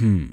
Hmm.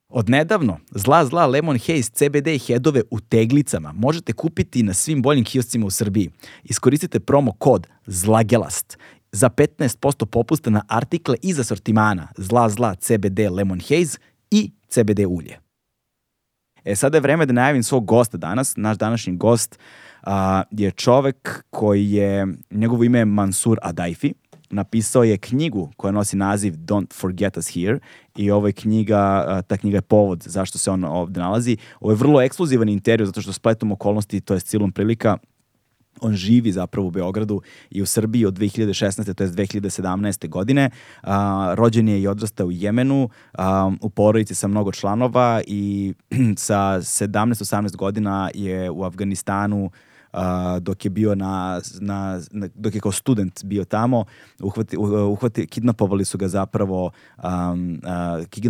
Od nedavno, zla zla Lemon Haze CBD headove u teglicama možete kupiti na svim boljim kioscima u Srbiji. Iskoristite promo kod ZLAGELAST za 15% popusta na artikle iz asortimana zla zla CBD Lemon Haze i CBD ulje. E, sada je vreme da najavim svog gosta danas. Naš današnji gost a, je čovek koji je, njegovo ime je Mansur Adaifi napisao je knjigu koja nosi naziv Don't Forget Us Here i ovo je knjiga, ta knjiga je povod zašto se on ovde nalazi. Ovo je vrlo ekskluzivan intervju zato što spletom okolnosti, to je silom prilika, on živi zapravo u Beogradu i u Srbiji od 2016. to je 2017. godine. A, rođen je i odrastao u Jemenu, a, u porodici sa mnogo članova i sa 17-18 godina je u Afganistanu dok je bio na, na, na, dok je kao student bio tamo, uhvati, uhvati, kidnapovali su ga zapravo, um,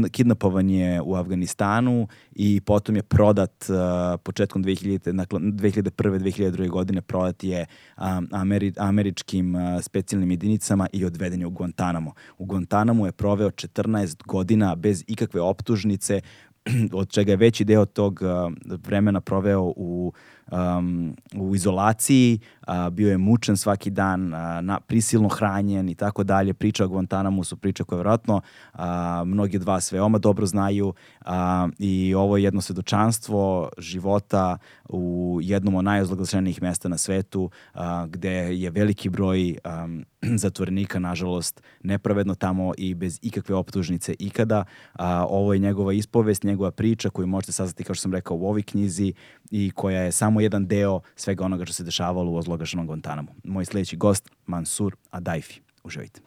uh, kidnapovan je u Afganistanu i potom je prodat uh, početkom 2000, dakle, 2001. 2002. godine prodat je um, Ameri, američkim uh, specijalnim jedinicama i odveden je u Guantanamo. U Guantanamo je proveo 14 godina bez ikakve optužnice, od čega je veći deo tog uh, vremena proveo u um, u izolaciji, a, bio je mučen svaki dan, a, na, prisilno hranjen i tako dalje. Priča o Guantanamu su priče koje vjerojatno a, mnogi od vas veoma dobro znaju a, i ovo je jedno svedočanstvo života u jednom od najozlaglašenijih mesta na svetu a, gde je veliki broj a, zatvorenika, nažalost, nepravedno tamo i bez ikakve optužnice ikada. A, ovo je njegova ispovest, njegova priča koju možete saznati, kao što sam rekao, u ovoj knjizi i koja je samo jedan deo svega onoga što se dešavalo u ozlogašanom Guantanamu. Moj sledeći gost, Mansur Adaifi. Uživajte.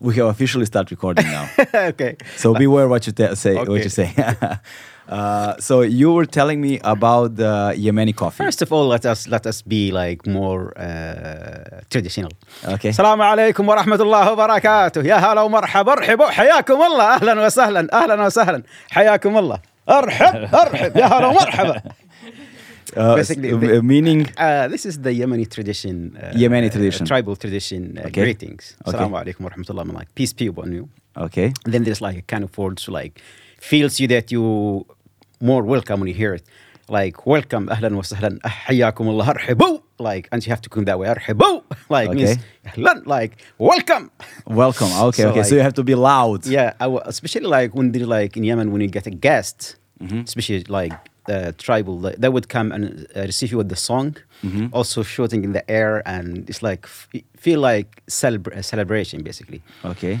We have officially started recording now. okay. So beware what you say. Okay. What you say. uh, so you were telling me about the Yemeni coffee. First of all, let us let us be like more uh, traditional. Okay. السلام عليكم ورحمة الله وبركاته يا هلا ومرحبا ارحبوا حياكم الله أهلا وسهلا أهلا وسهلا حياكم الله ارحب ارحب يا هلا ومرحبا Uh, Basically, s- the- meaning Uh, this is the Yemeni tradition. Uh, Yemeni tradition. Uh, tribal tradition. Uh, Okay. Greetings. Okay. Assalamu alaikum wa rahmatullah. Like, peace be upon you. okay. And then there's like a kind of words like feels you that you more welcome when you hear it. Like welcome, ahlan wa sahlan, hayyakum Allah, arhibu. Like, and you have to come that way, arhibu. Like means Okay. ahlan, like welcome. Welcome. Okay. So, okay. so you have to be loud. Yeah, I w- especially like when they're like in Yemen when you get a guest, Mm-hmm. especially like uh, tribal, they would come and uh, receive you with the song, Mm-hmm. also shooting in the air, and it's like f- feel like celebra- celebration basically. Okay.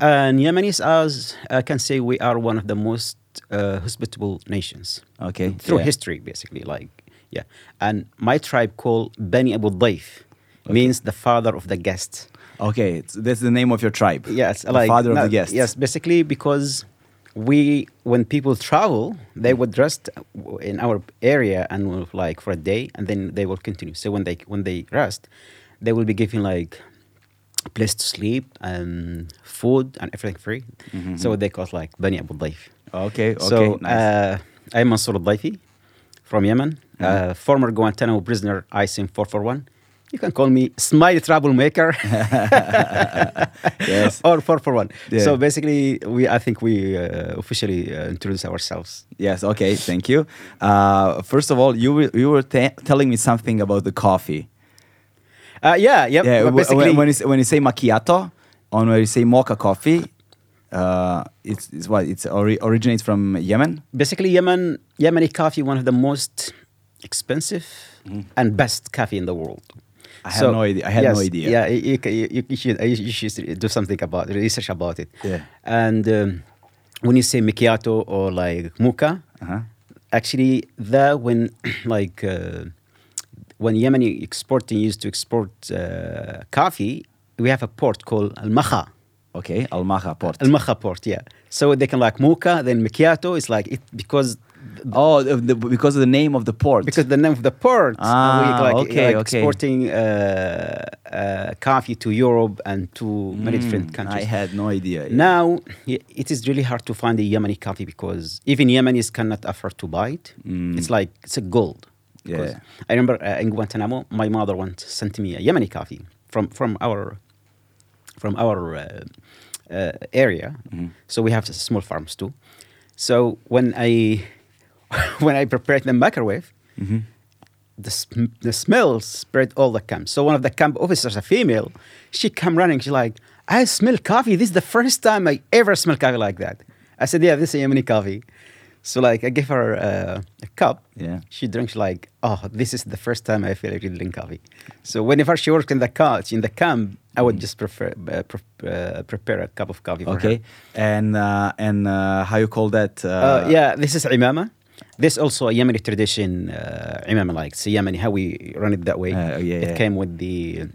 And Yemenis, as I can say, we are one of the most uh, hospitable nations Okay. through yeah. history, basically. Like, yeah. And my tribe called Bani Abu Daif means the father of the guest. Okay. That's the name of your tribe. Yes, The like father of no, the guest. Yes, basically because we, when people travel, they would rest in our area and like for a day, and then they will continue. So when they when they rest, they will be given like a place to sleep and food and everything free. So they call it like Bani Abu Daif. Okay. Okay. So nice. uh, I'm Mansoor Adayfi from Yemen, uh, former Guantanamo prisoner ISN 441, You can call me Smile Troublemaker yes. or 441. Yeah. So basically, we I think we uh, officially uh, introduce ourselves. Yes. Okay. Thank you. Uh, first of all, you were, you were te- telling me something about the coffee. Uh, yeah, yep. Yeah. basically, when, you say, when you say macchiato, or when you say mocha coffee, uh, it's, it's what it's ori- originates from Yemen. basically Yemen, Yemeni coffee, one of the most expensive and best coffee in the world. I had no idea- I had no idea. Yeah, you, you, you, should, you should do something about research about it. Yeah. And um, when you say macchiato or like mocha, Uh-huh. actually, that when like uh, when Yemeni exporting used to export uh, coffee, we have a port called Al Maha. Okay. Al Maha port. Al Maha port, yeah. So they can like mocha, then macchiato. It's like it because oh, the, because of the name of the port. because the name of the port. uh, Ah, we like, okay, like okay. exporting uh, uh, coffee to Europe and to many different Mm, countries. I had no idea. yeah. Now it is really hard to find a Yemeni coffee because even Yemenis cannot afford to buy it. Mm. It's like it's a gold. Because Yeah. I remember uh, in Guantanamo, my mother once sent me a Yemeni coffee from from our from our uh, uh, area. Mhm. So we have small farms too. So when I when I prepared the microwave, Mhm. the, sm- the smell spread all the camp. So one of the camp officers, a female, she come running. She's like, I smell coffee. This is the first time I ever smell coffee like that. I said, yeah, this is Yemeni coffee. So like I gave her uh, a cup. Yeah. She drinks like, oh, this is the first time I feel like really drink coffee. So whenever she worked in the couch in the camp, I would just prefer uh, pre- uh, prepare a cup of coffee for her. Okay. And uh, and uh, how you call that? Uh, yeah, this is imama. This also a Yemeni tradition, uh, imama like it's Yemeni how we run it that way. Uh, yeah, it yeah. came with the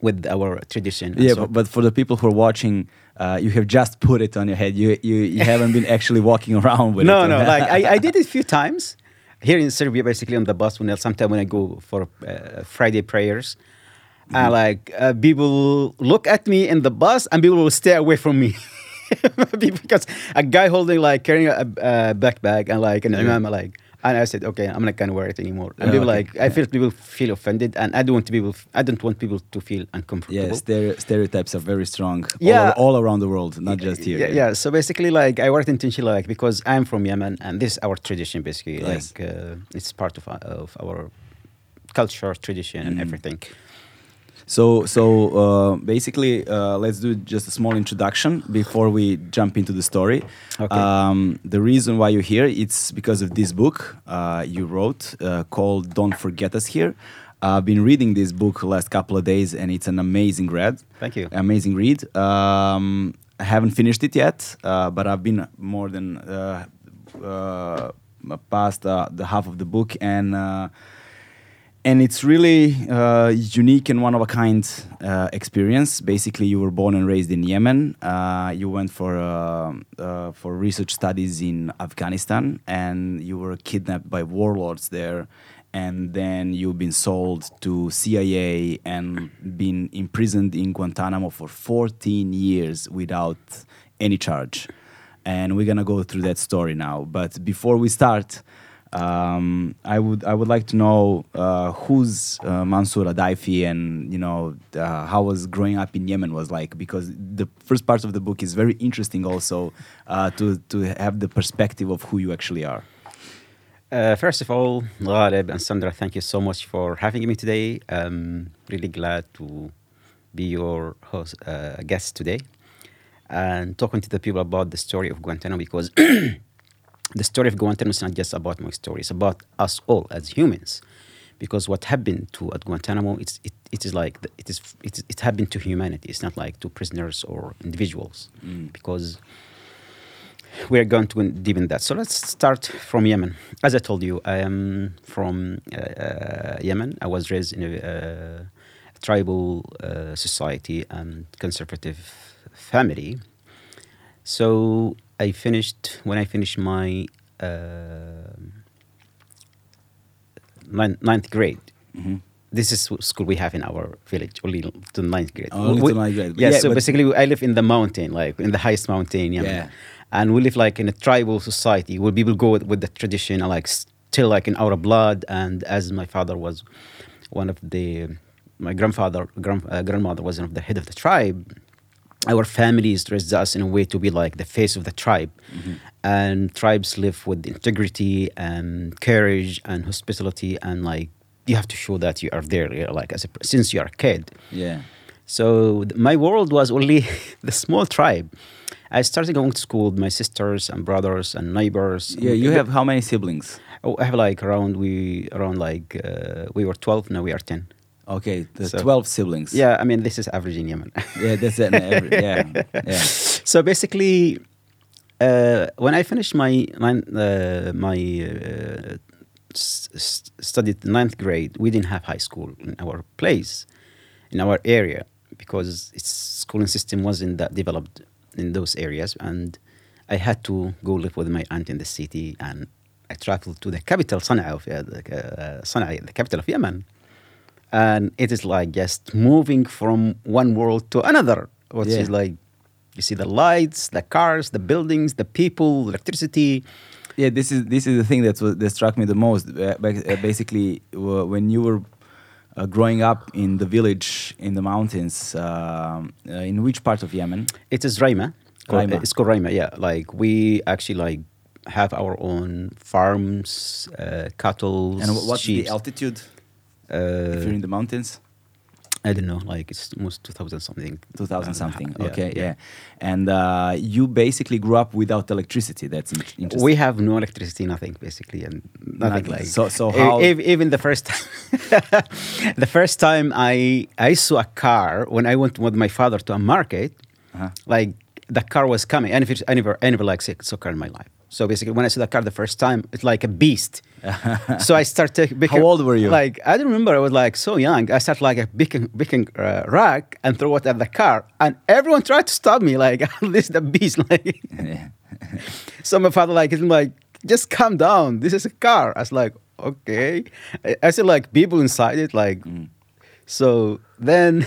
with our tradition. Yeah, so- but, but for the people who are watching, uh, you have just put it on your head. You you, you haven't been actually walking around with no, it. no, no. like I, I did it a few times here in Serbia, basically on the bus. When sometimes when I go for uh, Friday prayers, Mm-hmm. and like uh, people look at me in the bus and people will stay away from me. because a guy holding like carrying a, a backpack and like an imam like and I said okay I'm not gonna wear it anymore and Oh, people okay. like I feel people feel offended and I don't want people I don't want people to feel uncomfortable Yeah, stere- stereotypes are very strong. Yeah. all, all around the world, not just here. yeah, yeah. So basically, like I worked intentionally, like because I'm from Yemen, and this is our tradition. Basically, Yes. like uh, it's part of, uh, of our culture, tradition, and Mm. everything. So, so uh, basically, uh, let's do just a small introduction before we jump into the story. Okay. Um, the reason why you're here, it's because of this book uh, you wrote uh, called "Don't Forget Us Here." I've been reading this book the last couple of days, and it's an amazing read. Thank you. Amazing read. Um, I haven't finished it yet, uh, but I've been more than uh, uh, past uh, the half of the book, and uh, and it's really uh, unique and one of a kind uh, experience. Basically, you were born and raised in Yemen. Uh, you went for uh, uh, for research studies in Afghanistan, and you were kidnapped by warlords there. And then you've been sold to CIA and been imprisoned in Guantanamo for 14 years without any charge. And we're gonna go through that story now. But before we start, um, I would I would like to know uh, who's uh, Mansoor Adayfi and you know uh, how was growing up in Yemen was like because the first part of the book is very interesting also uh, to to have the perspective of who you actually are. Uh, first of all, Ghalib and Sandra, thank you so much for having me today. I'm really glad to be your host, uh, guest today and talking to the people about the story of Guantanamo because the story of Guantanamo is not just about my story, it's about us all as humans. Because what happened to at Guantanamo, it's, it, it is like the- it is it, it happened to humanity. It's not like to prisoners or individuals. Because we are going to go deep in that. So let's start from Yemen. As I told you, I am from uh, uh, Yemen. I was raised in a uh, tribal uh, society and conservative family. So I finished when I finished my uh, ninth, ninth grade. Mhm. This is what school we have in our village, only to ninth grade. Only We- to ninth grade. Yeah, Yeah, so basically I live in the mountain, like in the highest mountain in Yemen. Yeah. And we live like in a tribal society where people go with, with the tradition like still like in our blood. And as my father was one of the my grandfather grand, uh, grandmother was one of the head of the tribe our families raised us in a way to be like the face of the tribe and tribes live with integrity and courage and hospitality and like you have to show that you are there you know, like as a, since you are a kid Yeah. so my world was only the small tribe i started going to school with my sisters and brothers and neighbors Yeah. You have how many siblings? Oh, I have like around we around like uh, we were 12 now we are 10 Okay, the So- twelve siblings. yeah i mean this is average in yemen Yeah, that's yeah. Yeah. so basically uh, when i finished my nine, uh, my uh, studied ninth grade we didn't have high school in our place in our area because its schooling system wasn't that developed in those areas and i had to go live with my aunt in the city and i traveled to the capital Sana'a of uh, the, uh, Sana'a, the capital of yemen and it is like just moving from one world to another which Yeah. is like you see the lights the cars the buildings the people electricity Yeah, this is this is the thing that's what that struck me the most. Uh, uh, basically, when you were uh, growing up in the village in the mountains, um, uh, in which part of Yemen? it is Raima. Raima. It's called Raima, yeah. Like we actually like have our own farms, uh, cattle, And what's sheep. the altitude if you're Uh, in the mountains? I don't know, like it's almost two thousand something. 2000 Uh, something. yeah, okay, yeah. And uh, you basically grew up without electricity. That's interesting. We have no electricity, nothing basically, and nothing Nothing. like. So- so e- how- ev- even the first time, the first time I I saw a car when I went with my father to a market, Uh-huh. like the car was coming. I never, I never, I never like saw car in my life. So basically, when I saw the car the first time, it's like a beast. so I started. How old were you? Like I don't remember. I was like so young. I started like a picking, picking uh, rack and throw it at the car, and everyone tried to stop me. Like this is the beast. Like so my father like is like just calm down. This is a car. I was like okay. I, I see like people inside it like. Mm. So then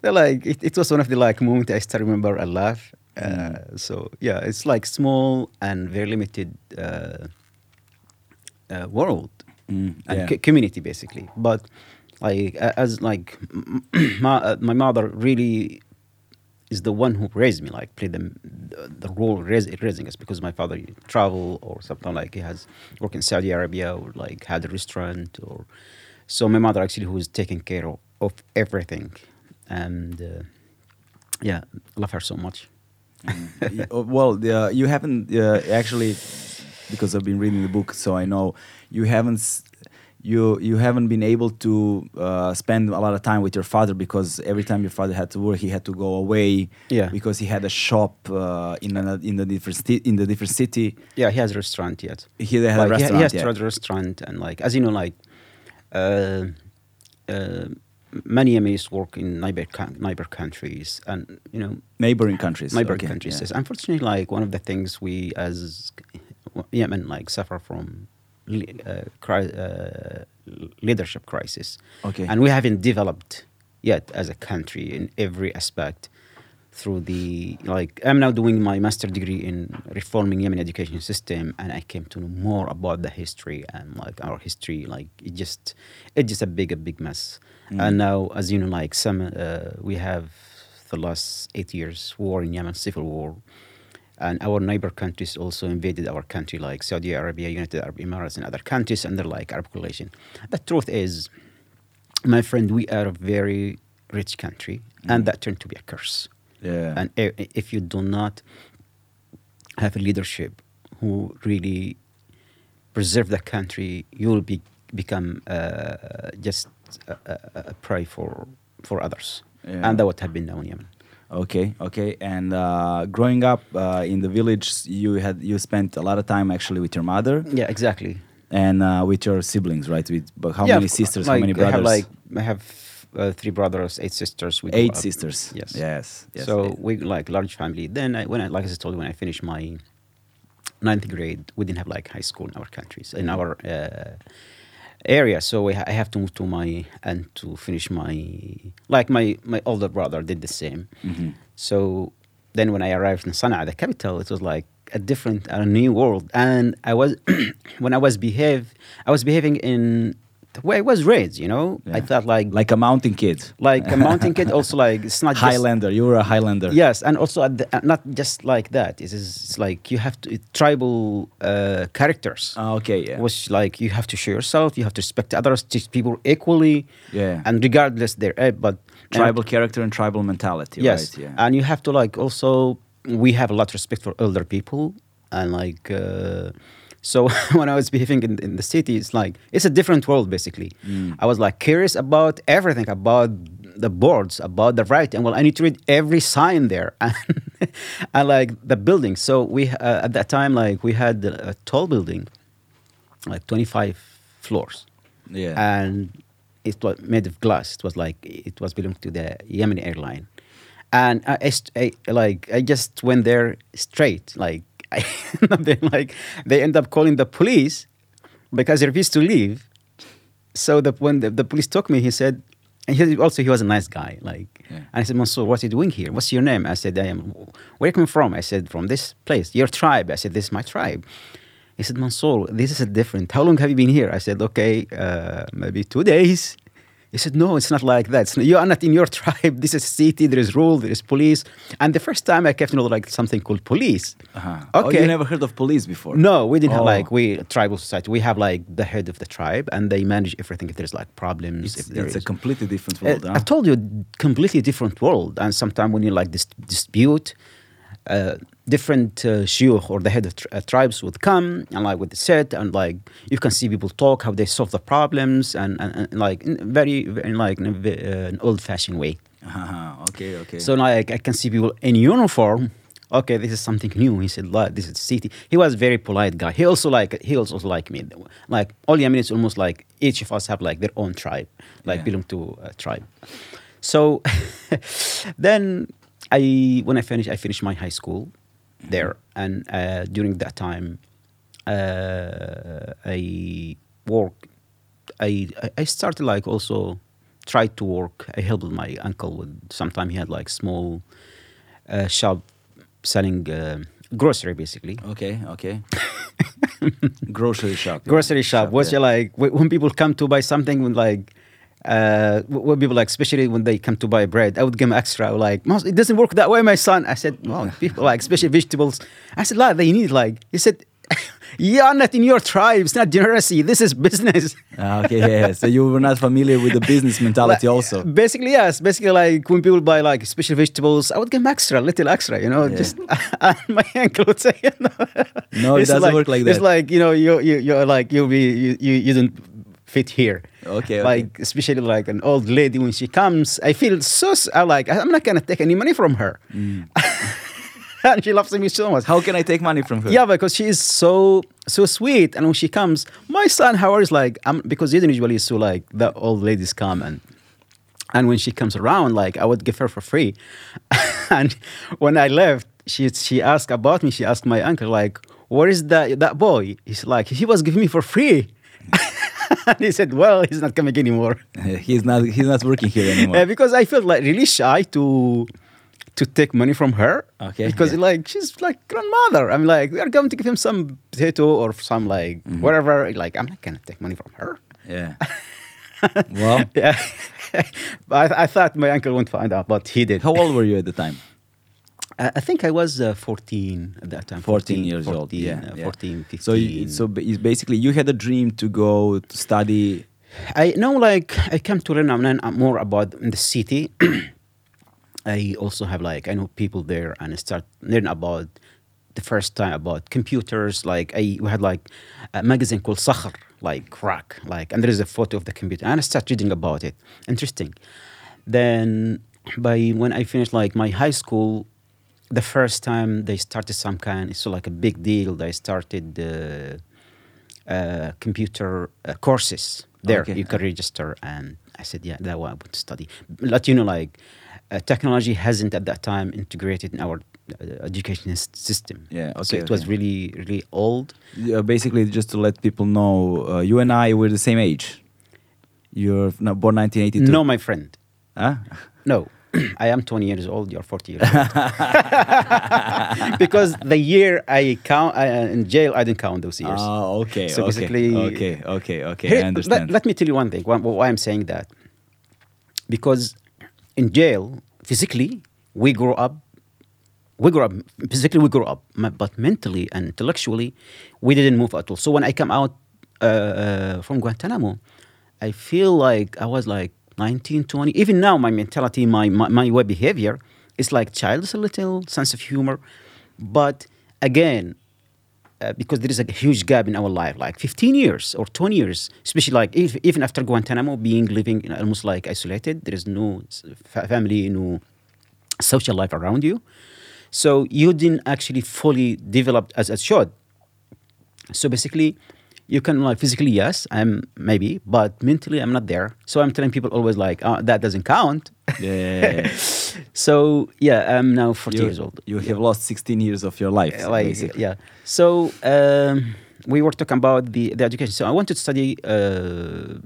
they're like it, it was one of the like moments I still remember a laugh. Uh, so yeah, it's like small and very limited uh, uh, world Mm, and yeah. co- community basically. But like as like my, uh, my mother really is the one who raised me, like played the the role raise, raising us because my father travel or something like he has worked in Saudi Arabia or like had a restaurant or so my mother actually who is taking care of, of everything and uh, yeah love her so much. Y- uh, well, uh, you haven't uh, actually, because I've been reading the book, so I know you haven't. You you haven't been able to uh, spend a lot of time with your father because every time your father had to work, he had to go away. Yeah. Because he had a shop uh, in a, in the different in the different city. Yeah, he has a restaurant yet. He had Like, he- restaurant. He has tried a restaurant, and like as you know, like uh, uh, many Yemenis work in neighbor neighbor countries, and you know neighboring countries. neighbor okay, countries. yeah. Unfortunately, like one of the things we as Yemen like suffer from uh, cri- uh, leadership crisis, Okay. and we haven't developed yet as a country in every aspect through the like i'm now doing my master degree in reforming yemen education system and i came to know more about the history and like our history like it just it's just a big a big mess Mm. and now as you know like some uh, we have the last eight years war in yemen civil war and our neighbor countries also invaded our country like saudi arabia united arab emirates and other countries under like arab coalition the truth is my friend we are a very rich country and Mm. that turned to be a curse Yeah. and if you do not have a leadership who really preserve the country, you will be become uh, just a, a, a prey for for others, Yeah. and that what happened now in Yemen. Okay, okay. And uh, growing up uh, in the village, you had you spent a lot of time actually with your mother Yeah, exactly. and uh, with your siblings, right? With but how Yeah, many sisters? Like, how many I brothers? have like I have uh, three brothers, eight sisters. We Eight sisters. Yes. Yes. yes. So we like large family. Then I, when I like I told you when I finished my ninth grade, we didn't have like high school in our countries in our uh, area. So we ha- I have to move to my and to finish my like my my older brother did the same. Mhm. So then when I arrived in Sana'a, the capital, it was like a different, a new world. And I was when I was behave, I was behaving in the way I was raised, you know, I thought like Like a mountain kid. like a mountain kid. Also, like it's not just- Highlander. You were a Highlander. Yes, and also at the, uh, not just like that. It is it's like you have to tribal uh, characters, Ah, okay. Yeah. which like you have to show yourself, you have to respect others, treat people equally, Yeah. and regardless their age. But tribal character and tribal mentality. yes, Right. Yeah. and you have to like also we have a lot of respect for older people, and like uh, so when I was behaving in, in the city, it's like it's a different world basically. Mm. I was like curious about everything about the boards, about the writing. Well, I need to read every sign there, and, and like the building. So we uh, at that time like we had a tall building, like twenty five floors yeah. and it was made of glass. It was like it was belonging to the Yemeni airline, and I, I, I like I just went there straight. Like I they like they end up calling the police because I refused to leave. So the when the, the police took me, he said. And he also he was a nice guy, like. Yeah. And I said, Mansoor, what are you doing here? What's your name? I said, I am. Where are you coming from? I said, from this place. Your tribe. I said, this is my tribe. He said, Mansoor, this is a different. How long have you been here? I said, okay, uh, maybe two days. He said, no, it's not like that. It's you are not in your tribe. This is a city. There is rule. There is police. And the first time I kept to know like something called police. Uh-huh. Oh, Okay. you never heard of police before? No, we didn't have Oh. like we tribal society. We have like the head of the tribe, and they manage everything. If there's like problems, It's, it's a completely different uh, world. I told you, completely different world. And sometimes when you like this dispute, uh, different uh, shiuch or the head of tr- uh, tribes would come and like with the set and like you can see people talk how they solve the problems and, and, and like in very, very like in a uh, an old-fashioned way. Uh-huh. Okay. Okay. So like I can see people in uniform. Okay, this is something new. He said, like, "This is city." He was a very polite guy. He also like he also like me. Like all Yemenis, almost like each of us have like their own tribe, like Yeah. belong to a tribe. So then I when I finished, I finished my high school there, and uh, during that time, uh, I worked. I I- started like also tried to work. I helped my uncle with. Sometime he had like small uh, shop selling uh, grocery basically. okay. Okay. Grocery shop. Grocery shop. Was yeah. like when people come to buy something like. Uh, wh- when people like, especially when they come to buy bread, I would give them extra. Like, it doesn't work that way, my son. I said, well, people like, especially vegetables. I said, like, they need like. He said, you are not in your tribe. It's not generosity. This is business. Ah, okay. Yeah. So you were not familiar with the business mentality, Like, also. Basically, yes. Basically, like when people buy like special vegetables, I would give them extra, little extra, you know. Yeah. Just my uncle would say, no, No, it doesn't work like that. It's like you know, you you you're like you'll be you you, you don't fit here. Okay, okay. Like especially like an old lady when she comes, I feel so. I like I'm not gonna take any money from her, and she loves me so much. Mm. How can I take money from her? Yeah, because she is so so sweet, and when she comes, my son Howard is like, um, because he usually so like the old ladies come and and when she comes around, like I would give her for free, and when I left, she she asked about me. She asked my uncle like, where is that that boy? He's like, he was giving me for free. and he said, well, he's not coming anymore. he's not. He's not working here anymore. Uh, because I felt like really shy to to take money from her. Okay, Because yeah. like she's like grandmother. I'm like, we are going to give him some potato or some like Mm-hmm. whatever. Like I'm not gonna take money from her. yeah. well, Yeah. but I, I thought my uncle won't find out, but he did. how old were you at the time? I, think I was uh, 14 at that time. 14 years 14, old. Yeah, uh, yeah. 14, 15. So, you, so basically, you had a dream to go to study. I know, like, I came to learn uh, more about in the city. I also have like I know people there, and I start learn about the first time about computers. Like I we had like a magazine called Sakhar, like crack, like, and there is a photo of the computer, and I start reading about it. Interesting. Then by when I finished like my high school, the first time they started some kind, it's so like a big deal. They started. Uh, uh, computer uh, courses there Okay. you can register and i said yeah that what i would study let you know like uh, technology hasn't at that time integrated in our uh, education system Yeah, so okay, it was really really old Uh, basically, just to let people know, uh, you and I were the same age. You're born 1982. no my friend Huh? no I am 20 years old. You're 40 years old. because the year I count I, uh, in jail, I didn't count those years. Ah, okay. So okay, basically- okay, okay, okay. Here- I understand. Let, let me tell you one thing. Why, why I'm saying that? Because in jail, physically, we grow up. We grow up physically. We grow up, but mentally and intellectually, we didn't move at all. So when I come out uh, uh, from Guantanamo, I feel like I was like 19, 20. Even now, my mentality, my my, my way behavior is like childish, a little sense of humor, but again, uh, because there is a huge gap in our life, like 15 years or 20 years, especially like if, even after Guantanamo, being living in almost like isolated, there is no family, no social life around you. So you didn't actually fully develop as it should. So basically, you can like physically, yes, I'm maybe, but mentally, I'm not there. So I'm telling people always like, oh, that doesn't count. yeah. So yeah, I'm now 40 you, years old. you have lost 16 years of your life. Like, basically. yeah. So um, we were talking about the, the education. So I wanted to study uh,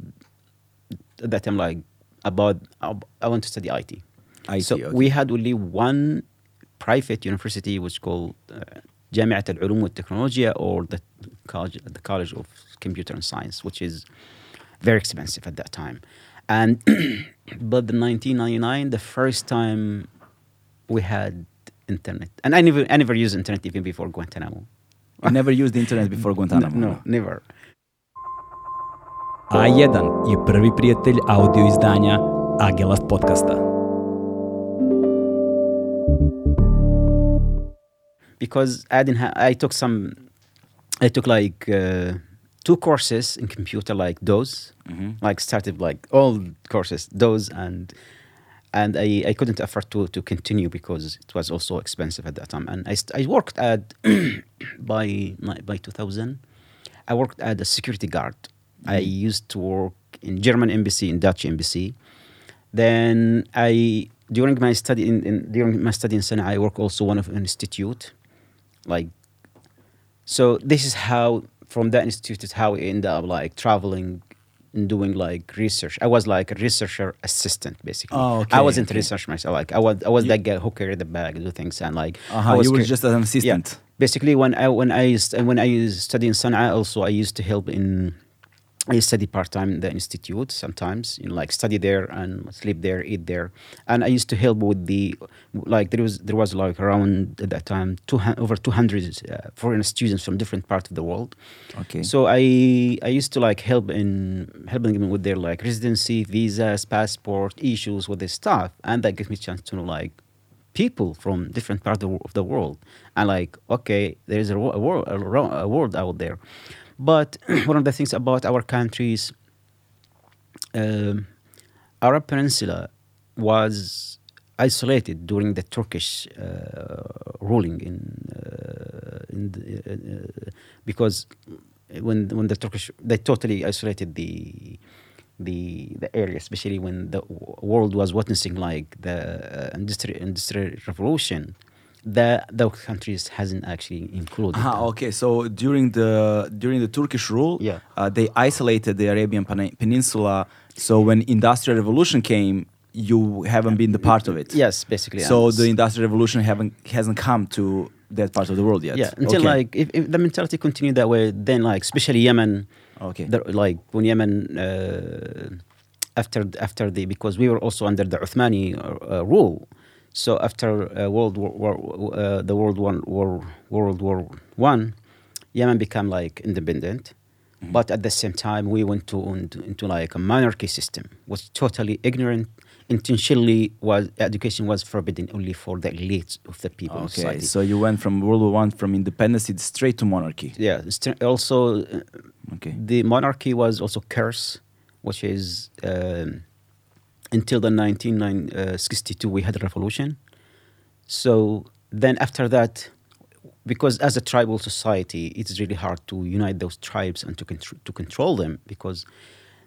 at that time, like about I want to study IT. IT, so okay. we had only one private university, which called uh, جامعة العلوم والتكنولوجيا, or the college, the College of Computer and Science, which is very expensive at that time. And but in 1999, the first time we had internet, and I never, I never used internet even before Guantanamo. You never used the internet before Guantanamo? No, no, never. A1 je prvi prijatelj audio izdanja Agelast podcasta. Because I didn't ha- I took some I took like uh, two courses in computer like those Mhm. like started like all courses those and and I, I couldn't afford to, to continue because it was also expensive at that time. And I, st- I worked at by my- by 2000 I worked as a security guard. I used to work in German embassy in Dutch embassy. Then I during my study in, in during my study in Sana I work also one of an institute like so this is how from that institute is how I ended up like traveling and doing like research. I was like a researcher assistant basically. Oh, okay, I wasn't okay. a researcher myself. Like I was I was You- that guy who carried the bag, do things and like Uh-huh, I was you were just an assistant. yeah. Basically when I when I used, when I studied in Sana'a also I used to help in I study part time in the institute sometimes, you know, like study there and sleep there, eat there, and I used to help with the like there was there was like around at that time two over two hundred uh, foreign students from different parts of the world. Okay. So I I used to like help in helping them with their like residency, visas, passport issues with their stuff, and that gives me a chance to know like people from different parts of the, world, and like okay, there is a, a world a, a world out there. But one of the things about our countries, um, Arab Peninsula was isolated during the Turkish uh, ruling in, uh, in the, uh, because when when the Turkish they totally isolated the the the area, especially when the world was witnessing like the uh, industri- industrial revolution. The the countries hasn't actually included. Ah, that. okay. So during the during the Turkish rule, Yeah. uh, they isolated the Arabian Pen- Peninsula. So when Industrial Revolution came, you haven't been the part of it. Yes, basically. So the Industrial Revolution haven't hasn't come to that part of the world yet. yeah until Okay. like if, if the mentality continued that way then like especially yemen Okay. the, like when yemen uh, after after the because we were also under the uthmani uh, rule so after uh, world war, war uh, the world war, war world war one yemen became like independent Mm-hmm. but at the same time we went to into, into like a monarchy system was totally ignorant intentionally was education was forbidden only for the elites of the people Okay. So you went from World War One from independence straight to monarchy. yeah also uh, Okay. the monarchy was also curse which is um, until the 1962 we had a revolution. So then after that because as a tribal society it's really hard to unite those tribes and to, to control them because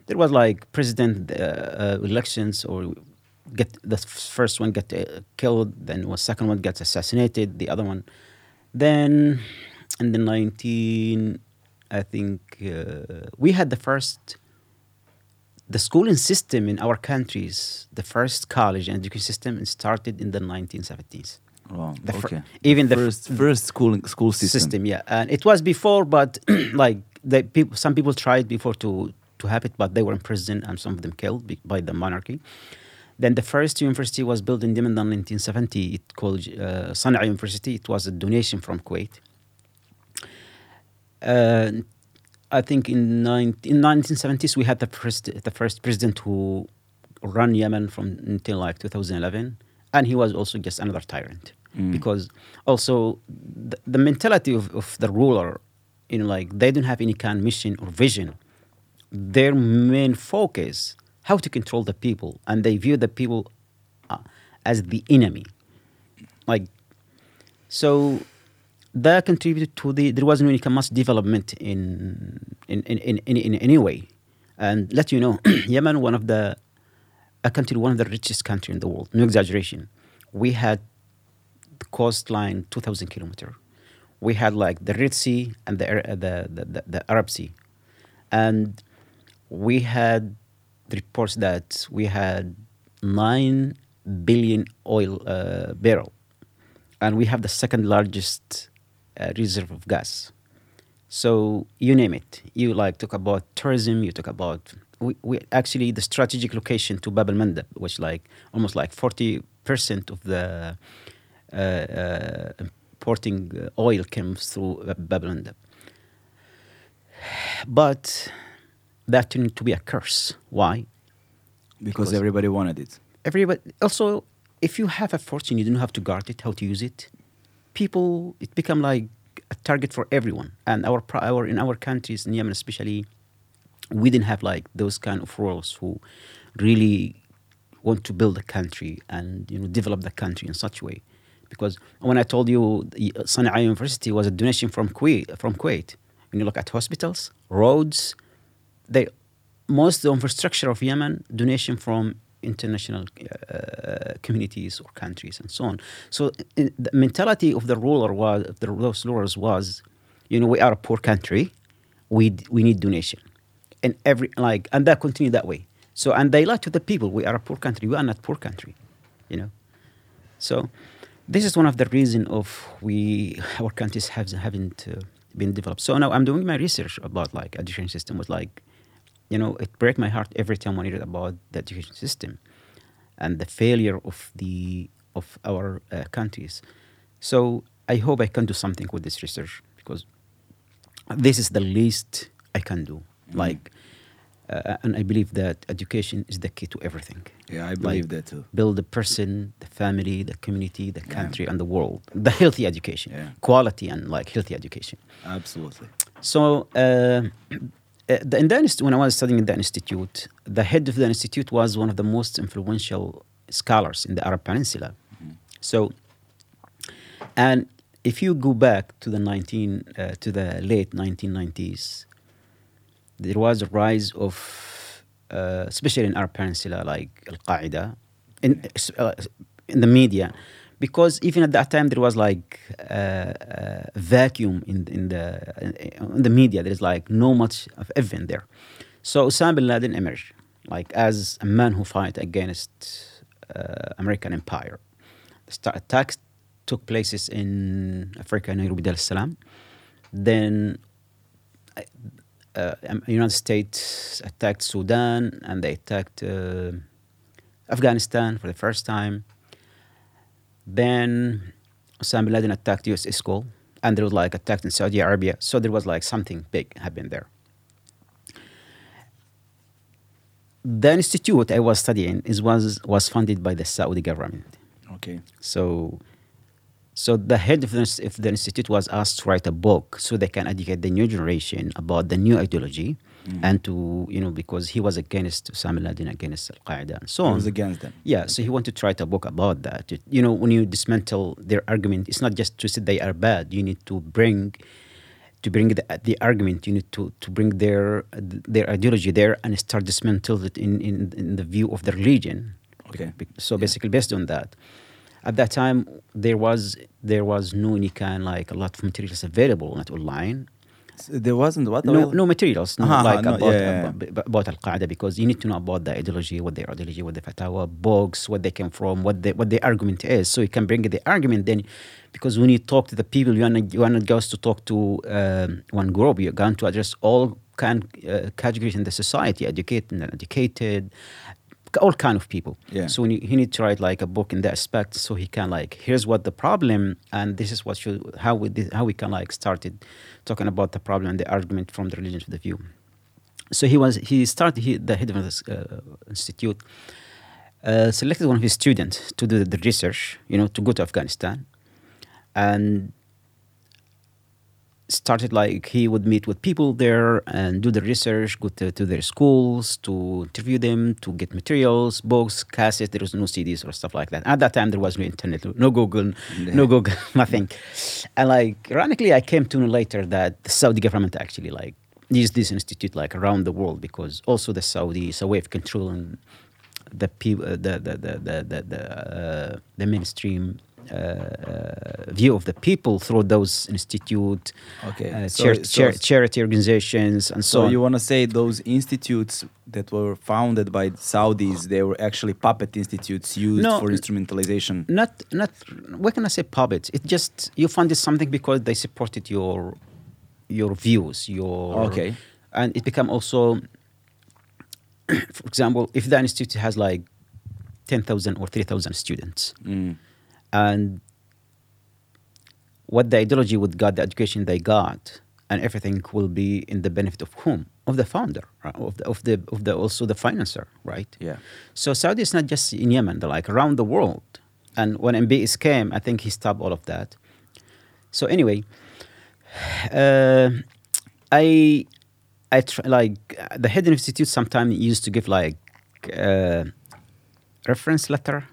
there was like president uh, uh, elections or get the first one get uh, killed then the second one gets assassinated the other one. Then in the 19 i think uh, we had the first the schooling system in our countries, the first college and education system started in the 1970s. Oh, The okay. even the first first school school system. system. yeah and it was before but like the people some people tried before to to have it but they were in prison and some of them killed by the monarchy then the first university was built in Yemen in 1970 it called uh, Sana'a University it was a donation from Kuwait uh, I think in, nine, in 1970s we had the first the first president who ran Yemen from until like 2011 and he was also just another tyrant. Mm. because also the, the mentality of, of the ruler you know like they don't have any kind of mission or vision. Their main focus how to control the people and they view the people uh, as the enemy. Like so that contributed to the there wasn't really much development in in in, in, in, in any way. And let you know yemen one of the a country one of the richest country in the world no exaggeration. We had the coastline 2000 kilometer. We had like the red sea and the Ar- the, the, the, the arab sea. And we had reports that we had 9 billion oil uh, barrel. And we have the second largest uh, reserve of gas. So you name it. You like talk about tourism you talk about we, we actually the strategic location to bab al-mandab which like almost like 40% of the uh, uh, importing uh, oil comes through bab al-mandab. But that turned to be a curse. Why? Because, Because- everybody wanted it. everybody also if you have a fortune you don't have to guard it how to use it people it become like a target for everyone. And our our in our countries in yemen especially we didn't have like those kind of rulers who really want to build a country and you know develop the country in such a way. Because when i told you sana'a university was a donation from kuwait from kuwait when you look at hospitals roads they most of the infrastructure of Yemen donation from international uh, communities or countries and so on. So the mentality of the ruler was the, those rulers was, you know, we are a poor country, we we need donation, and every like and that continued that way. So and they lied to the people, we are a poor country, we are not poor country, you know. So this is one of the reason of we our countries have haven't uh, been developed. So now I'm doing my research about like education system was like, you know, it breaks my heart every time I read about the education system and the failure of the of our uh, countries. So I hope I can do something with this research because this is the least I can do. Like, uh, and I believe that education is the key to everything Yeah, I Like, believe that too. build the person, the family, the community, the country, and the world. The healthy education, Yeah. quality, and like healthy education. Absolutely. So, uh, the, in the when I was studying in the institute, the head of the institute was one of the most influential scholars in the Arab Peninsula. So, and if you go back to the 19 uh, to the late 1990s, there was a rise of, uh, especially in Arab Peninsula, like Al Qaeda, in uh, in the media, because even at that time there was like uh, a vacuum in in the in the media. There is like no much of event there. So Osama bin Laden emerged like as a man who fight against uh, American empire. The attacks took places in Africa, Nairobi, Dar es Salaam. Then uh, United States attacked Sudan and they attacked uh, Afghanistan for the first time. Then Osama bin Laden attacked USS Cole and there was like attacked in Saudi Arabia. So there was like something big happened there. The institute I was studying is was was funded by the Saudi government. Okay. So, so the head of the, of the institute was asked to write a book so they can educate the new generation about the new ideology, Mm-hmm. and to you know because he was against Osama bin Laden, against Al Qaeda, and so on. was against them. Yeah, so he wanted to write a book about that. It- You know, when you dismantle their argument, it's not just to say they are bad. You need to bring, to bring the, the argument. You need to, to bring their their ideology there and start dismantle it in, in, in the view of the religion. Okay. So basically, based on that, at that time there was there was no any kind like a lot of materials available, not online. There wasn't what? no, no materials no, Uh-huh, like no, about, yeah, yeah, about, Al Qaeda because you need to know about the ideology, what their ideology, what the fatwa, books, what they came from, what the what the argument is. So you can bring the argument then, because when you talk to the people, you are not you are not just to talk to um, one group. You're going to address all kind uh, categories in the society, educated and uneducated, all kind of people. Yeah. So when you, he need to write like a book in that aspect, so he can like here's what the problem, and this is what should how we did, how we can like started talking about the problem and the argument from the religious the view. So he was he started he, the head of this uh, institute. Uh, selected one of his students to do the research, you know, to go to Afghanistan, and started like he would meet with people there and do the research, go to, to their schools to interview them, to get materials, books, cassettes. There was no CDs or stuff like that. At that time, there was no internet, no Google, no Google, nothing. And like, ironically, I came to know later that the Saudi government actually like used this institute like around the world because also the Saudi is a way of controlling the people, the the the the the, the, uh, the mainstream uh, uh, view of the people through those institute, Okay, uh, so- char- so- char- charity organizations, and so, So on. you want to say those institutes that were founded by Saudis, they were actually puppet institutes used No, for instrumentalization. not not what can I say puppets? It just you funded something because they supported your your views, your Okay. and it become also. For example, if the institute has like ten thousand or three thousand students, Mm. And what the ideology would got, the education they got, and everything will be in the benefit of whom? Of the founder, right? of the of the of the also the financer, right? Yeah. So Saudi is not just in Yemen; they're like around the world. And when MBS came, I think he stopped all of that. So anyway, uh, I I tr- like the head institute sometimes used to give like uh, reference letter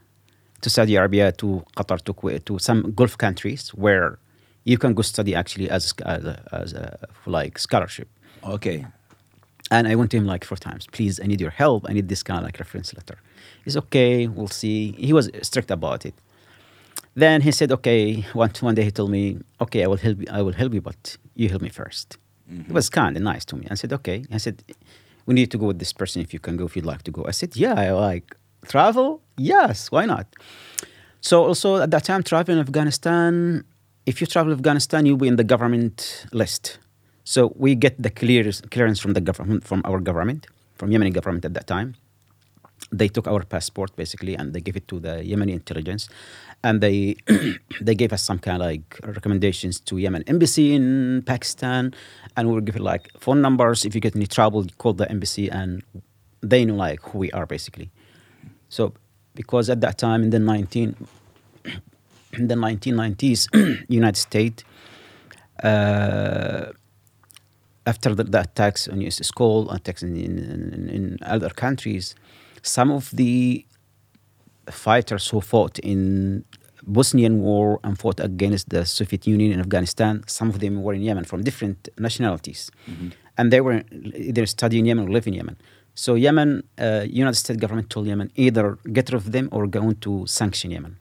to Saudi Arabia, to Qatar, to Kuwait, to some Gulf countries where you can go study actually as as, a, as a, like scholarship. Okay. And I went to him like four times. Please, I need your help. I need this kind of like reference letter. He's okay. We'll see. He was strict about it. Then he said, okay. One one day he told me, okay, I will help you. I will help you, but you help me 1st He mm-hmm. was kind and nice to me. I said, okay. I said, we need to go with this person if you can go, if you'd like to go. I said, yeah, I like travel. Yes, why not? So also at that time, traveling Afghanistan. If you travel Afghanistan, you'll be in the government list. So we get the clearance clearance from the government, from our government, from Yemeni government at that time. They took our passport basically, and they gave it to the Yemeni intelligence, and they they gave us some kind of like recommendations to Yemen embassy in Pakistan, and we were given like phone numbers. If you get any trouble, call the embassy, and they know like who we are basically. So because at that time in the 19 in the 1990s, United States, uh, after the, the attacks on USS Cole, attacks in, in, in, in other countries, some of the fighters who fought in Bosnian war and fought against the Soviet Union in Afghanistan, some of them were in Yemen from different nationalities. And they were either studying Yemen or living in Yemen. So Yemen, uh, United States government told Yemen either get rid of them or going to sanction Yemen.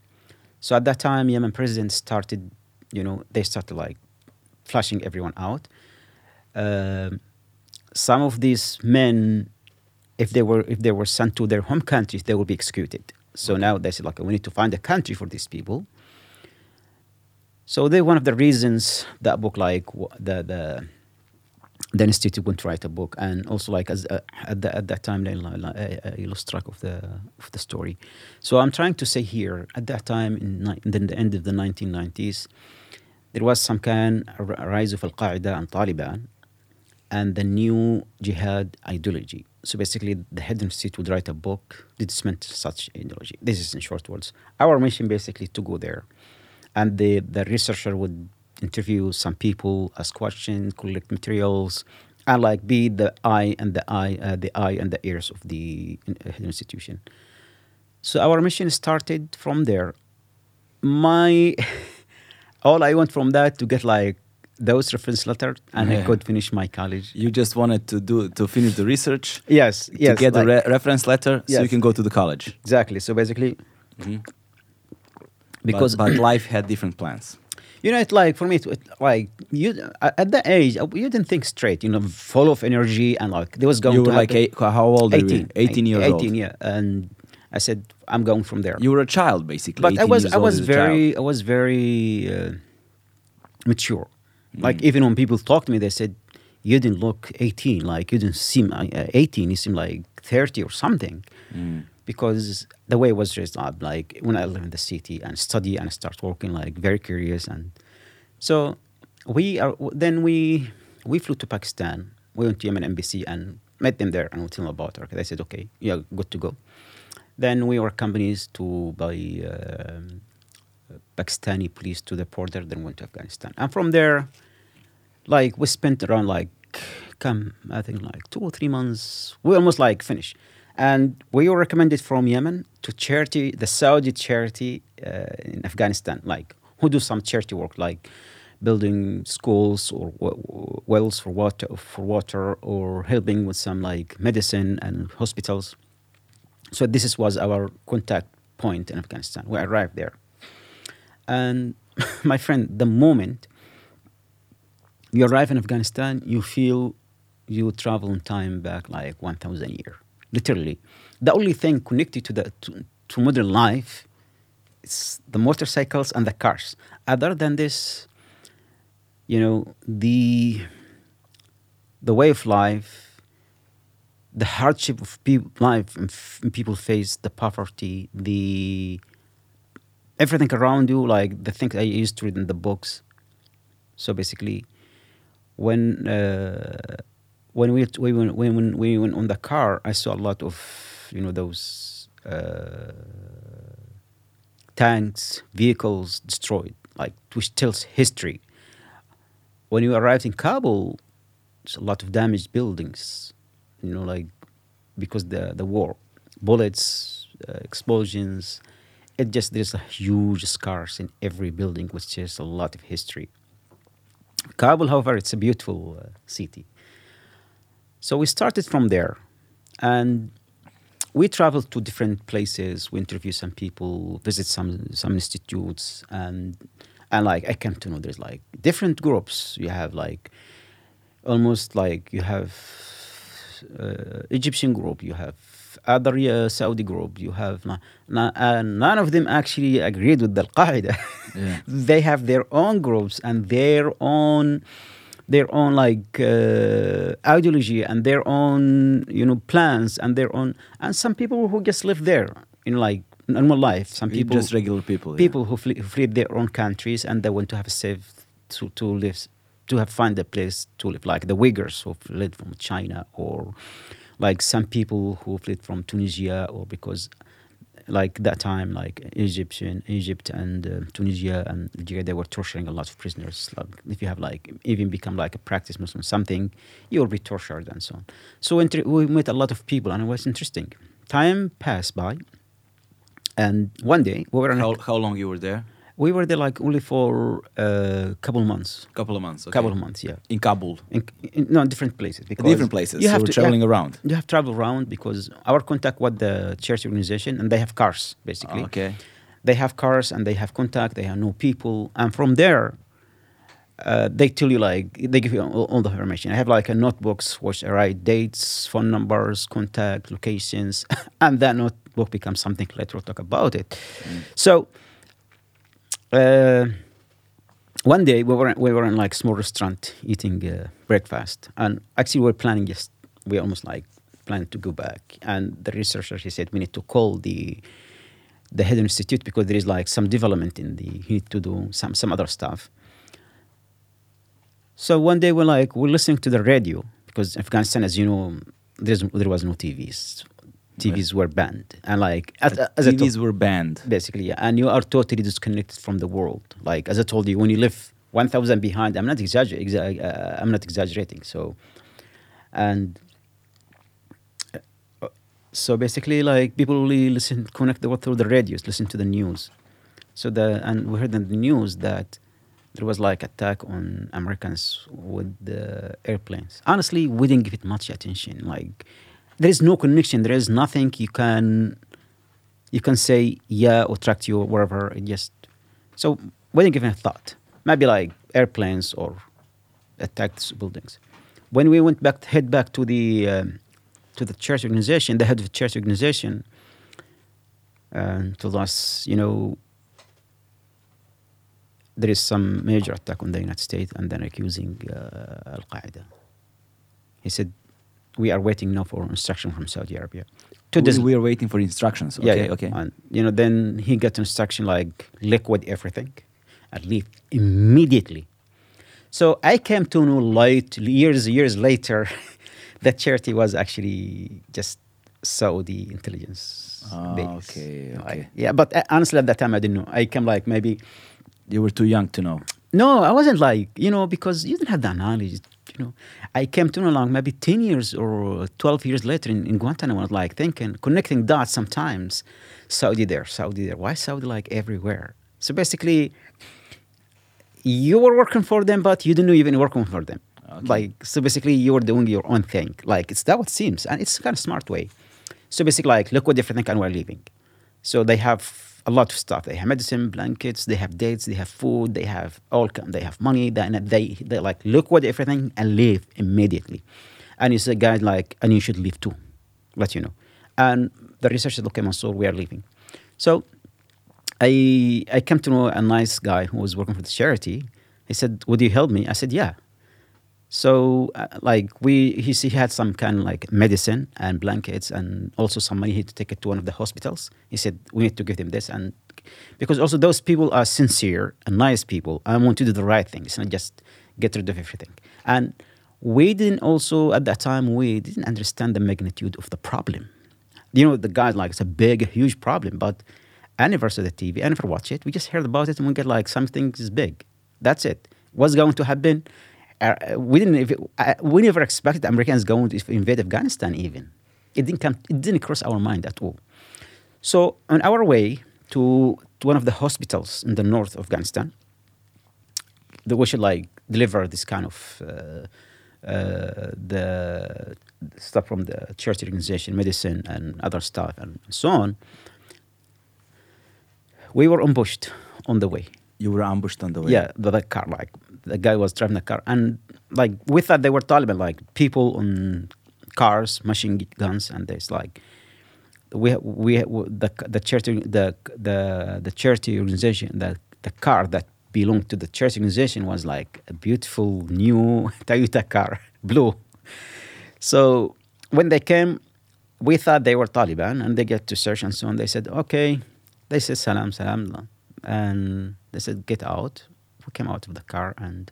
So at that time, Yemen president started, you know, they started like flashing everyone out. Um some of these men, if they were if they were sent to their home countries, they will be executed. So now they said like we need to find a country for these people. So they one of the reasons that book like the the the institute went to write a book. And also like as uh, at, the, at that time I, lost track of the of the story. So i'm trying to say here at that time in, ni- in the end of the 1990s there was some kind of rise of al-qaeda and taliban and the new jihad ideology. So basically the head institute would write a book to dismantle such ideology. This is in short words. Our mission basically to go there. And the, the researcher would interview some people, ask questions, collect materials, and like be the eye and the eye, uh, the eye and the ears of the uh, institution. So our mission started from there. My all I want from that to get like those reference letter, and I could finish my college. You just wanted to do to finish the research, Yes, yes, to get the like- re- reference letter, so you can go to the college. exactly. So basically, Mhm. because but, but life had different plans. You know, it's like for me, it, like you at that age, uh, you didn't think straight. You know, full of energy and like there was going. You to were like eight, how old are you? 18, 18 years 18, old. yeah. And I said, I'm going from there. You were a child, basically. but I was, I was as a child. very, I was very uh, mature. Like Mm. even when people talked to me, they said, "You didn't look 18. Like you didn't seem uh, 18. You seem like 30 or something." Mm. Because the way I was raised up, like when I live in the city and study and start working, like very curious, and so we are. Then we we flew to Pakistan. We went to Yemen embassy and met them there and we told them about it. They said, "Okay, yeah, good to go." Then we were companies to by um, Pakistani police to the border. Then went to Afghanistan, and from there, like we spent around like come I think like two or three months. We almost like finished, and we were recommended from Yemen to charity, the Saudi charity uh, in Afghanistan, like who do some charity work like building schools or wells for water for water or helping with some like medicine and hospitals. So this is, was our contact point in Afghanistan. We arrived there, and my friend, the moment you arrive in Afghanistan, you feel you travel in time back like 1,000 years, literally. The only thing connected to the to, to modern life is the motorcycles and the cars. Other than this, you know, the the way of life, the hardship of people life people face, the poverty, the everything around you, like the things I used to read in the books. So basically, when uh, when we we went when, when we went on the car, I saw a lot of you know those uh, tanks, vehicles destroyed, like which tells history. When you arrived in Kabul, there's a lot of damaged buildings, you know, like because the the war, bullets, uh, explosions. It just there's a huge scars in every building, which tells a lot of history. Kabul, however, it's a beautiful uh, city. So we started from there, and we traveled to different places. We interview some people, visit some some institutes, and and like I came to know there's like different groups. You have like almost like you have uh, Egyptian group, you have other uh, Saudi group, you have na- na- uh, none of them actually agreed with the Al Qaeda. Yeah. they have their own groups and their own their own like uh, ideology and their own you know plans and their own and some people who just live there in like normal life some people just regular people. yeah. people who, flee, who fled their own countries and they want to have a safe to, to live to have find a place to live like the Uyghurs who fled from China or like some people who fled from Tunisia or because like that time like Egyptian Egypt and uh, Tunisia and Algeria they were torturing a lot of prisoners. Like if you have like even become like a practice Muslim something you will be tortured and so on. So inter- we met a lot of people and it was interesting. Time passed by and one day we were in a How, how long you were there? We were there like only for a couple of months. couple of months. Okay. Couple of months, yeah. in Kabul. In, in, no, different places. Because Different places. You so have we're to traveling yeah, around. You have to travel around because our contact with the church organization, and they have cars basically. Ah, okay. They have cars and they have contact. They have no people, and from there, uh, they tell you like they give you all, all the information. I have like a notebooks which I write dates, phone numbers, contact, locations, and that notebook becomes something later. We'll talk about it. Mm. So uh, one day we were we were in like small restaurant eating uh, breakfast, and actually we were planning just we almost like planned to go back. And the researcher he said we need to call the the head institute because there is like some development in the you need to do some some other stuff. So one day we're like we're listening to the radio because Afghanistan, as you know, there was no TVs. TVs were banned, and like as, as TVs were banned. basically yeah. and you are totally disconnected from the world. Like as i told you when you live 1000 behind i'm not exagger- exa- uh, i'm not exaggerating so. And uh, so basically like people only listen connect the, world through the radios listen to the news. So the and we heard in the news that there was like attack on americans with the airplanes. Honestly we didn't give it much attention. Like there is no connection there is nothing you can you can say yeah or track you or whatever. It just so we didn't give it a thought. maybe like airplanes or attacked buildings. When we went back, head back to the um, to the church organization, the head of the church organization uh, told us, you know, there is some major attack on the United States and then accusing uh, Al Qaeda. He said, we are waiting now for instruction from Saudi Arabia. Two days we are waiting for instructions. yeah, Okay, yeah. okay. And you know, then he got instruction like liquid everything and leave immediately. So I came to know late years years later that charity was actually just Saudi intelligence Ah, base. okay, Like, okay. yeah, but uh, honestly at that time I didn't know. I came like maybe You were too young to know. no, I wasn't like, you know, because you didn't have the knowledge, you know. I came to like maybe 10 years or 12 years later in, in Guantanamo, like thinking, connecting dots sometimes. Saudi there, Saudi there. Why Saudi like everywhere? So basically, you were working for them, but you didn't even working for them. Okay. Like, so basically, you were doing your own thing. Like, it's that what seems. And it's kind of smart way. So basically, like, look what different thing and we're leaving. So they have a lot of stuff. They have medicine, blankets, they have dates, they have food, they have all they have money. They, they they like look what everything and leave immediately. And you say, guys, like, and you should leave too. Let you know. And the researcher said, okay, Mansoor, we are leaving. So I I came to know a nice guy who was working for the charity. He said, "Would you help me?" I said, "Yeah." So uh, like we he, he had some kind of like medicine and blankets and also some money he had to take it to one of the hospitals. He said we need to give them this and because also those people are sincere and nice people and want to do the right thing. It's not just get rid of everything. And we didn't also at that time we didn't understand the magnitude of the problem. You know the guys like it's a big huge problem, but I saw the TV. I never watch it. We just heard about it and we get like something is big. That's it. What's going to happen? Uh, we didn't. Uh, we never expected Americans going to invade Afghanistan. Even it didn't come. It didn't cross our mind at all. So on our way to, to one of the hospitals in the north of Afghanistan, that we should like deliver this kind of uh, uh, the stuff from the charity organization, medicine, and other stuff, and so on. We were ambushed on the way. You were ambushed on the way. Yeah, the, the car, like the guy was driving the car, and like we thought they were Taliban, like people on cars, machine guns, and there's like we we the the charity the the the charity organization the the car that belonged to the charity organization was like a beautiful new Toyota car, blue. So when they came, we thought they were Taliban, and they get to search and so on. They said, okay. They said salam salam, and they said get out. We came out of the car, and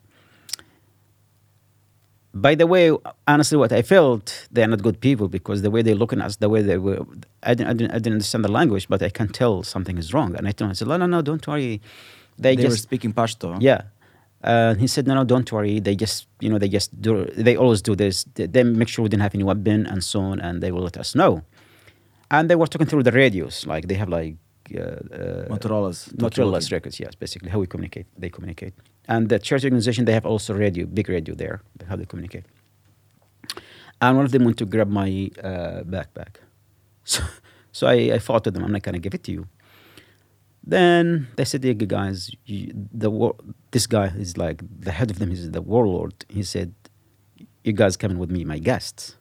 by the way, honestly, what I felt, they're not good people because the way they're looking at us, the way they were, I didn't, I didn't, I didn't understand the language, but I can tell something is wrong. And I told him, I said, no, no, no, don't worry. They, They, just were speaking Pashto. yeah. Uh, he said, no, no, don't worry. They just, you know, they just do, they always do this. They, they make sure we didn't have any weapon and so on, and they will let us know. And they were talking through the radios. Like they have like, Motorola's. Motorola's records, yes, basically how we communicate. They communicate. And the church organization, they have also radio, big radio there, how they communicate. And one of them went to grab my uh, backpack. So, so I, I fought with them. I'm not going to give it to you. Then they said, "Yeah, guys, you, the war, this guy is like the head of them. He's the warlord." He said, "You guys coming with me, my guests."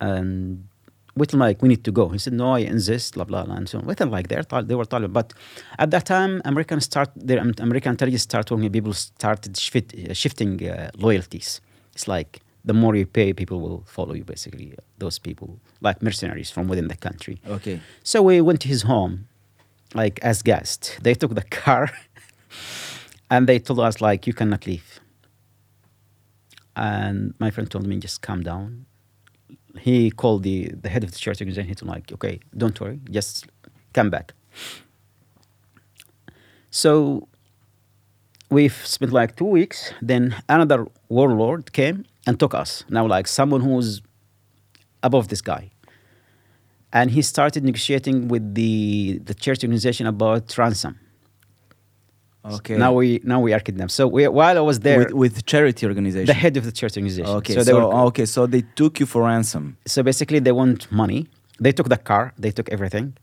And told like we need to go. He said, "No, I insist." Blah blah blah, and so on. Thought like they're they were Taliban, but at that time, American start their um, American intelligence started talking, people started shift, uh, shifting uh, loyalties. It's like the more you pay, people will follow you. Basically, those people like mercenaries from within the country. Okay. So we went to his home, like as guests. They took the car, and they told us like you cannot leave. And my friend told me just calm down. He called the the head of the church organization. He told me like, okay, don't worry, just come back. So we've spent like two weeks. Then another warlord came and took us. Now like someone who's above this guy and he started negotiating with the the church organization about ransom. Okay. Now we now we are kidnapped. So we, while I was there, with, with charity organization. the head of the church organization. Okay. So So, they were, okay. So they took you for ransom. so basically they want money. They took the car. They took everything,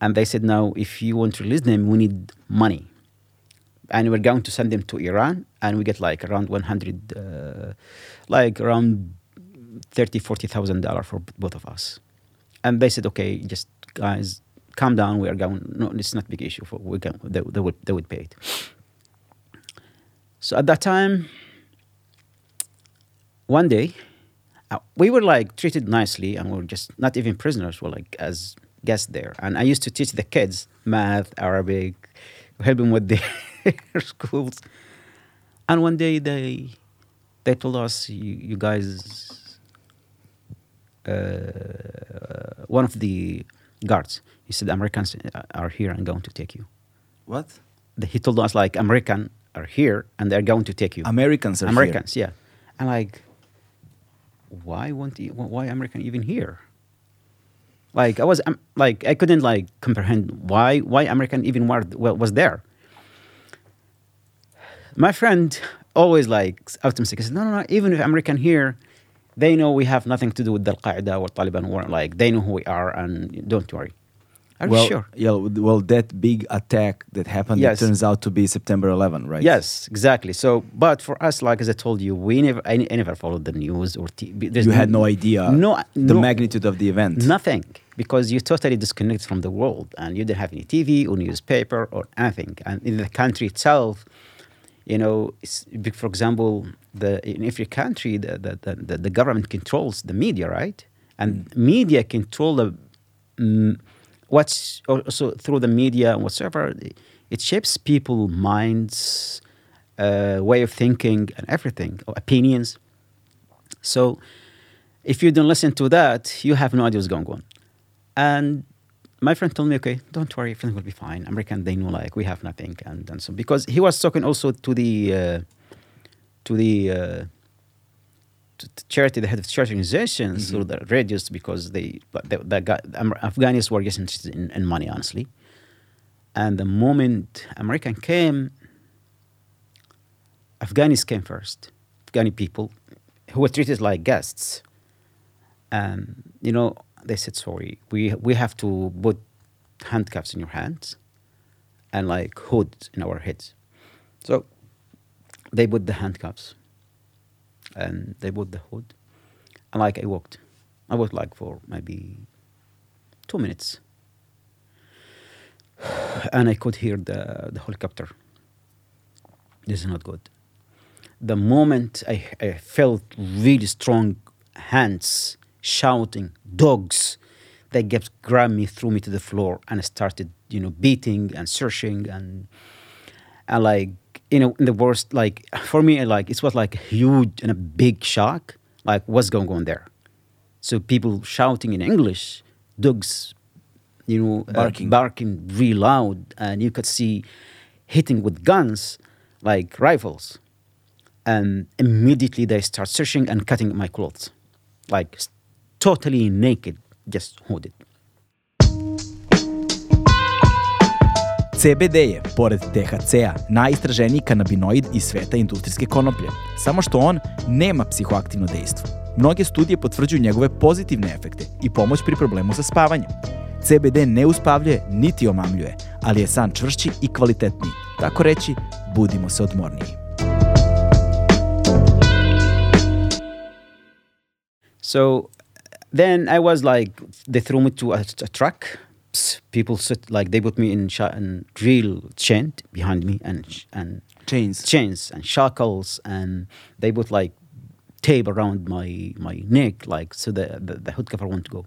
and they said, "Now, if you want to release them, we need money." and we're going to send them to Iran, and we get like around 100, uh, like around 30, 40,000 dollars for both of us. And they said, okay, just guys, calm down. We are going. No, it's not a big issue. For we can, they, they would they would pay it. So at that time, one day, uh, we were like treated nicely, and we were just not even prisoners. We're like as guests there, and I used to teach the kids math, Arabic, help them with their schools. And one day they they told us, you, you guys, uh, one of the guards, he said, Americans are here and going to take you. What? The- He told us like American are here and they're going to take you. Americans are Americans, yeah. And like, why won't he, why American even here? Like I was um, like I couldn't like comprehend why why American even were, wa- was there. My friend always like optimistic. He said, no, no, no. Even if American here, they know we have nothing to do with Al Qaeda or Taliban war. Like they know who we are, and don't worry. Are well, you sure? Yeah, well, that big attack that happened Yes. it turns out to be September 11, right? Yes, exactly. So, but for us, like as I told you, we never, I, I never followed the news or TV. There's You had no idea no, the no, magnitude of the event. nothing, because you totally disconnected from the world, and you didn't have any TV or newspaper or anything. And in the country itself, you know, it's, for example, the in every country, the the, the, the, government controls the media, right? And media control the mm, what's also through the media and whatsoever. It shapes people's minds, uh, way of thinking, and everything, opinions. So, if you don't listen to that, you have no idea what's going on. And my friend told me, okay, don't worry, everything will be fine. American, they know like we have nothing, and, and so because he was talking also to the uh, to the uh, to the charity, the head of charity organizations through the radios because they but the, the Afghanis were getting interested in, in money, honestly. And the moment American came, Afghanis came first. Afghani people who were treated like guests. And you know, they said, "Sorry, we we have to put handcuffs in your hands, and like hoods in our heads." So they put the handcuffs, and they put the hood, and like I walked, I walked like for maybe two minutes, and I could hear the the helicopter. This is not good. The moment I, I felt really strong hands shouting, dogs, they kept grabbed me, threw me to the floor, and started, you know, beating and searching and and like you know, in the worst, like for me, like it was like a huge and a big shock. Like what's going on there? So people shouting in English, dogs, you know, uh, Barking. barking really loud, and you could see hitting with guns, like rifles. And immediately they start searching and cutting my clothes, like totally naked, just hooded. CBD е, поред THC-а, најистраженiji канабиноид из света индустријске коноплје, само што он нема психоактивно дејство. Многе студије потврđuju његове позитивне ефекте и помош при проблему со спавањем. CBD не успављује нити омамљује, али е сан čvršći и квалитетни. Тако reći, будимо се одморнији. So then I was like, they threw me to a, a truck People sit like they put me in, sh- in real chain behind me and sh- and Chains. chains and shackles and they put like tape around my my neck like so the the, the hood cover won't go.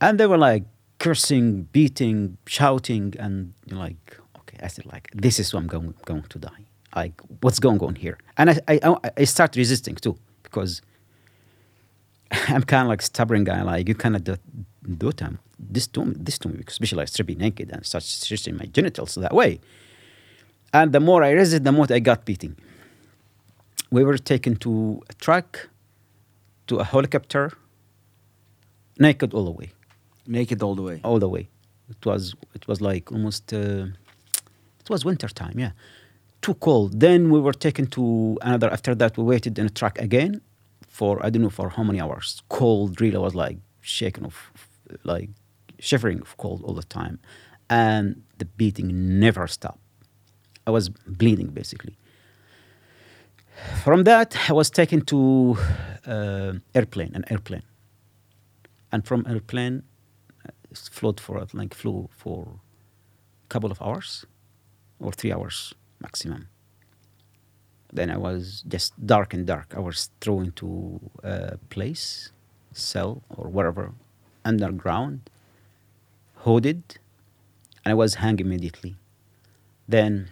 And they were like cursing, beating, shouting, and like, okay, I said like this is what I'm going going to die. Like what's going on here? And I I, I start resisting too because I'm kind of like stubborn guy. Like you cannot do, do time this to me, this to me, because especially I strip naked and such stretching my genitals that way. And the more I resisted, the more I got beating. We were taken to a truck, to a helicopter, naked all the way, Naked all the way. all the way. It was it was like almost uh, it was winter time, yeah, too cold. Then we were taken to another. After that, we waited in a truck again for I don't know for how many hours. Cold, really, I was like shaking of like shivering cold all the time, and the beating never stopped. I was bleeding basically. From that, I was taken to uh, airplane, an airplane, and from airplane, uh, float for like flew for a couple of hours, or three hours maximum. Then I was just dark and dark. I was thrown to a place, cell or wherever, underground, hooded, and I was hung immediately. Then,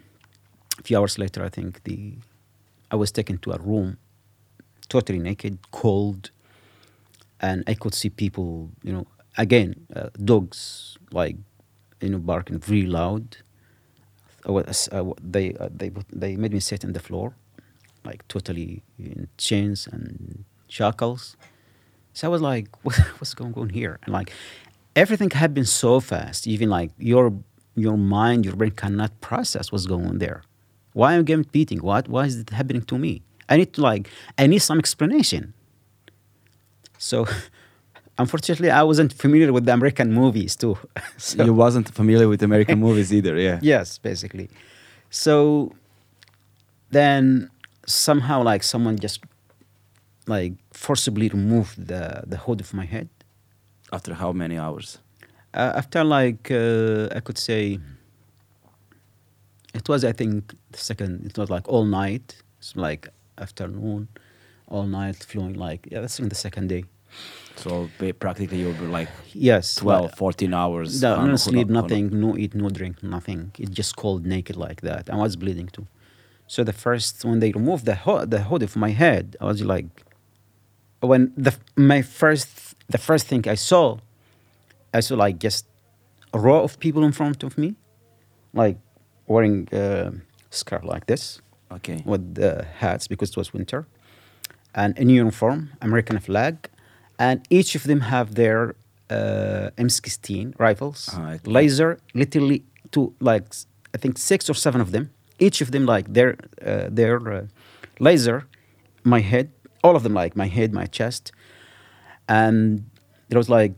a few hours later, I think the I was taken to a room, totally naked, cold, and I could see people, you know, again, uh, dogs like, you know, barking very loud. I was, they uh, they they made me sit on the floor, like totally in chains and shackles. So I was like, what's going on here? And like, everything had been so fast. Even like your your mind, your brain cannot process what's going on there. Why am I getting beating? What? Why is it happening to me? I need to like, I need some explanation. So, unfortunately, I wasn't familiar with the American movies too. so, you wasn't familiar with American movies either, yeah. Yes, basically. So, then somehow, like someone just like forcibly removed the the hood of my head. After how many hours? Uh, after like uh, I could say it was I think the second it was like all night. It's like afternoon all night flowing like yeah that's in the second day. So practically you were like yes 12 14 hours no, no sleep nothing no eat no drink nothing. It just cold naked like that. I was bleeding too. So the first when they removed the hood the hood of my head I was like when the my first the first thing I saw I saw like just a row of people in front of me, like wearing uh, scarf like this. Okay. With the hats because it was winter, and in uniform, American flag, and each of them have their uh, M16 rifles, Ah, okay. laser, literally two like I think six or seven of them. Each of them like their uh, their uh, laser, my head, all of them like my head, my chest, and there was like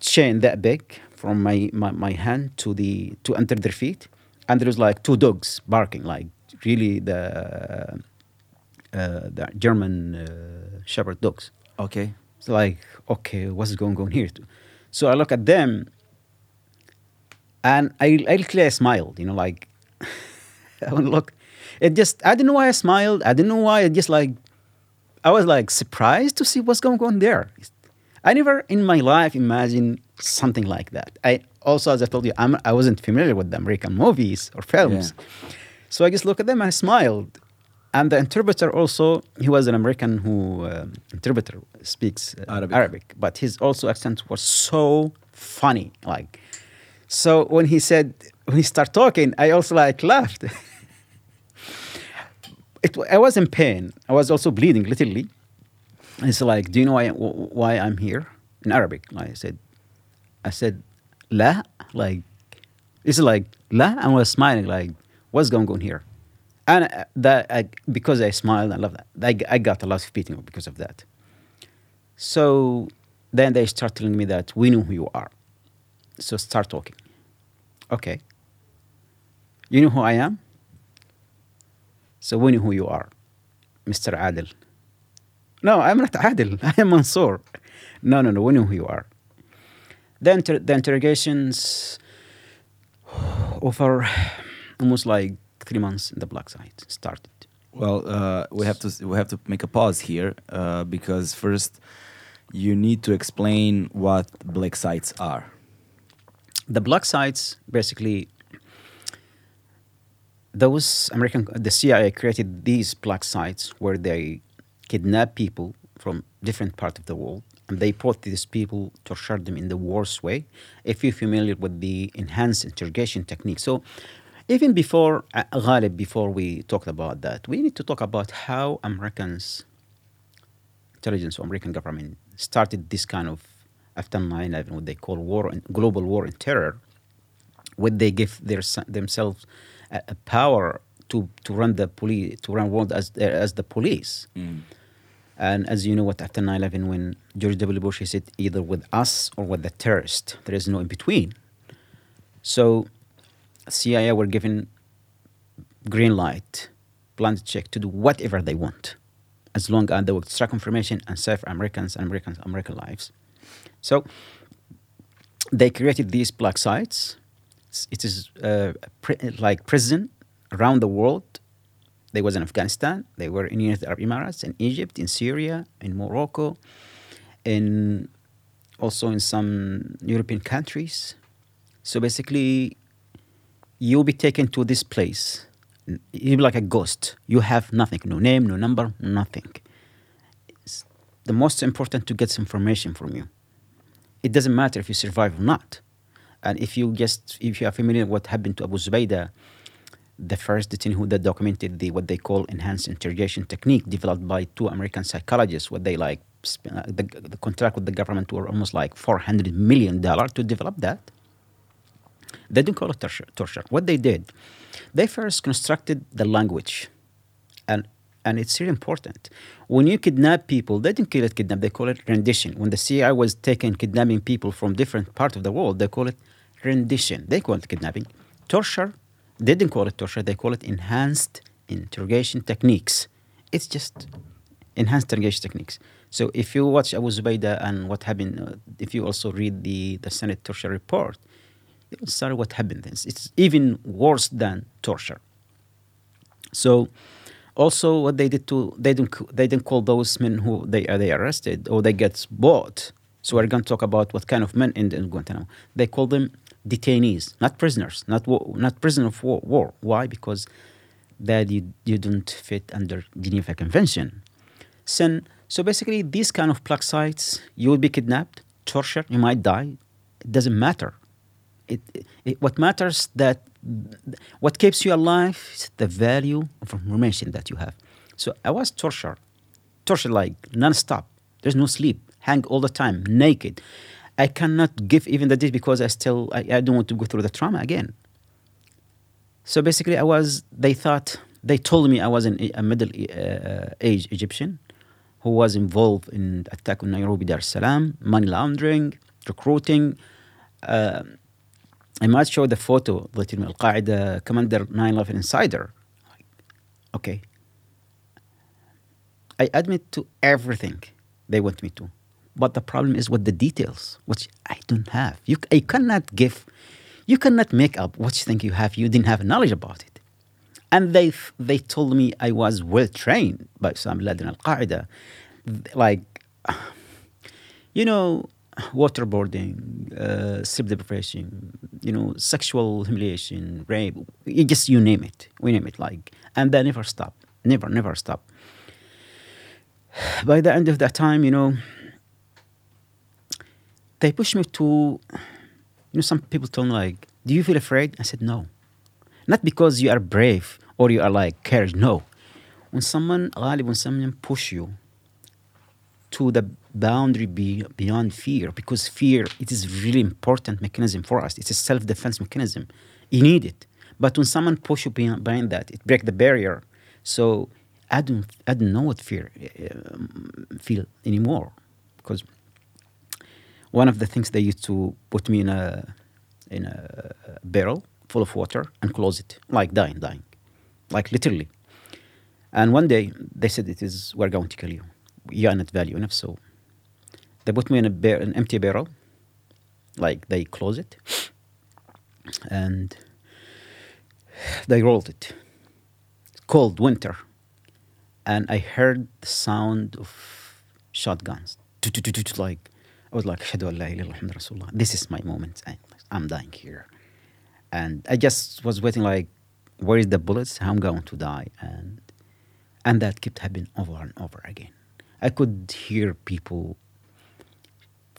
chain that big from my, my, my hand to the to under their feet, and there was like two dogs barking, like really the uh, the German uh, Shepherd dogs. Okay. It's like okay, what's going on here? So I look at them, and I I literally smiled, you know, like I look. It just I don't know why I smiled. I don't know why. It just like I was like surprised to see what's going on there. I never in my life imagined something like that. I also, as I told you, I'm, I wasn't familiar with the American movies or films. Yeah. So I just looked at them and I smiled. And the interpreter also, he was an American who, um, interpreter, speaks uh, Arabic. Arabic, but his also accent was so funny. Like, so when he said, when he started talking, I also like laughed. it, I was in pain. I was also bleeding, literally. It's like, do you know why, why I'm here? In Arabic. I said, I said, la, like, it's like, la, and I was smiling, like, what's going on here? And uh, that, I, because I smiled, I love that. I, I got a lot of beating because of that. So then they start telling me that we know who you are. So start talking. Okay. You know who I am? So we know who you are, Mr. Adil. No, I'm not Adil. I am Mansoor. No, no, no. We know who you are. The, inter- the interrogations over almost like three months in the black site started. Well, uh, we have to we have to make a pause here uh, because first you need to explain what black sites are. The black sites basically those American the CIA created these black sites where they kidnap people from different parts of the world and they brought these people torture them in the worst way if you're familiar with the enhanced interrogation technique. So even before uh, Ghalib, before we talked about that we need to talk about how americans intelligence american government started this kind of after 9-11 what they call war and global war and terror when they give their, themselves a, power to, to run the police to run world as as the police. Mm. And as you know what after 9-11 when george w. Bush he said either with us or with the terrorist. There is no in between. So cia were given green light, blank check to do whatever they want, as long as they would extract information and save Americans and Americans American lives. So they created these black sites. It's- uh, pri- like prison around the world. They was in Afghanistan. They were in United Arab Emirates, in Egypt, in Syria, in Morocco, in also in some European countries. So basically, you'll be taken to this place. You'll be like a ghost. You have nothing, no name, no number, nothing. It's the most important to get some information from you. It doesn't matter if you survive or not. And if you just, if you are familiar with what happened to Abu Zubaydah, the first detainee who that documented the what they call enhanced interrogation technique developed by two American psychologists. What they like, uh, the, the contract with the government were almost like four hundred million dollar to develop that. They didn't call it torture, torture. What they did, they first constructed the language, and and it's really important. When you kidnap people, they didn't call it kidnap; they call it rendition. When the CIA was taking kidnapping people from different parts of the world, they call it rendition. They call it kidnapping. Torture, they didn't call it torture; they call it enhanced interrogation techniques. It's just enhanced interrogation techniques. So if you watch Abu Zubaydah and what happened, uh, if you also read the, the Senate torture report, see what happened. It's, it's even worse than torture. So also what they did to they didn't they didn't call those men who they are they arrested or they get bought. So we're going to talk about what kind of men in Guantanamo. They call them detainees, not prisoners, not not prisoner of war, war. Why? Because that you, you don't fit under Geneva Convention. So, so basically, these kind of black sites, you will be kidnapped, tortured, you might die. It doesn't matter. It, it, what matters that what keeps you alive is the value of information that you have. So I was tortured, tortured like non-stop. There's no sleep, hang all the time, naked. I cannot give even the date because I still I, I don't want to go through the trauma again. So basically, I was. They thought they told me I was an, a middle uh, age Egyptian who was involved in attack on Nairobi, Dar es Salaam, money laundering, recruiting. Uh, I might show the photo. Tell me Al Qaeda commander 9/11 insider. Okay. I admit to everything they want me to, but the problem is with the details, which I don't have. You, I cannot give, you cannot make up what you think you have. You didn't have knowledge about it. And they they told me I was well trained by Osama bin Laden Al Qaeda, like, you know, waterboarding, uh, sleep deprivation, you know, sexual humiliation, rape, you just you name it, we name it. Like, and they never stop, never, never stop. By the end of that time, you know, they pushed me to, you know, some people told me like, do you feel afraid? I said, no. Not because you are brave or you are like courage. No. When someone, when someone push you to the boundary be, beyond fear, because fear, it is really important mechanism for us. It's a self-defense mechanism. You need it. But when someone push you behind, that, it break the barrier. So I don't, I don't know what fear uh, feel anymore because one of the things they used to put me in a in a barrel full of water and close it, like dying, dying, like literally. And one day they said it is we're going to kill you. You are not value enough, so they put me in a bar- an empty barrel, like they close it, and they rolled it. Cold winter, and I heard the sound of shotguns, like I was like, "Ashhadu an la ilaha Rasulullah." This is my moment. I'm dying here, and I just was waiting, like, where is the bullets? I'm going to die, and and that kept happening over and over again. I could hear people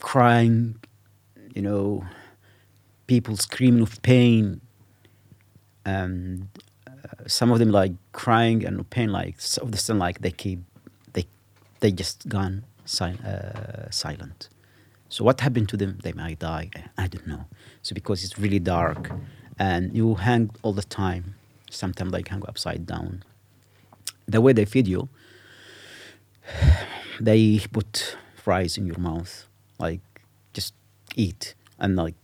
crying, you know, people screaming of pain, and uh, some of them like crying and pain, like some of the like they keep, they, they just gone sil- uh, silent. So what happened to them? They might die. I don't know. So because it's really dark, and you hang all the time. Sometimes like hang upside down. The way they feed you, they put fries in your mouth, like just eat, and like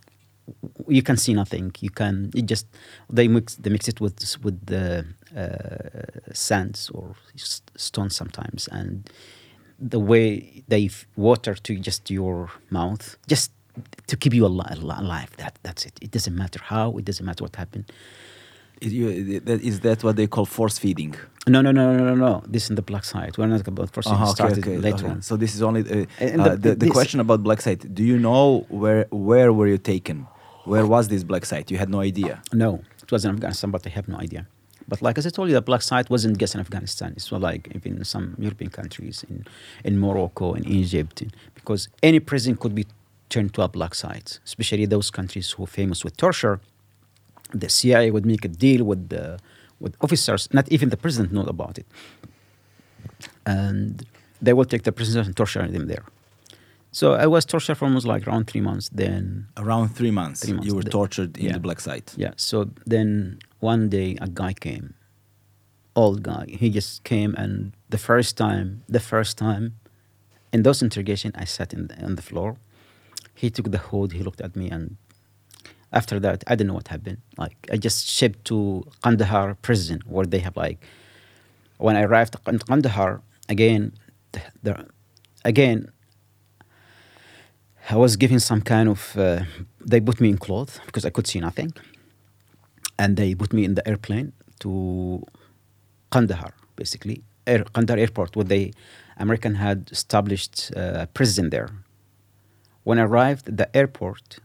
you can see nothing. You can you just they mix they mix it with with the uh, sands or stones sometimes, and the way they water to just your mouth, just to keep you ali- ali- alive. That that's it. It doesn't matter how. It doesn't matter what happened. Is, you, that, is that what they call force feeding? No, no, no, no, no, no. This is the black site. We're not about first. Uh-huh, it started later okay. on. So this is only uh, uh, the- the, the, question about black site. Do you know where where were you taken? Where was this black site? You had no idea. No, it was in Afghanistan, but I have no idea. But like as I told you, the black site wasn't just in Afghanistan. It's like even in some European countries, in, in Morocco, in Egypt, because any prison could be turned to a black site, especially those countries who are famous with torture. The CIA would make a deal with the with officers. Not even the president knew about it, and they will take the prisoners and torture them there. So I was tortured for almost like around three months. Then Around three months, Three months. you were The- tortured in yeah. the black site. Yeah. So then one day a guy came, old guy. He just came and the first time, the first time, in those interrogation, I sat in the, on the floor. He took the hood. He looked at me, and after that, I didn't know what happened. Like I just shipped to Kandahar prison, where they have like. When I arrived in Kandahar, again, the, the again. I was given some kind of. Uh, they put me in clothes because I could see nothing and they put me in the airplane to Kandahar, basically, Air, Kandahar airport, where they American had established uh, a prison there. When I arrived at the airport,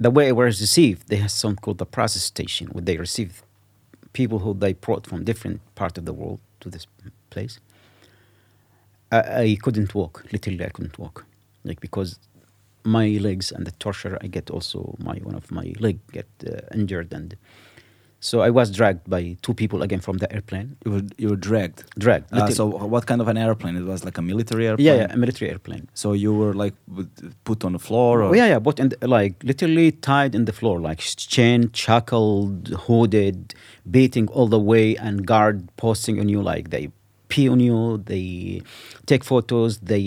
the way I was received, they had something called the process station, where they receive people who they brought from different part of the world to this place. I, I couldn't walk. Literally, I couldn't walk, like because my legs and the torture I get also my one of my leg get uh, injured and so I was dragged by two people again from the airplane You were you were dragged. dragged Uh, so what kind of an airplane? It was like a military airplane. yeah yeah a military airplane So you were like put on the floor. Or? oh, yeah yeah but in the, like literally tied in the floor like chain shackled hooded beating all the way and guard posting on you like they pee on you they take photos they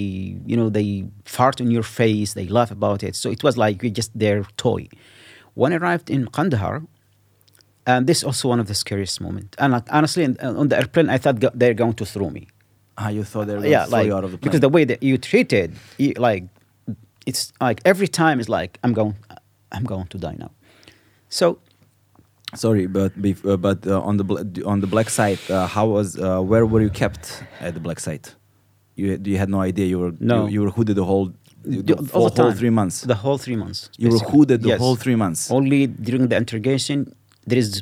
you know they fart on your face they laugh about it. So it was like just their toy. When I arrived in Kandahar and this is also one of the scariest moments and like, honestly on the airplane I thought they're going to throw me. Ah, you thought they were going yeah to throw like you out of the plane. because the way that you treated you, like it's like every time is like i'm going i'm going to die now. So Sorry, but bef- uh, but uh, on the bl- on the black site, uh, how was uh, where were you kept at the black site? You you had no idea you were No. you, you were hooded the whole the, the- the whole time, three months. the whole three months you were hooded the Yes. whole three months. only during the interrogation there is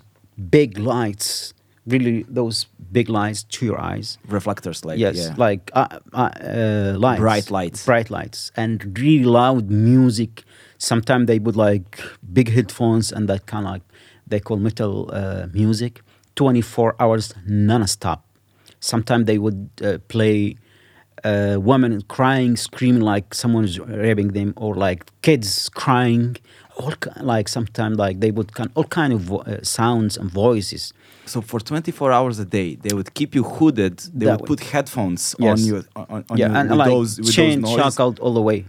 big lights really those big lights to your eyes Reflectors, like yes yeah. like uh, uh, uh, lights Bright lights. bright lights and really loud music sometimes they put like big headphones and that kind of like they call metal uh, music 24 hours non-stop. Sometimes they would uh, play uh, women crying screaming like someone's raping them or like kids crying. All like sometimes like they would kind all kind of uh, sounds and voices. So for 24 hours a day, they would keep you hooded. They That would put headphones Yes. on you on, on yeah you and with like those with chain those shackled all the way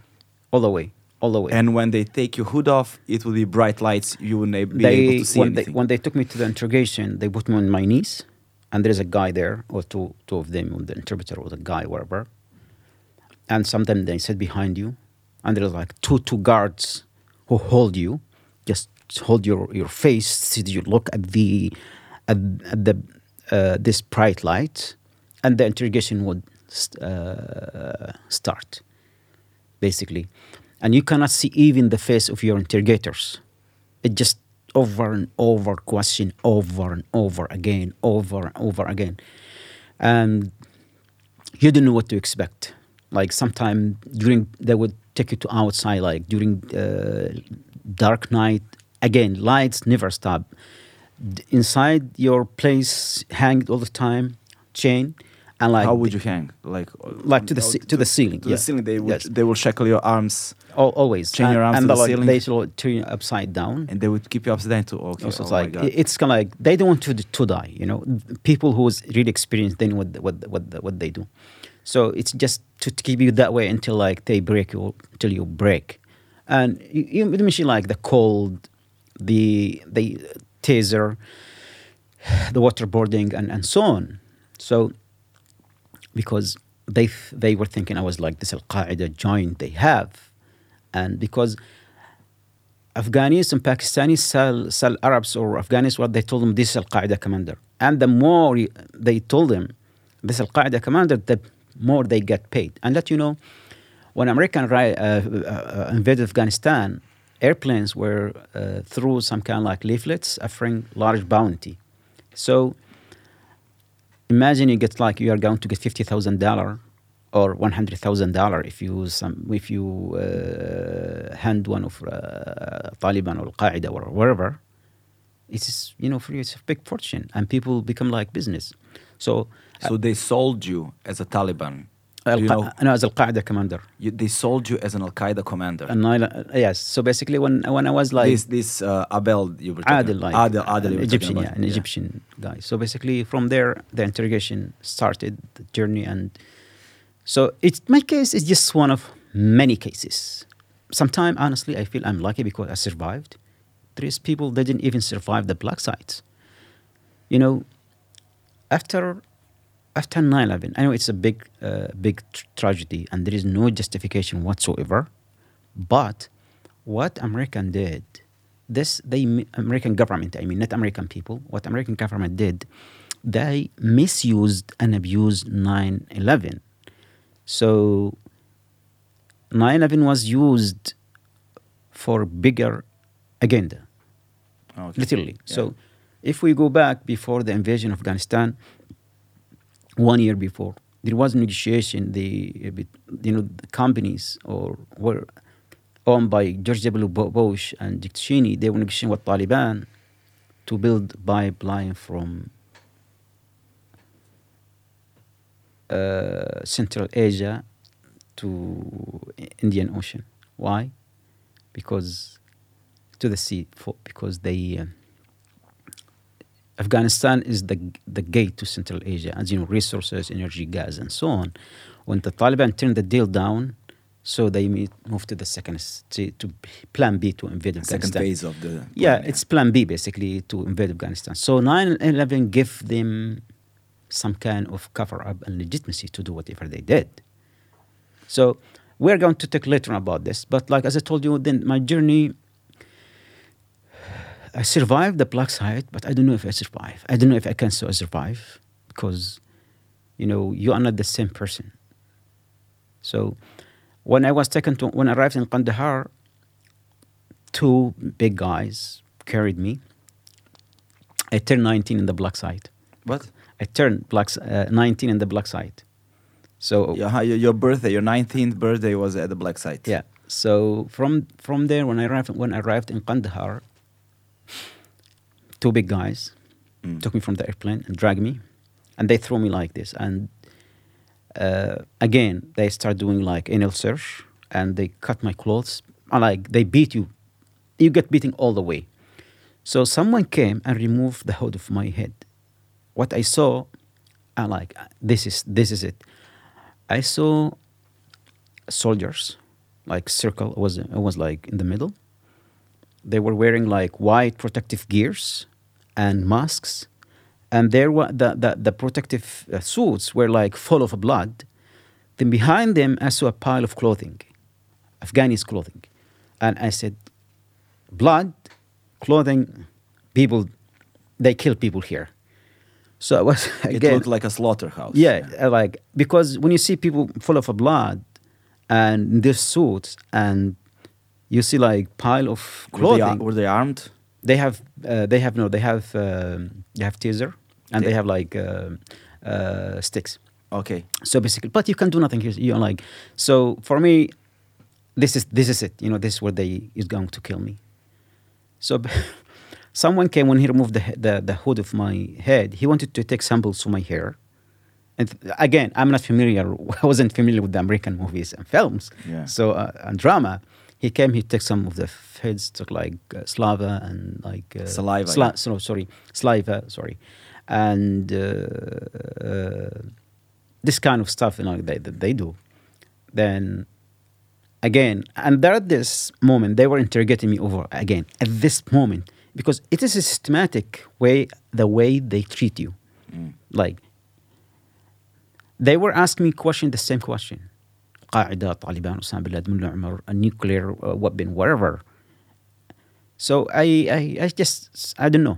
all the way all the way And when they take your hood off, it will be bright lights. You wouldn't be able to see when they anything. when they took me to the interrogation, they put me on my knees, and there's a guy there, or two two of them, the interpreter or the guy, whatever. And sometimes they sit behind you, and there's like two two guards who hold you, just hold your your face, so you look at the at, at the uh, this bright light, and the interrogation would st- uh, start, basically, and you cannot see even the face of your interrogators it just over and over question over and over again over and over again and you don't know what to expect like sometime during they would take you to outside like during uh, dark night again lights never stop inside your place hanged all the time chain and like How would you hang? Like Like to the ce- to the ceiling, To yeah. the ceiling. They would Yes. they will shackle your arms al- always and, your uh, arms and to the like, ceiling. they will turn you upside down and they would keep you upside down too. Okay. Also, oh it's my like it's kind of like they don't want to to die. You know, people who's really experienced they know what what what what they do. So it's just to, to keep you that way until like they break you until you break, and you, you mention like the cold, the the taser, the waterboarding, and and so on. So because they they were thinking I was like this Al Qaeda joint they have, and because Afghanis and Pakistanis sell, sell Arabs or Afghanis what they told them this is Al Qaeda commander, and the more they told them this Al Qaeda commander, the more they get paid. And let you know, when American uh, uh, invaded Afghanistan, airplanes were uh, through some kind of like leaflets offering large bounty. So imagine you get like you are going to get fifty thousand dollar or one hundred thousand dollar if you some if you uh, hand one of uh, Taliban or Al Qaeda or wherever. It's you know for you it's a big fortune and people become like business. So So they sold you as a Taliban. Al you know, no, as Al Qaeda commander. you, they sold you as an Al Qaeda commander. Uh, yes, so basically when when I was like this this uh, Abel you were about. like Adil you an Egyptian, talking yeah, an Egyptian guy. So basically, from there, the interrogation started, the journey, and so it's my case is just one of many cases. Sometimes, honestly, I feel I'm lucky because I survived. There is people that didn't even survive the black sites. You know, after after 9/11, I know it's a big uh, big tr- tragedy, and there is no justification whatsoever. But what American did, this they mi- American government, I mean not American people, what American government did, they misused and abused 9/11. So 9/11 was used for bigger agenda oh, Okay. literally. Yeah. So, if we go back before the invasion of Afghanistan, one year before, there was negotiation. The you know the companies or were owned by George W. Bush and Dick Cheney. They were negotiating with Taliban to build pipeline from uh, Central Asia to Indian Ocean. Why? Because to the sea for, because they uh, Afghanistan is the the gate to Central Asia, as you know, resources, energy, gas, and so on. When the Taliban turned the deal down, so they moved to the second to, to Plan B to invade Afghanistan. Second phase of the Yeah, plan, it's Plan B basically to invade Afghanistan. So 9/11 gave them some kind of cover up and legitimacy to do whatever they did. So we're going to talk later about this, but like as I told you, then my journey. I survived the black site, but I don't know if I survive. I don't know if I can so survive because, you know, you are not the same person. So, when I was taken to, when I arrived in Kandahar, two big guys carried me. I turned 19 in the black site. What? I turned black, uh, 19 in the black site. So Your, your birthday, your 19th birthday was at the black site. yeah. So from from there, when I arrived when I arrived in Kandahar, two big guys Mm. took me from the airplane and dragged me, and they threw me like this. And uh, again, they start doing like anal search, and they cut my clothes. And, Like they beat you, you get beaten all the way. So someone came and removed the hood of my head. What I saw, I like this is this is it. I saw soldiers, like circle it was it was like in the middle. They were wearing like white protective gears and masks, and there were the the, the protective uh, suits were like full of blood. Then behind them, I saw a pile of clothing, Afghani's clothing, and I said, "Blood, clothing, people, they kill people here." So I was again, It looked like a slaughterhouse. Yeah, uh, like because when you see people full of blood and these suits, and you see like pile of Were they, clothing, were they armed? they have uh, they have no, they have um, they have taser and they Yeah. have like um uh, sticks. Okay. So basically, but you can do nothing. You're you're like so for me, this is this is it. You know, this is where they is going to kill me. So someone came when he removed the, the the hood of my head. He wanted to take samples of my hair. And again, I'm not familiar. I wasn't familiar with the American movies and films. Yeah. So uh, and drama. He came. He took some of the heads, took like uh, slava and like uh, Saliva, Sla- yeah. so, sorry, saliva. Sorry, and uh, uh, this kind of stuff. You know, they, that they do. Then again, and there at this moment, they were interrogating me over again at this moment because it is a systematic way, the way they treat you. Like, they were asking me question, the same question. قاعدة طالبان أسامة بن لادن من عمر a nuclear uh, weapon whatever so I, I I just I don't know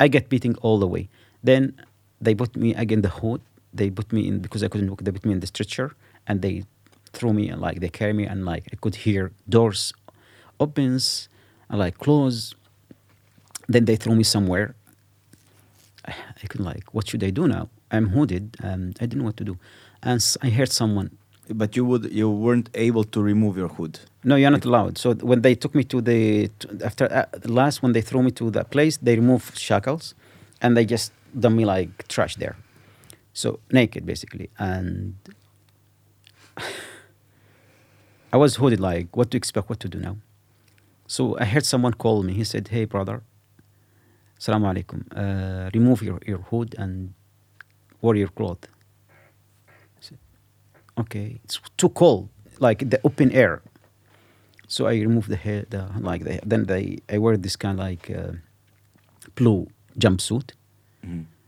I get beating all the way then they put me again the hood they put me in because I couldn't walk they put me in the stretcher and they threw me and like they carry me and like I could hear doors opens and like close then they throw me somewhere I could like, what should I do now? I'm hooded and I didn't know what to do. And I heard someone, But you would you weren't able to remove your hood. no, you're not allowed. So when they took me to the, to, after uh, last, when they threw me to that place, they removed shackles and they just dump me like trash there. So naked basically. And I was hooded like, what to expect, what to do now? So I heard someone call me. He said, hey, brother, Assalamu alaikum. Uh, remove your, your hood and wear your clothes. I said, okay, it's too cold, like the open air. So I remove the hair, the, like the, then they, I wear this kind of like uh, blue jumpsuit,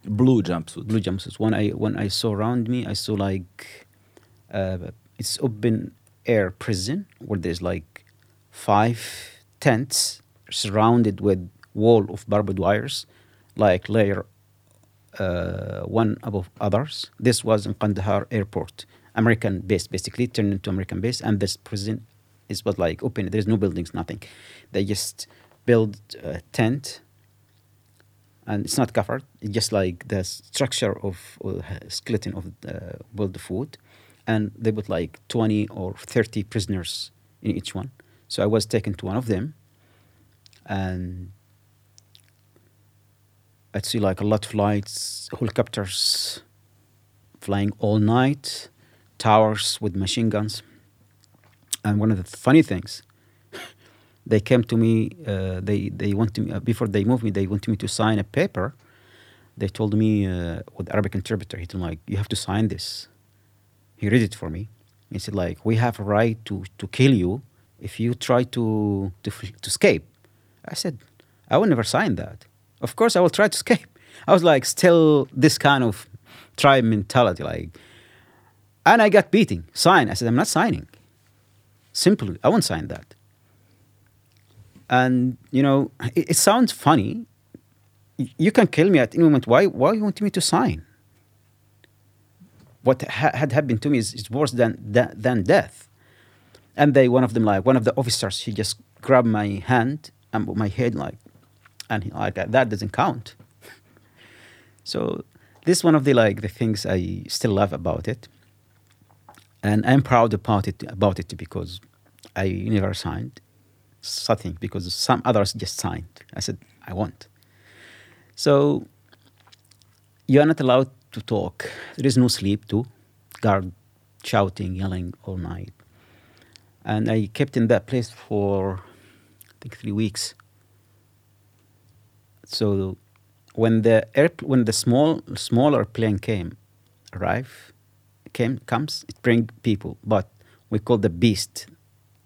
Blue jumpsuit. blue jumpsuit. When I when I saw around me, I saw like uh, it's open air prison where there's like five tents surrounded with wall of barbed wires, like layer uh, one above others. This was in Kandahar airport, American base basically turned into American base, and this prison is was like open. There's no buildings, nothing. They just build a tent, and it's not covered. It's just like the structure of uh, skeleton of uh, build food, and they put like twenty or thirty prisoners in each one. So I was taken to one of them, and I'd see like a lot of lights, helicopters flying all night, towers with machine guns. And one of the funny things, they came to me. Uh, they they wanted me uh, before they moved me. They wanted me to sign a paper. They told me uh, with Arabic interpreter. He told me like, "You have to sign this." He read it for me. He said like, "We have a right to to kill you if you try to to to escape." I said, "I will never sign that. Of course, I will try to escape." I was like, still this kind of tribe mentality, like, and I got beating. Sign. I said, "I'm not signing." Simply, I won't sign that. And you know, it, it sounds funny. You can kill me at any moment. Why? Why you want me to sign? What ha- had happened to me is, is worse than, than than death. And they, one of them, like one of the officers, he just grabbed my hand and my head, like, and he, like that doesn't count. So this is one of the like the things I still love about it, and I'm proud about it about it because I never signed something because some others just signed. I said I want. So you are not allowed to talk. There is no sleep too. Guard shouting, yelling all night, and I kept in that place for I think three weeks. So when the air, when the small smaller plane came, arrive, came comes, it bring people, but we call the beast,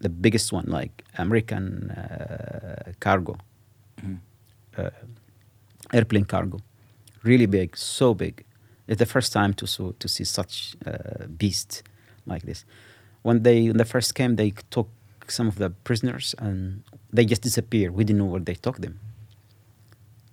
the biggest one, like American uh, cargo, uh, airplane cargo, really big, so big. It's the first time to so, to see such uh, beast like this. When they when they first came, they took some of the prisoners and they just disappeared. We didn't know where they took them.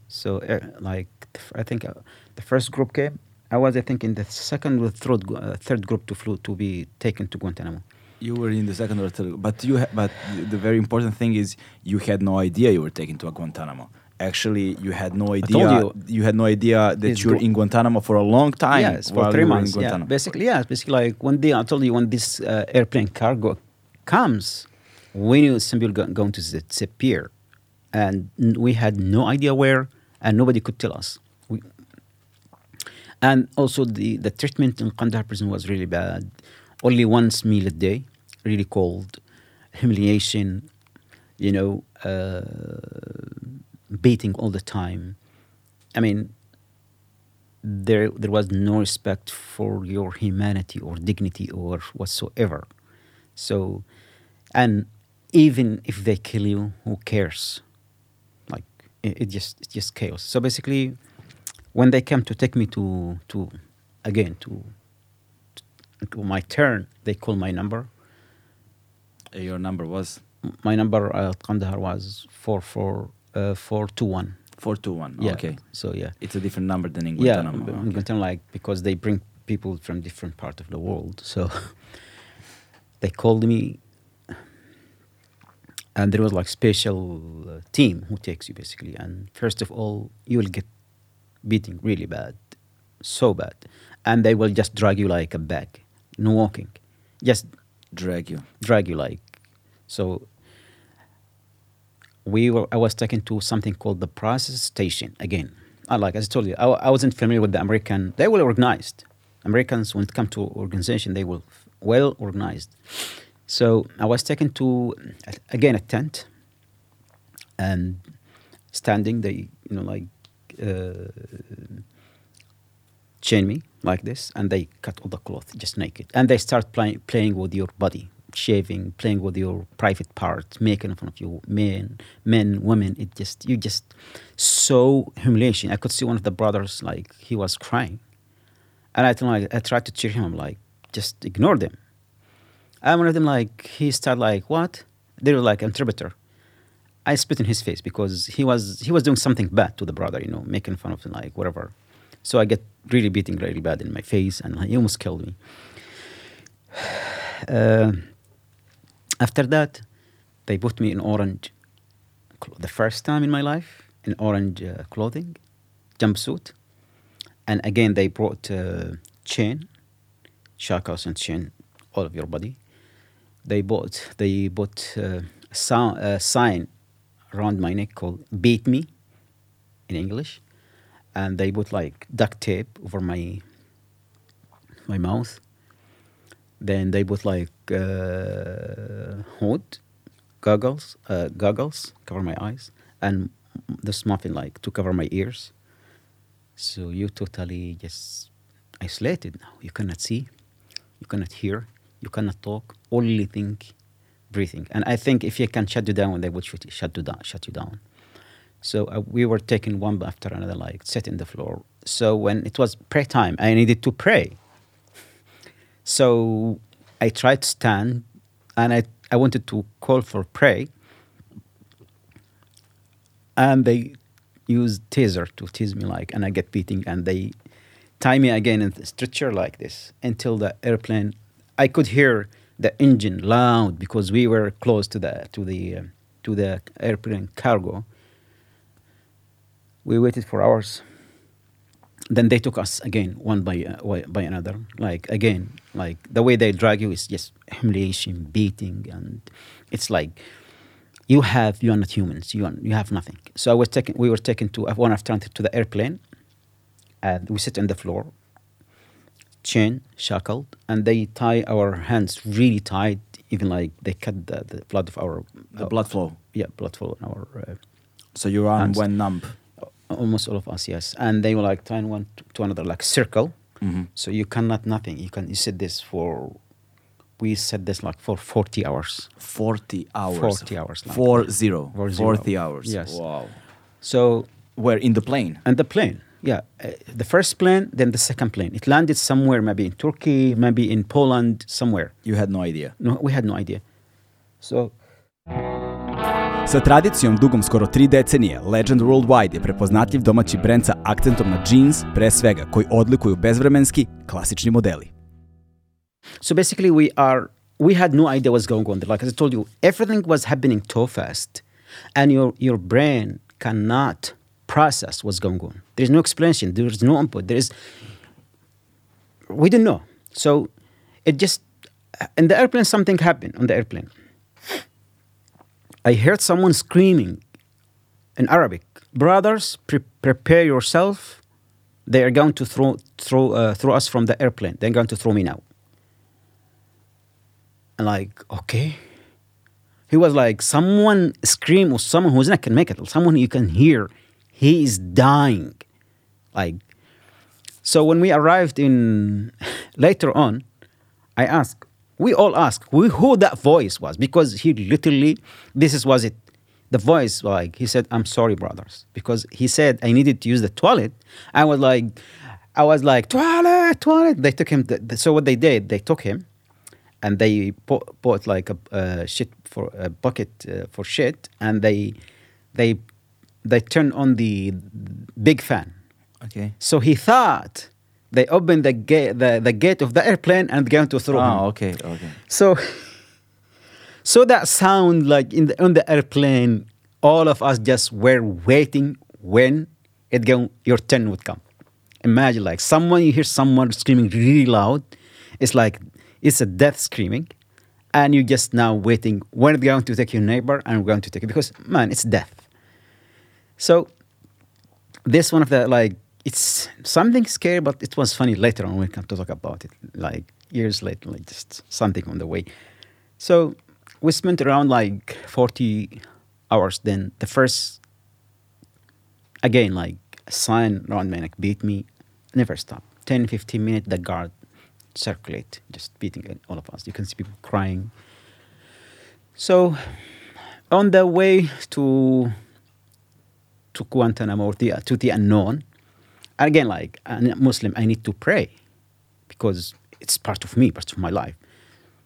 So, uh, like, I think uh, the first group came. I was, I think, in the second or third, uh, third group to flew to be taken to Guantanamo. You were in the second or third, but you. Ha- but the very important thing is you had no idea you were taken to a Guantanamo. Actually, you had no idea. told you. had no idea that you were go- in Guantanamo for a long time. yes, for three months. Yeah, basically, yeah, basically, like one day I told you when this uh, airplane cargo comes, we knew some people go- going to disappear, and we had no idea where, and nobody could tell us. We, and also the, the treatment in Kandahar prison was really bad. Only once meal a day, really cold, humiliation, you know, uh, beating all the time. I mean, there there was no respect for your humanity or dignity or whatsoever. So, and even if they kill you, who cares? Like it, it just it's just chaos. So basically, when they came to take me to to again to, to my turn, they call my number. Uh, Your number was My number at Kandahar was four four uh, four two one. four two one. Yeah. Okay, So yeah. it's a different number than in Yeah, Guantanamo. b- Okay. in Guantanamo, like because they bring people from different part of the world. So they called me, and there was like special uh, team who takes you basically. And first of all, you will get beating really bad, so bad, and they will just drag you like a bag, no walking, just Drag you. drag you like so we were i was taken to something called the process station again. I like as i told you I, I wasn't familiar with the american they were organized. Americans when it comes to organization they were well organized. So i was taken to again a tent and standing they you know like uh, chain me like this and they cut all the cloth just naked. And they start play, playing with your body shaving playing with your private parts making fun of you men men women. It just you just so humiliation. I could see one of the brothers like he was crying. And i told him, like, i tried to cheer him i'm like just ignore them. And one of them like he started like what? They were like interpreter. I spit in his face because he was he was doing something bad to the brother, you know, making fun of him, like whatever. So I get really beating really bad in my face, and he almost killed me. Uh, after that, they put me in orange, the first time in my life, in orange uh, clothing, jumpsuit, and again they brought uh, chain, shackles and chain, all of your body. They bought they bought uh, a sign around my neck called "Beat Me" in English, and they put like duct tape over my my mouth. Then they put like hood, goggles, uh, goggles cover my eyes, and this muffin like to cover my ears. So you totally just isolated now. You cannot see, you cannot hear, you cannot talk. Only think, breathing. And I think if you can shut you down, they would shut you, shut you down. Shut you down. So uh, we were taking one after another, like sit in the floor. So when it was prayer time, I needed to pray. So I tried to stand, and I I wanted to call for pray. And they used taser to tease me like, and I get beating, and they tie me again in the stretcher like this until the airplane. I could hear the engine loud because we were close to the to the uh, to the airplane cargo. We waited for hours. Then they took us again, one by uh, by another. Like again, like the way they drag you is just humiliation, beating, and it's like you have you are not humans. You are, you have nothing. So I was taken. We were taken to uh, one after to the airplane, and we sit on the floor, chain shackled, and they tie our hands really tight, even like they cut the, the blood of our The blood flow. yeah blood flow in our uh, So your arm Hands. went numb. Almost all of us yes and they were like tying one to, another like circle Mhm. so you cannot nothing you can you said this for we said this like for 40 hours 40 hours. 40 hours, like- Four zero. Four zero. 40 hours. Yes. Wow. so we're in the plane? and the plane yeah uh, the first plane then the second plane it landed somewhere maybe in turkey maybe in poland somewhere You had no idea. no we had no idea so Sa tradicijom dugom skoro tri decenije, Legend Worldwide je prepoznatljiv domaći brend sa akcentom na jeans, pre svega, koji odlikuju bezvremenski, klasični modeli. So basically, we are we had no idea what's going on there. Like as I told you, everything was happening too fast, and your your brain cannot process what's going on. There is no explanation. There is no input. There is we didn't know. So it just in the airplane something happened on the airplane. I heard someone screaming in Arabic, "Brothers, pre- prepare yourself. They are going to throw throw uh, throw us from the airplane. They're going to throw me now." And like, okay. He was like, someone scream or someone who's not can make it, someone you can hear, he is dying. Like, so when we arrived in later on, I asked, we all ask who, who that voice was because he literally, this is was it. The voice, like he said, "I'm sorry, brothers," because he said I needed to use the toilet. I was like, I was like, toilet, toilet. They took him. So what they did, they took him, and they put, put like a, a shit for a bucket uh, for shit, and they, they, they turned on the big fan. Okay. So he thought they opened the gate, the, the gate of the airplane and began to throw him. Oh, ah, okay, okay. So, so that sound like in the on the airplane, all of us just were waiting when it go, your turn would come. Imagine like someone you hear someone screaming really loud, it's like it's a death screaming, and you're just now waiting when it's going to take your neighbor and we're going to take it because man, it's death. So this one of the like it's something scary, but it was funny later on we come to talk about it, like years later, like just something on the way. So we spent around like 40 hours. Then the first, again, like a sign around like beat me, never stop. 10, 15 minutes, the guard circulate, just beating all of us. You can see people crying. So on the way to to Guantanamo to the unknown, again, like a Muslim, I need to pray because it's part of me, part of my life.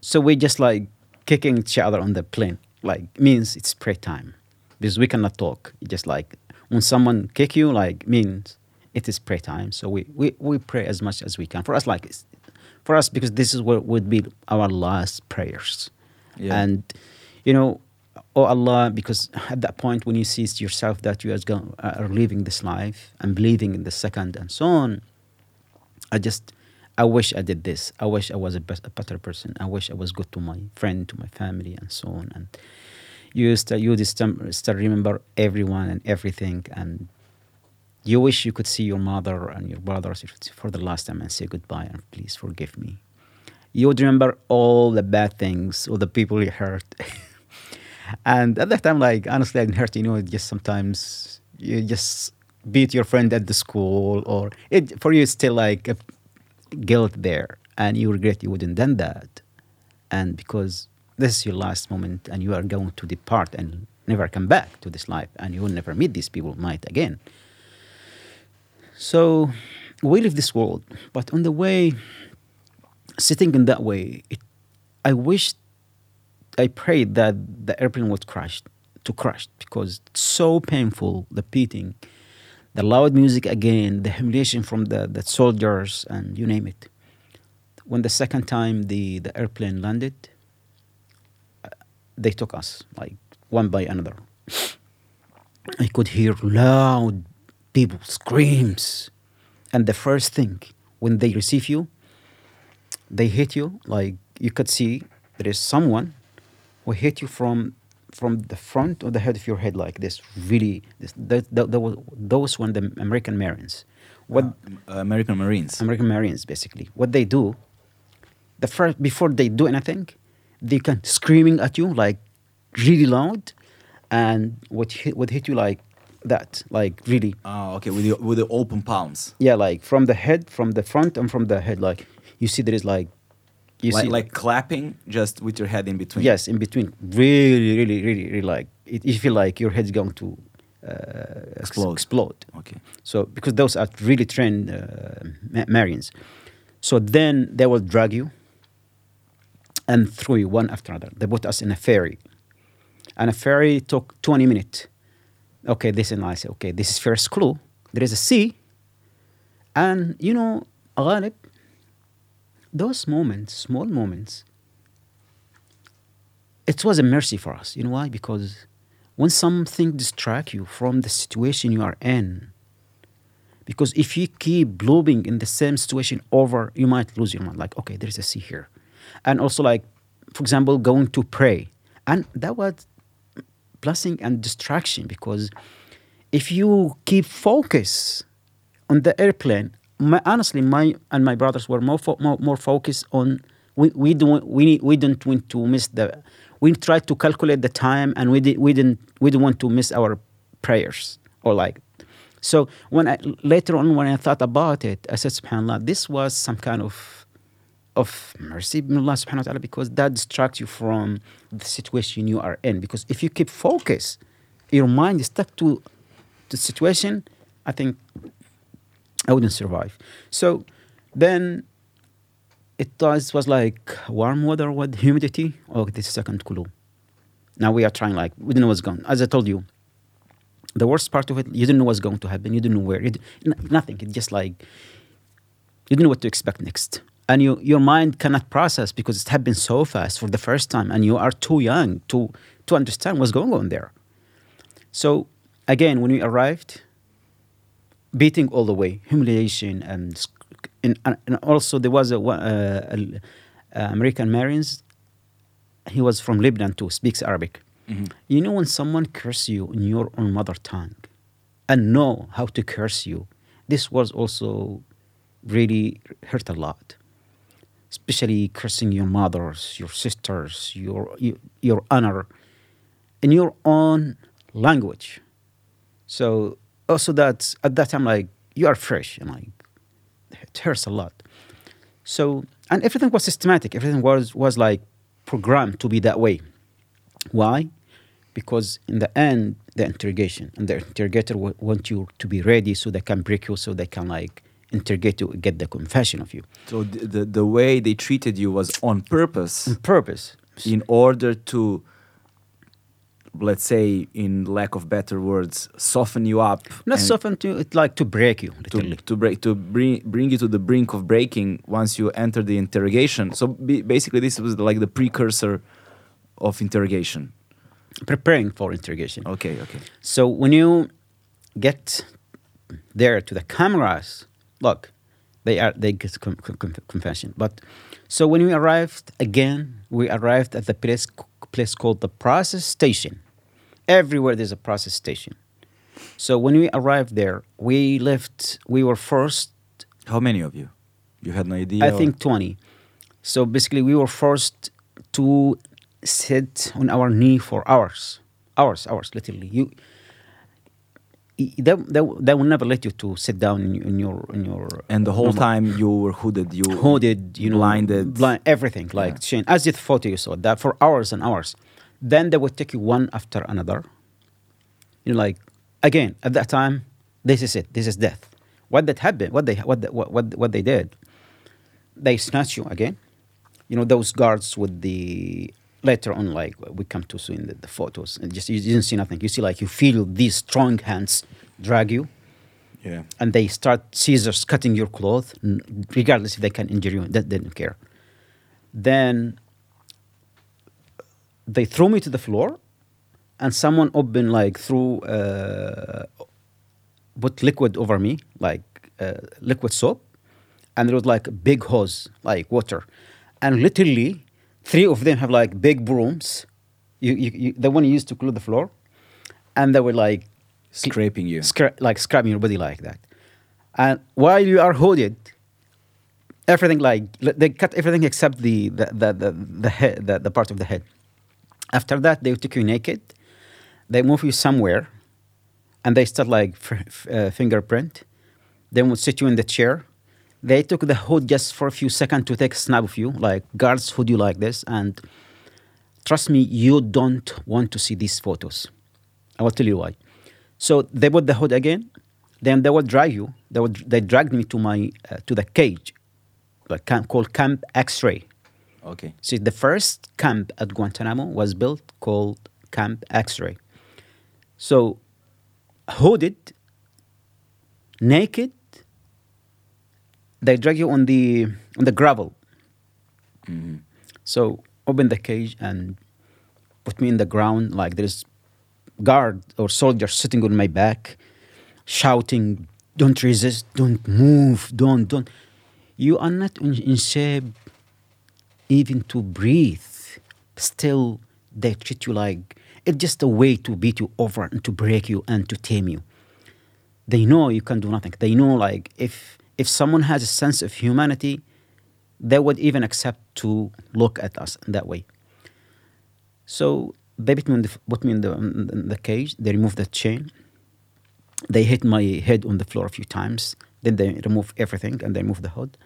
So we just like kicking each other on the plane, like means it's prayer time because we cannot talk. It's just like when someone kick you, like means it is prayer time. So we, we, we pray as much as we can. For us, like it's- for us, because this is what would be our last prayers. Yeah. And you know, oh Allah, because at that point when you see yourself that you are, living this life and believing in the second and so on, I just, I wish I did this. I wish I was a, a better person. I wish I was good to my friend, to my family, and so on. And you start, you start remember everyone and everything, and you wish you could see your mother and your brothers for the last time and say goodbye and please forgive me. You would remember all the bad things, all the people you hurt. and at that time, like honestly, I didn't hurt you know. Just sometimes you just beat your friend at the school, or it for you it's still like a guilt there, and you regret you wouldn't done that, and because this is your last moment, and you are going to depart and never come back to this life, and you will never meet these people, might again. So we leave this world, but on the way, sitting in that way, it, I wish, I prayed that the airplane would crash, to crash, because it's so painful, the beating, the loud music again, the humiliation from the, the soldiers, and you name it. When the second time the, the airplane landed, they took us, like one by another. I could hear loud people screams. And the first thing, when they receive you, they hit you like you could see there is someone who hit you from from the front of the head of your head like this really this, that, that, that was, those were the american marines what Uh, American Marines. american marines basically what they do the first before they do anything they can screaming at you like really loud and what hit, what hit you like that like really Oh, okay, with the with the open palms. yeah like from the head from the front and from the head like you see there is like you like, see like clapping just with your head in between. yes in between. Really really really really like it, you feel like your head's going to uh, ex- Explode. explode. Okay. so because those are really trained uh, ma- marines so then they will drag you and throw you one after another. They put us in a ferry. And a ferry took 20 minutes. Okay this and i say okay this is first clue. There is a sea. And you know Ghalib, those moments small moments it was a mercy for us. You know why? Because when something distracts you from the situation you are in because if you keep looping in the same situation over you might lose your mind. Like okay there is a sea here. And also like for example going to pray. And that was blessing and distraction because if you keep focus on the airplane my, honestly my and my brothers were more fo- more, more focused on we, we don't we we don't want to miss the we tried to calculate the time and we did we didn't we didn't want to miss our prayers or like so when I later on when I thought about it I said subhanallah this was some kind of of mercy Allah subhanahu wa ta'ala because that distracts you from the situation you are in. Because if you keep focus, your mind is stuck to the situation, I think I wouldn't survive. So then it was, was like warm weather with humidity. Oh, this second clue. Now we are trying like we didn't know what's going. As I told you, the worst part of it, you didn't know what's going to happen. You didn't know where. Nothing. It's just like you didn't know what to expect next. And you, your mind cannot process because it happened so fast for the first time, and you are too young to to understand what's going on there. So again, when we arrived, beating all the way, humiliation, and and, and also there was a, uh, a, a American Marines. He was from Lebanon too, speaks Arabic. You know when someone curses you in your own mother tongue, and know how to curse you, this was also really hurt a lot. Especially cursing your mothers, your sisters, your your, your honor, in your own language. So Oh, also that at that time like you are fresh and like it hurts a lot. So and everything was systematic. Everything was was like programmed to be that way. Why? Because in the end, the interrogation and the interrogator wa- want you to be ready so they can break you, so they can like interrogate you, get the confession of you So the, the the way they treated you was on purpose on purpose. in order to let's say in lack of better words soften you up Not soften to it, like to break you, to, literally. to break to bring bring you to the brink of breaking once you enter the interrogation so be, basically this was like the precursor of interrogation preparing for interrogation. okay okay So when you get there to the cameras, look, they are they get confession. But so when we arrived again, we arrived at the place place called the process station. Everywhere there's a process station. So when we arrived there, we left. We were forced. how many of you you had no idea I or- think twenty. So basically, we were forced to sit on our knee for hours, hours, hours, literally. You, they, they, they will never let you to sit down in, in your in your and the whole normal- time you were hooded you hooded, you know, blinded blind, everything like Yeah. chain. As the photo you saw that for hours and hours. Then they would take you one after another. You know, like again at that time, this is it. This is death. What that happened? What they what the, what, what what they did? They snatch you again. You know those guards with the later on like we come to see in the, the photos and just you didn't see nothing. You see like you feel these strong hands drag you yeah and they start scissors cutting your clothes, regardless if they can injure you. That they don't care. Then they throw me to the floor, and someone opened like threw uh, put liquid over me, like uh, liquid soap, and there was like a big hose, like water, and literally three of them have like big brooms. You, you, you the one you used to clean the floor, and they were like scraping you scra- like scrubbing your body like that. And while you are hooded, everything like they cut everything except the the the the, the head the, the part of the head. After that, they took you naked. They move you somewhere, and they start like f- f- uh, fingerprint. Then would sit you in the chair. They took the hood just for a few seconds to take a snap of you, like guards hood you like this. And trust me, you don't want to see these photos. I will tell you why. So they put the hood again. Then they would drag you. They would they dragged me to my uh, to the cage, like camp, called Camp X-ray. okay See, the first camp at Guantanamo was built called Camp X-ray. So, hooded, naked, they drag you on the on the gravel. Mm-hmm. So open the cage and put me in the ground like there's guard or soldier sitting on my back, shouting, "Don't resist! Don't move! Don't don't." You are not in, in shape even to breathe. Still, they treat you like it's just a way to beat you over and to break you and to tame you. They know you can do nothing. They know like if if someone has a sense of humanity, they would even accept to look at us that way. So they put me in the, put me in the, in the cage. They remove the chain. They hit my head on the floor a few times. Then they remove everything and they remove the hood.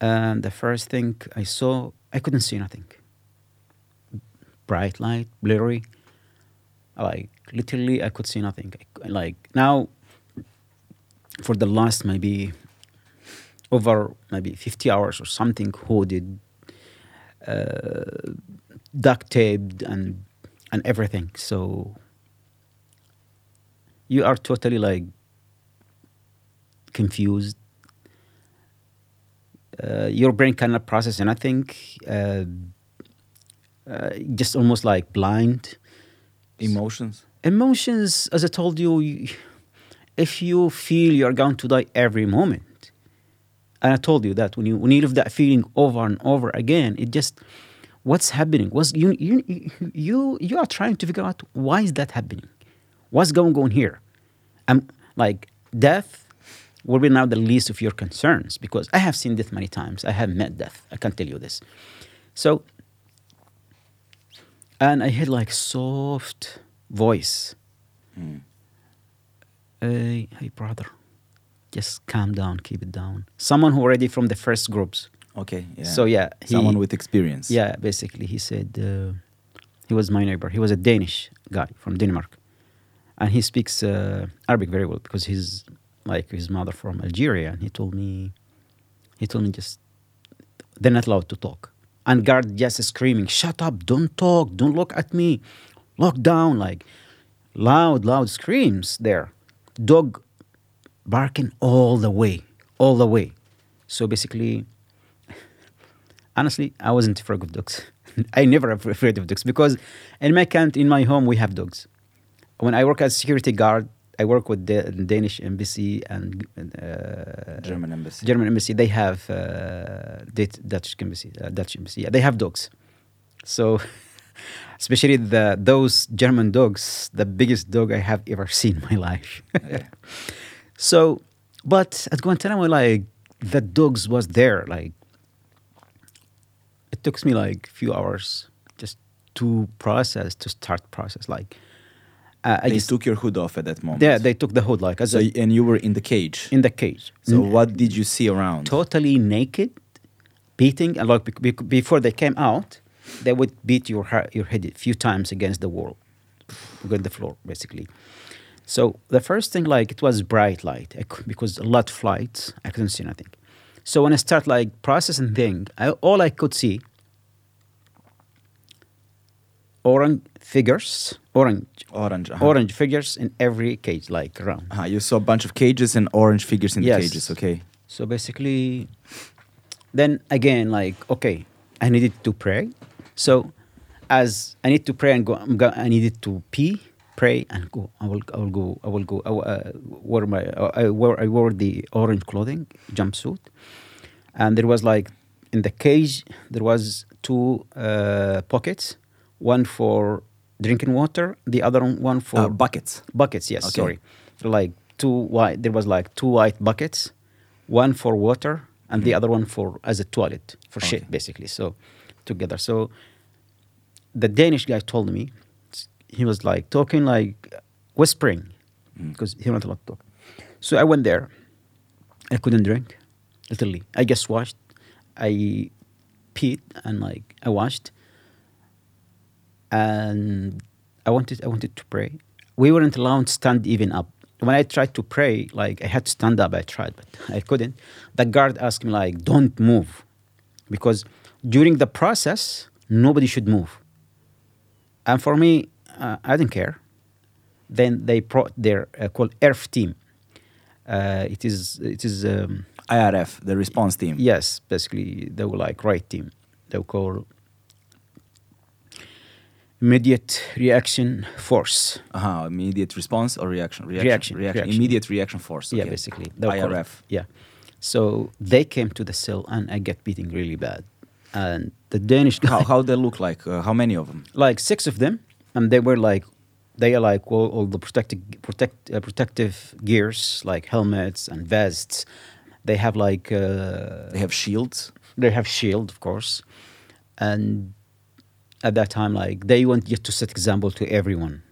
And the first thing I saw, I couldn't see nothing. Bright light, blurry. Like literally, I could see nothing. Like now, for the last maybe over maybe 50 hours or something, hooded, uh, duct taped, and and everything. So you are totally like confused. Uh, your brain cannot process anything. Uh, uh, just almost like blind. Emotions. Emotions, as I told you, you- if you feel you're going to die every moment, and I told you that when you when you live that feeling over and over again, it just what's happening? What's you you you you are trying to figure out why is that happening? What's going on here? I'm like death will be now the least of your concerns because I have seen death many times. I have met death. I can tell you this. So, and I heard like soft voice. Hmm. Hey, hey, brother, just calm down, keep it down. Someone who already from the first groups. Okay. Yeah. So yeah, he- someone with experience. Yeah, basically, he said uh, he was my neighbor. He was a Danish guy from Denmark, and he speaks uh, Arabic very well because he's like his mother from Algeria. And he told me, he told me just they're not allowed to talk. And guard just screaming, "Shut up! Don't talk! Don't look at me! Lock down!" Like loud, loud screams there. Dog barking all the way, all the way. So basically, honestly, I wasn't afraid of dogs. I never afraid of dogs because in my camp, in my home, we have dogs. When I work as security guard, I work with the Danish embassy and uh, German embassy. German embassy. They have uh, Dutch embassy. Uh, Dutch embassy. Yeah, they have dogs. So, especially the those German dogs, the biggest dog I have ever seen in my life. so, but at Guantanamo, like the dogs was there. Like it took me like few hours just to process to start process. Like uh, I They just took your hood off at that moment. yeah they took the hood like as So, a, and you were in the cage. in the cage. so N- what did you see around? totally naked, beating, and like before they came out, they would beat your your head a few times against the wall, against the floor, basically. So the first thing, like it was bright light I because a lot of lights, I couldn't see nothing. So when I start like processing thing, I, all I could see orange figures, orange, Orange. uh-huh. orange figures in every cage, like around. Uh-huh. You saw a bunch of cages and orange figures in Yes. the cages. Okay. So basically, then again, like, okay, I needed to pray. So as I need to pray and go, I'm go I needed to pee, pray, and go. I will, I will go, I will go. I, will, uh, wear my, uh, I wore, I wore the orange clothing, jumpsuit, and there was like in the cage there was two uh, pockets, one for drinking water, the other one for Uh, buckets. buckets yes Okay. sorry like two white there was like two white buckets one for water and the other one for as a toilet for Okay. shit basically so together so the danish guy told me he was like talking like whispering mm. because he not allowed to talk so i went there i couldn't drink literally i just washed i peed and like i washed and I wanted I wanted to pray. We weren't allowed to stand even up. When I tried to pray, like I had to stand up. I tried, but I couldn't. The guard asked me like, "Don't move," because during the process, nobody should move. And for me, uh, I didn't care. Then they brought their uh, called ERF team. Uh, it is it is um, IRF, the response team. yes, basically they were like right team. They were called immediate reaction force. Uh-huh. Immediate response or reaction? Reaction, reaction. Immediate reaction force. Yeah, basically. Were called- IRF. yeah. So they came to the cell and I get beating really bad. And the Danish guy, How how they look like? Uh, how many of them? like six of them, and they were like, they are like all, all the protective protect uh, protective gears like helmets and vests. They have like uh, They have shields. they have shield of course, and at that time like they want just to set example to everyone.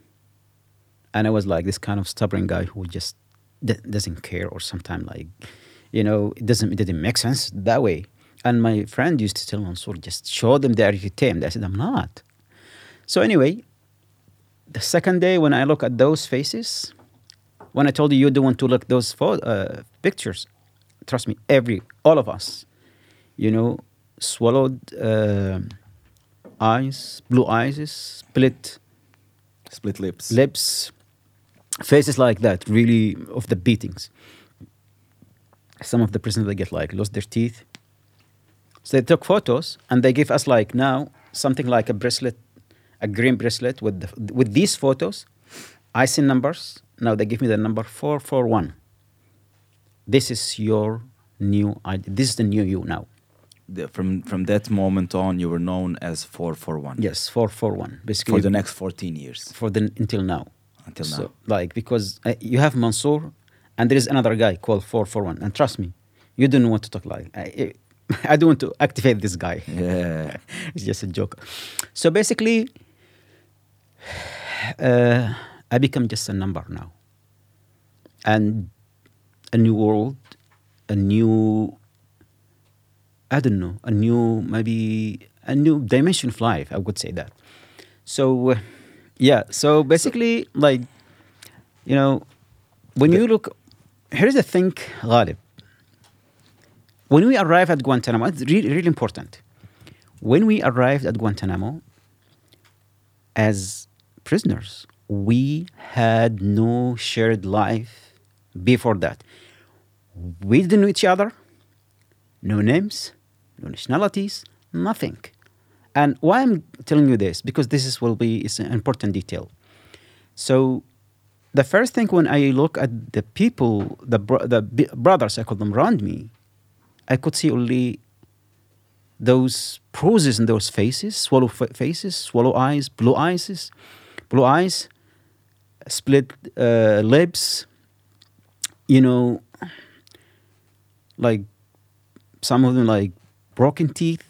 And I was like this kind of stubborn guy who just d- doesn't care or sometimes like, you know, it doesn't it didn't make sense that way. And my friend used to tell Mansoor, just show them they are tamed. I said, I'm not. So anyway, the second day when I look at those faces, when I told you you don't want to look those uh, pictures, trust me, every all of us, you know, swallowed uh, eyes, blue eyes, split Split lips. lips, faces like that, really of the beatings. Some of the prisoners they get like lost their teeth. So they took photos and they give us like now something like a bracelet, a green bracelet with the, with these photos, ISN numbers. Now they give me the number four four one. This is your new ID. This is the new you now. The- from from that moment on, you were known as 441. Yes, four four one. Basically For the next 14 years. for the until now. Until So, now. like because uh, you have Mansoor, and there is another guy called four four one, and trust me, you don't want to talk like I, I don't want to activate this guy. Yeah. it's just a joke. So basically, uh, I become just a number now, and a new world, a new. I don't know, a new maybe a new dimension of life. I would say that. So, uh, yeah. So basically, like, you know, when you look, here's the thing, Ghalib. When we arrived at Guantanamo, it's really, really important. When we arrived at Guantanamo as prisoners, we had no shared life before that. We didn't know each other, no names, no nationalities, nothing. And why I'm telling you this? Because this is, will be is an important detail. So, the first thing when I look at the people, the bro- the b- brothers, I call them around me, I could see only those bruises in those faces, swallow fa- faces, swallow eyes, blue eyes, blue eyes, split uh, lips. You know, like some of them like broken teeth,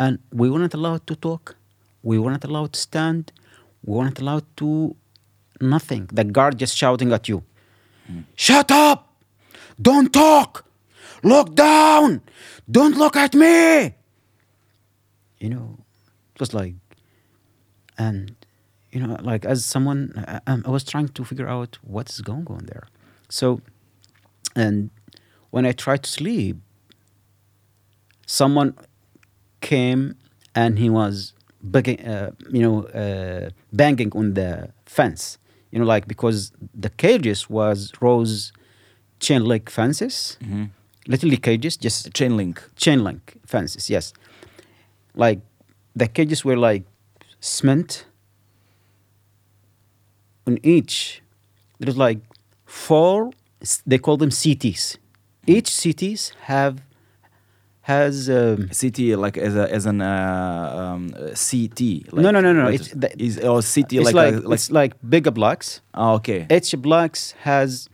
and we weren't allowed to talk. We weren't allowed to stand. We weren't allowed to nothing. The guard just shouting at you, "Shut up! Don't talk! Look down! Don't look at me!" You know, it was like, and you know, like as someone, I, I I was trying to figure out what is going on there. So, and when I tried to sleep, someone came and he was begging, uh, you know, uh, banging on the fence. You know, like because the cages was rose chain link fences, Mhm. Literally cages, just Chain link. chain link fences. Yes, like the cages were like cement. On each, there's like four. They call them CTs. Each CTs have has um, CT like as a as an uh, um, uh, CT. Like, No, no, no, no, what it's the- is or CT it's like like, a, like it's like bigger blocks. oh, okay. Each blocks has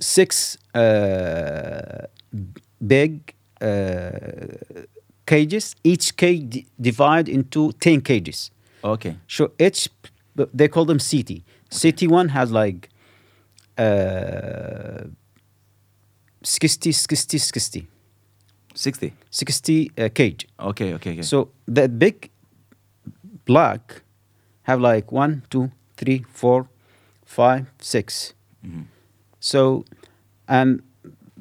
six uh, big uh, cages. Each cage d- divide into ten cages. okay. So each they call them CT. City one has like uh, 60, 60, 60, 60. 60 uh, cage. Okay, okay, okay. So the big block have like one, two, three, four, five, six. Mhm. So, and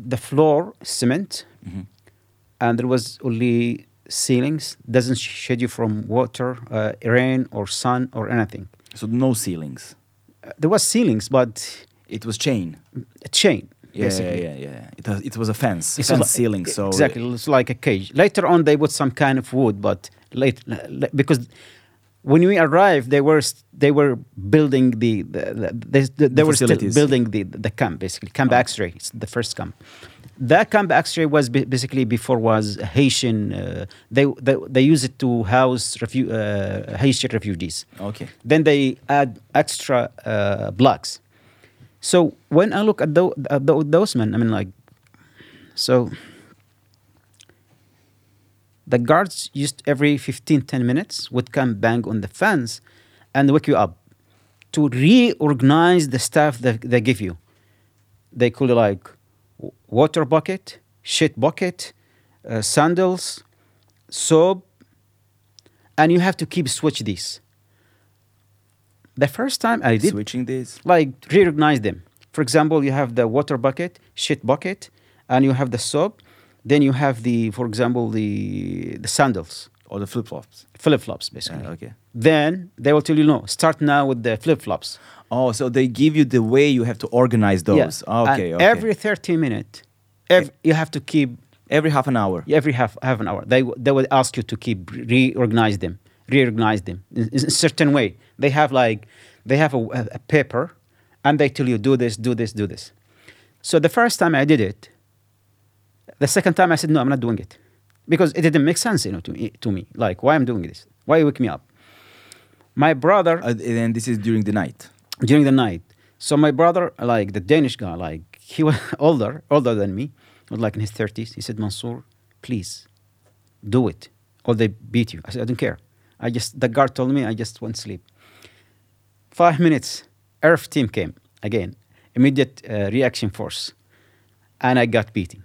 the floor cement, Mhm. and there was only ceilings. Doesn't shed you from water, uh, rain, or sun or anything. So no ceilings. Uh, there was ceilings, but It was chain. a chain. Yeah, yeah, yeah, yeah. It was, it was a fence, It's fence like- ceiling. So exactly, it's like a cage. Later on, they put some kind of wood, but late because when we arrived, they were they were building the, the, the they, they, The were still building the the camp basically camp Oh. X-ray. It's the first camp. That camp X-ray was basically before was Haitian. Uh, they, they they use it to house refu- uh, Haitian refugees. Okay. Then they add extra uh, blocks. So when I look at, tho- at tho- those men, I mean, like, so the guards used every 15, 10 minutes would come bang on the fence and wake you up to reorganize the stuff that they give you. They call it like water bucket, shit bucket, uh, sandals, soap, and you have to keep switch these. The first time I did, Switching this. like recognize them. For example, you have the water bucket, shit bucket, and you have the soap. Then you have the, for example, the the sandals, Or the flip flops. flip flops, basically. okay. Then they will tell you no. Start now with the flip flops. Oh, so they give you the way you have to organize those. Ah, okay, okay. Every 30 minutes, ev- you have to keep every half an hour. every half half an hour. They they will ask you to keep reorganize them, reorganize them in, in a certain way. They have like they have a- a paper, and they tell you do this, do this, do this. So the first time I did it, the second time I said no, I'm not doing it, because it didn't make sense, you know, to me. To me, like why I'm doing this? Why you wake me up? My brother Uh, and this is during the night. during the night. So my brother, like the Danish guy, like he was older, older than me, was like in his thirties. He said, Mansoor, please, do it, or they beat you. I said, I don't care. I just the guard told me I just went to sleep. Five minutes, Earth team came again, immediate uh, reaction force, and I got beating.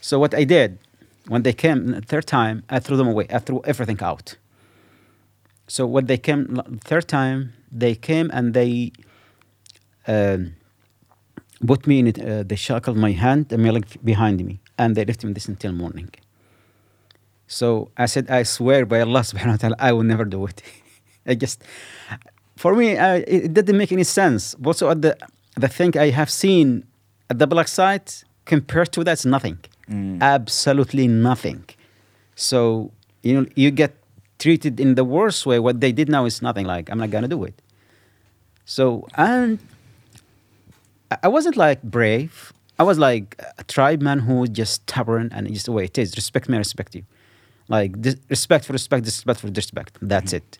So what I did when they came the third time, I threw them away. I threw everything out. So when they came third time, they came and they um, put me in it. Uh, they shackled my hand and my leg behind me, and they left me this until morning. So I said, I swear by Allah subhanahu wa ta'ala, I will never do it. I just, for me, I, it didn't make any sense. Also, at the, the thing I have seen at the black site compared to that's nothing. Mm. Absolutely nothing. So, you know, you get treated in the worst way. What they did now is nothing like, I'm not going to do it. So, and I- wasn't like brave. I was like a tribe man who was just stubborn and just the way it is. Respect me, I respect you. Like dis- respect for respect, disrespect for disrespect. That's it.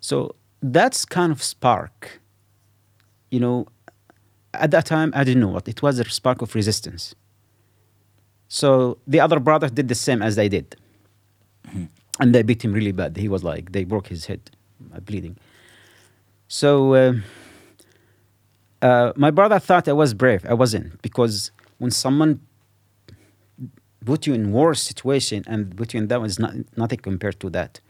So that's kind of spark. You know, at that time I didn't know what it was. A spark of resistance. So the other brother did the same as they did, and they beat him really bad. He was like they broke his head, uh, bleeding. So. um uh, my brother thought I was brave. I wasn't because when someone put you in worse situation and put you in that was not nothing compared to that.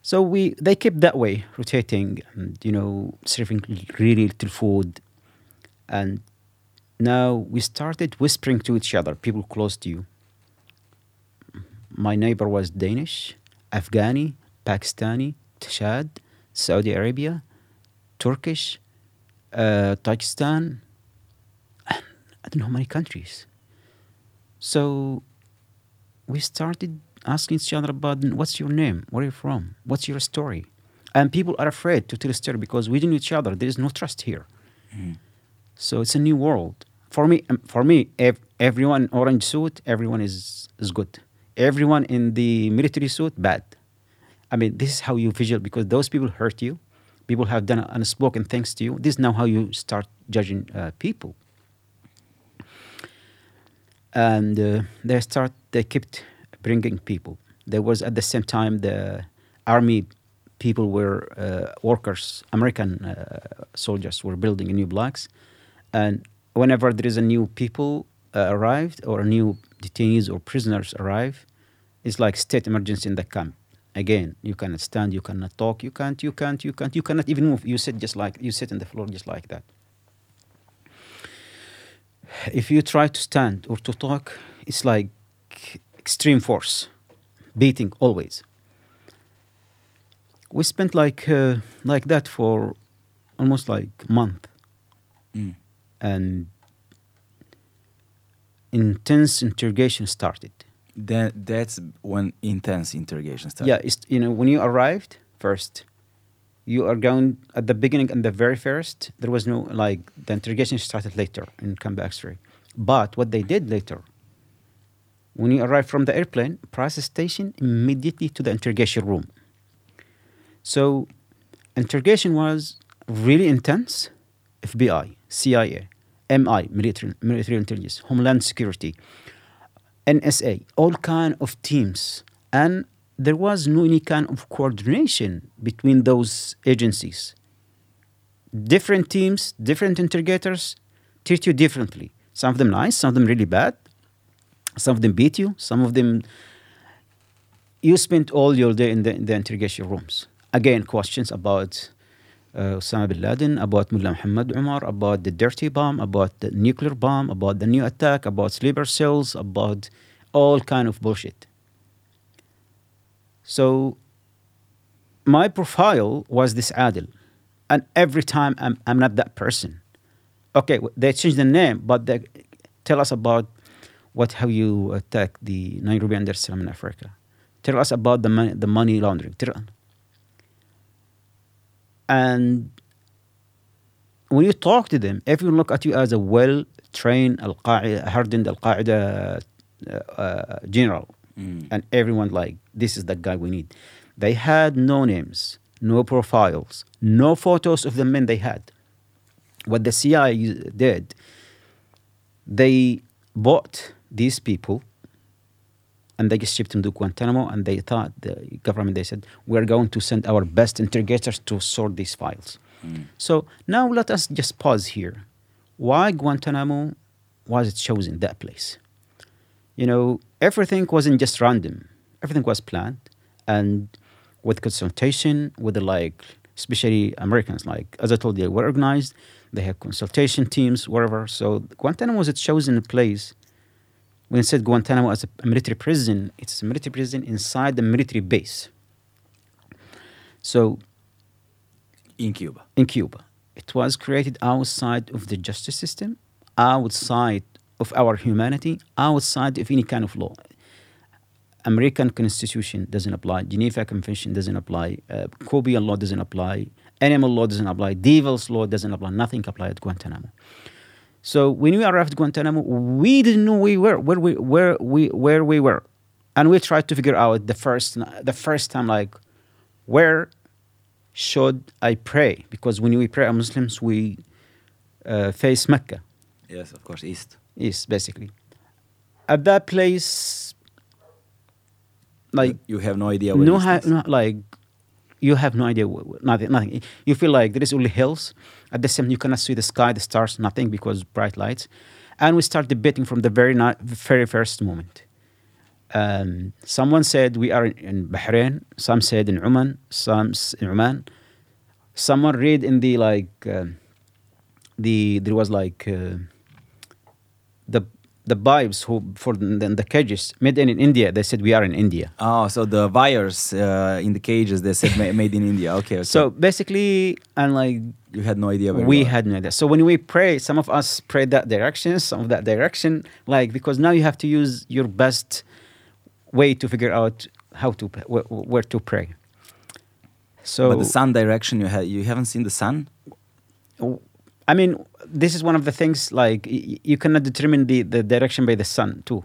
So we they kept that way rotating and you know serving really little food, and now we started whispering to each other, people close to you. My neighbor was Danish, Afghani, Pakistani, Chad, Saudi Arabia, Turkish, uh, Tajikistan, I don't know how many countries. So we started asking each other about what's your name, where are you from, what's your story, and people are afraid to tell a story because we don't know each other. There is no trust here. So it's a new world. For me, um, for me, ev- everyone orange suit, everyone is is good. Everyone in the military suit, bad. I mean, this is how you visual because those people hurt you. People have done unspoken things to you. This is now how you start judging uh, people. And uh, they start. They kept bringing people. There was at the same time the army people were uh, workers, American uh, soldiers were building new blocks, and whenever there is a new people uh, arrived or new detainees or prisoners arrive, it's like state emergency in the camp. Again, you cannot stand, you cannot talk, you can't, you can't, you can't, you cannot even move. You sit just like you sit on the floor just like that. If you try to stand or to talk, it's like extreme force, beating always. We spent like uh, like that for almost like a month, Mm. And intense interrogation started. That that's when intense interrogation started. Yeah, it's, you know, when you arrived first, you are going at the beginning and the very first. There was no like the interrogation started later in Camp X-ray, but what they did later, when you arrive from the airplane, process station immediately to the interrogation room. So, interrogation was really intense. FBI, CIA, MI, military, military intelligence, Homeland Security, NSA, all kind of teams, and there was no any kind of coordination between those agencies. Different teams, different interrogators treat you differently. Some of them nice, some of them really bad. Some of them beat you, some of them. You spent all your day in the, in the interrogation rooms. Again, questions about Uh, Osama bin Laden, about Mullah Muhammad Umar, about the dirty bomb, about the nuclear bomb, about the new attack, about sleeper cells, about all kind of bullshit. So my profile was this Adil. And every time I'm, I'm not that person. Okay, they changed the name, but they tell us about what how you attack the Nairobi es in Africa. Tell us about the money, the money laundering. Tell, and when you talk to them, everyone look at you as a well-trained, al-Qaeda, hardened al-Qaeda uh, uh, general, Mm. and everyone like this is the guy we need. They had no names, no profiles, no photos of the men they had. What the CIA did, they bought these people and they just shipped them to Guantanamo and they thought the government they said we're going to send our best interrogators to sort these files. Mm. So now let us just pause here. Why Guantanamo was it chosen that place? You know, everything wasn't just random. Everything was planned and with consultation with the like especially Americans like as I told you, they were organized, they had consultation teams, wherever. So Guantanamo was a chosen place when it said Guantanamo as a military prison, it's a military prison inside the military base. So In Cuba. in Cuba. It was created outside of the justice system, outside of our humanity, outside of any kind of law. American Constitution doesn't apply. Geneva Convention doesn't apply. Uh, law doesn't apply. Animal law doesn't apply. Devil's law doesn't apply. Nothing applied at Guantanamo. So when we arrived at Guantanamo, we didn't know we were where we where we where we were, and we tried to figure out the first the first time like where should I pray? Because when we pray as Muslims, we uh, face Mecca, Yes, of course, East. yes, basically. At that place, like you have no idea where no, East ha- no, like you have no idea, nothing, nothing. You feel like there is only hills. At the same, you cannot see the sky, the stars, nothing because bright lights. And we start debating from the very ni- very first moment. Um, someone said we are in, in Bahrain. Some said in Oman. Some in Oman. Someone read in the like um, the there was like uh, the the Bibles who for the, the cages made in India. They said we are in India. Oh, so the wires uh, in the cages they said ma- made in India. Okay, okay. So basically, and like you had no idea we had no idea. So when we pray, some of us pray that direction, some of that direction, like because now you have to use your best way to figure out how to where, where to pray. So but the sun direction you had you haven't seen the sun. I mean, this is one of the things like y- you cannot determine the, the direction by the sun too.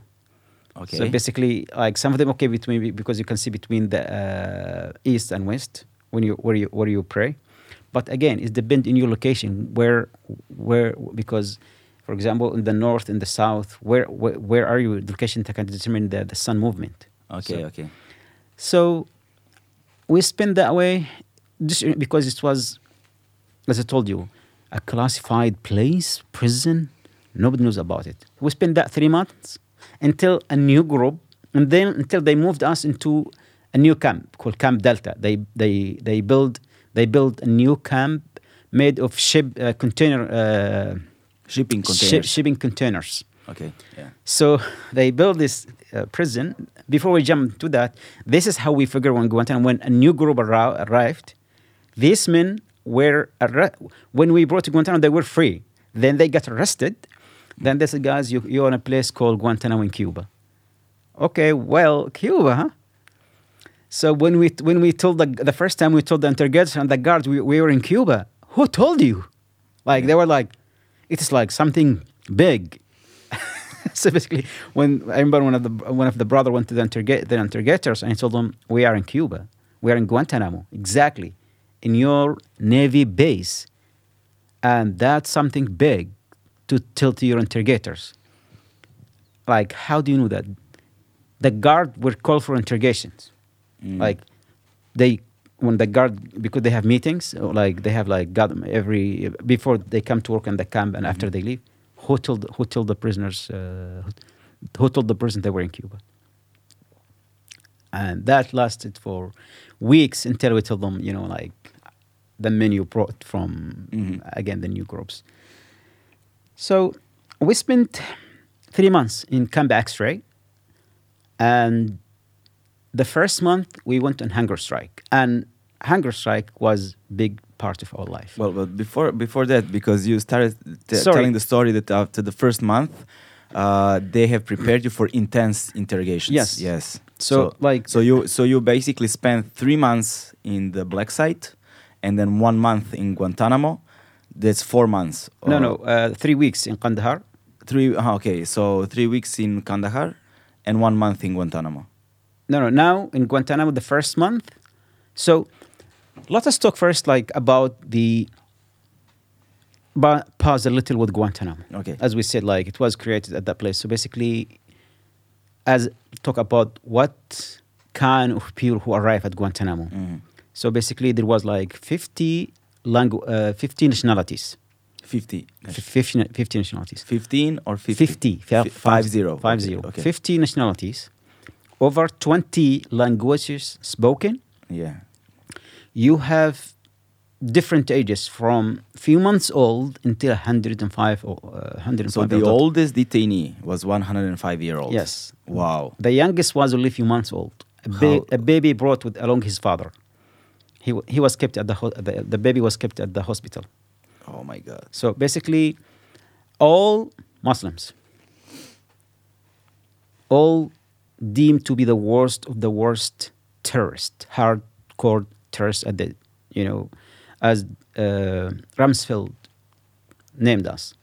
Okay. So basically, like some of them okay between because you can see between the uh, east and west when you where you where you pray, but again, it depends in your location where where because, for example, in the north in the south, where where, where are you? The location that can determine the, the sun movement. okay, So, okay. so we spent that way just because it was, as I told you, a classified place, prison. Nobody knows about it. We spent that three months until a new group, and then until they moved us into a new camp called Camp Delta. They they they build they built a new camp made of ship uh, container uh, Shipping shi- containers. shipping containers. okay. Yeah. So they built this uh, prison. Before we jump to that, this is how we figure when Guantanamo, when a new group arrived, these men were, arre- when we brought to Guantanamo, they were free. Then they got arrested. Then they said, guys, you, you're in a place called Guantanamo in Cuba. Okay, well, Cuba, huh? So when we, when we told the, the first time we told the interrogators and the guards we, we were in Cuba, who told you? Like, they were like, it's like something big. so basically, when I remember one of the one of the brother went to the, interrogate, the interrogators and he told them, "We are in Cuba. We are in Guantanamo, exactly, in your navy base, and that's something big to tell to your interrogators. Like, how do you know that? The guard were called for interrogations. Mm. Like, they when the guard because they have meetings, like they have like got every before they come to work in the camp and after they leave. who told who told the prisoners uh, who told the prison they were in Cuba. And that lasted for weeks until we told them, you know, like the menu brought from Mhm. again the new groups. So we spent three months in Camp X-ray, and the first month we went on hunger strike, and hunger strike was big part of our life. Well, but before before that, because you started t- telling the story that after the first month, uh, they have prepared you for intense interrogations. Yes. Yes. So, like- so you so you basically spent three months in the black site, and then one month in Guantanamo. That's four months. no, no, uh, three weeks in Kandahar. Three. uh, Okay, so three weeks in Kandahar, and one month in Guantanamo. No, no. Now in Guantanamo, the first month. So let us talk first, like about the. But pause a little with Guantanamo. Okay. As we said, like it was created at that place. So basically, as talk about what kind of people who arrive at Guantanamo. Mhm. So basically, there was like 50 langu- uh, 50 nationalities. Fifty. 50, 50 nationalities. Fifteen or fifty. 50. Fi- five zero. Five Okay, okay. 50 nationalities. Over 20 languages spoken. Yeah. You have different ages from few months old until 105 or uh, 105 So the oldest detainee was 105 year old. Yes. Wow. The youngest was only few months old. A, ba- a baby brought with along his father. He, he was kept at the, ho- the the baby was kept at the hospital. Oh my God. So basically, all Muslims, all deemed to be the worst of the worst terrorist, hardcore terrorists at the, you know, as uh, Rumsfeld named us.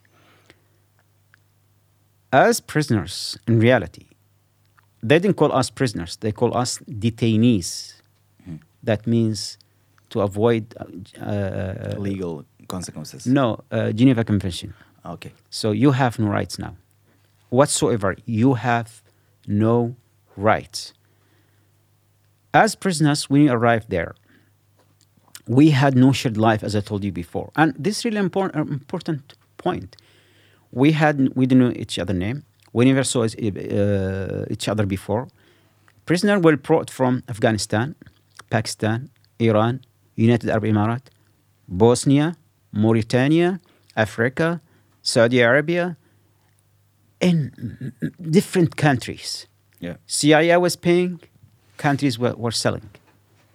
As prisoners, in reality, they didn't call us prisoners, they call us detainees. That means to avoid uh, uh, Legal consequences. no, uh, Geneva Convention. Okay. So you have no rights now. Whatsoever, you have no rights. As prisoners, when we arrived there, we had no shared life, as I told you before. And this is really important, important point. We had we didn't know each other name. We never saw uh, each other before. Prisoners were brought from Afghanistan, Pakistan, Iran, United Arab Emirates, Bosnia, Mauritania, Africa, Saudi Arabia, in different countries. Yeah. CIA was paying, countries were, were selling.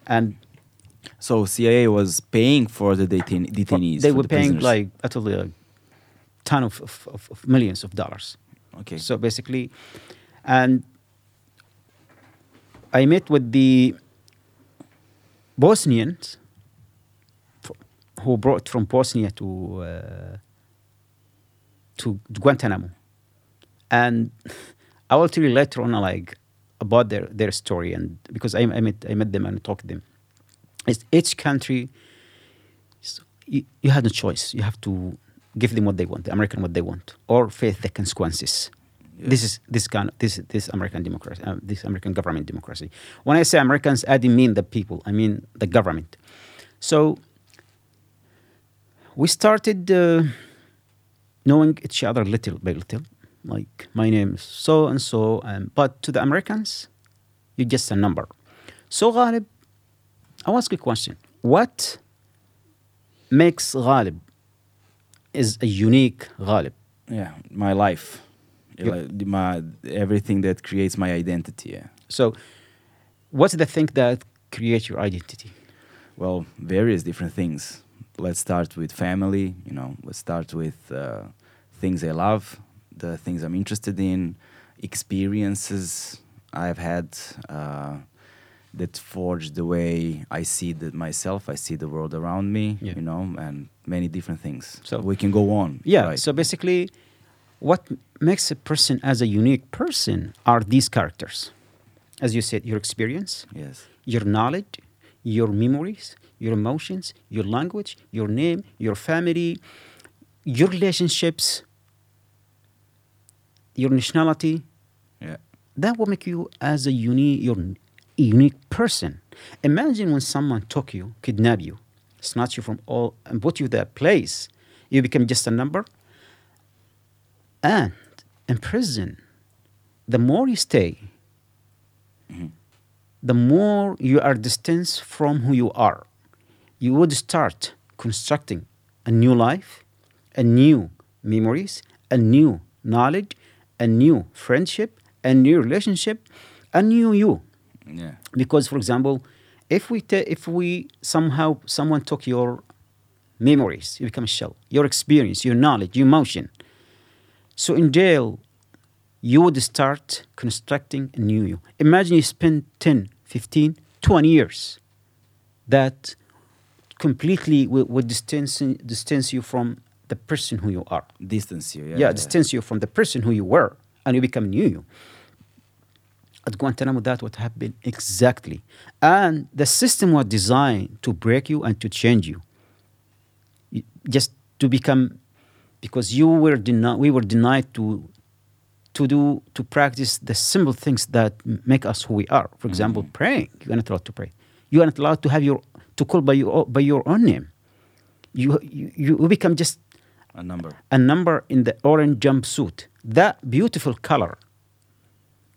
And So CIA was paying for the detain- detainees. they were the paying prisoners. like actually a ton of, of, of, of millions of dollars. Okay. So basically, and I met with the Bosnians who brought from Bosnia to uh, to Guantanamo, and I will tell you later on, like about their, their story, and because I, I met I met them and talked to them. It's, each country, s- you, you had no choice. You have to give them what they want, the American what they want, or face the consequences. This is this kind of, this this American democracy, uh, this American government democracy. When I say Americans, I didn't mean the people. I mean the government. So we started uh, knowing each other little by little. Like my name is so and so, and but to the Americans, you're just a number. So Ghalib, I'll ask you a question. What makes Ghalib is a unique Ghalib? yeah, my life. My everything that creates my identity. Yeah. So, what's the thing that creates your identity? Well, various different things. Let's start with family. You know, let's start with uh, things I love, the things I'm interested in, experiences I've had uh, that forged the way I see the, myself. I see the world around me. Yeah. You know, and many different things. So- we can go on. Yeah. right? So basically, what makes a person as a unique person are these characters, as you said, your experience, yes. your knowledge, your memories, your emotions, your language, your name, your family, your relationships, your nationality. Yeah. That will make you as a unique, your unique person. Imagine when someone took you, kidnapped you, snatched you from all, and put you that place. You become just a number. And in prison, the more you stay, mm-hmm. the more you are distanced from who you are. You would start constructing a new life, a new memories, a new knowledge, a new friendship, a new relationship, a new you. Yeah. Because, for example, if we ta- if we somehow someone took your memories, you become a shell. Your experience, your knowledge, your emotion. So in jail, you would start constructing a new you. Imagine you spend 10, 15, 20 years that completely would, would distance, distance you from the person who you are. Distance you. Yeah. Yeah, distance you from the person who you were, and you become new you. At Guantanamo, that would happen exactly. And the system was designed to break you and to change you. You- Just to become, because you were denied, we were denied to, to do, to practice the simple things that make us who we are. For example, mm-hmm. praying. You're not allowed to pray. You are not allowed to have your, to call by your, by your own name. You, you, you become just A number. a number in the orange jumpsuit. That beautiful color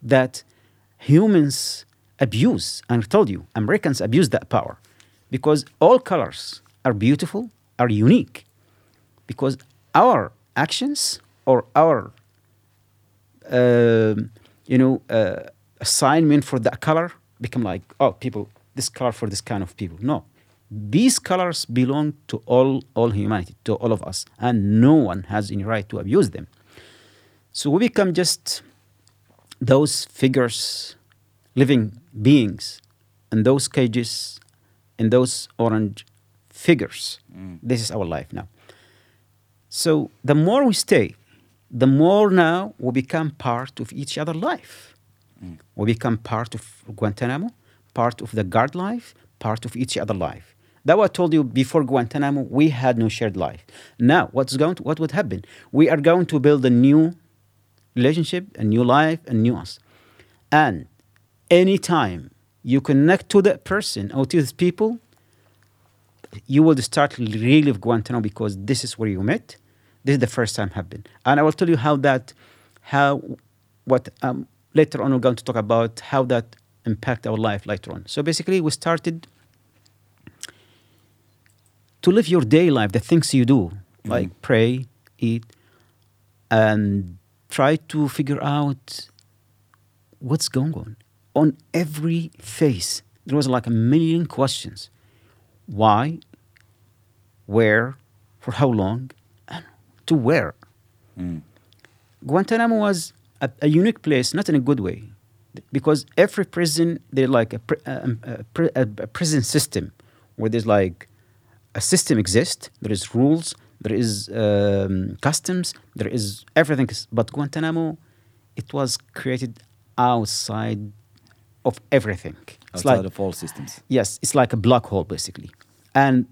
that humans abuse. And I told you, Americans abuse that power because all colors are beautiful, are unique. Because our actions or our, um, you know, uh, assignment for that color become like, oh, people, this color for this kind of people. No, these colors belong to all all humanity, to all of us, and no one has any right to abuse them. So we become just those figures, living beings, in those cages, in those orange figures. Mm. This is our life now. So the more we stay, the more now we become part of each other life. Mm. We become part of Guantanamo, part of the guard life, part of each other life. That what I told you before Guantanamo, we had no shared life. Now, what's going to, what would happen? We are going to build a new relationship, a new life, a new us. And anytime you connect to that person or to these people, you will start really with Guantanamo because this is where you met. This is the first time happened. And I will tell you how that, how, what, um, later on we're going to talk about how that impact our life later on. So basically we started to live your day life, the things you do, like pray, eat, and try to figure out what's going on. On every face, there was like a million questions. Why? Where? For how long? And to where? Mm. Guantanamo was a, a unique place, not in a good way, because every prison they're like a, um, a, a, a prison system where there's like a system exists. There is rules. There is um, customs. There is everything. But Guantanamo, it was created outside of everything. It's Outside like of all systems. Yes, it's like a black hole basically. And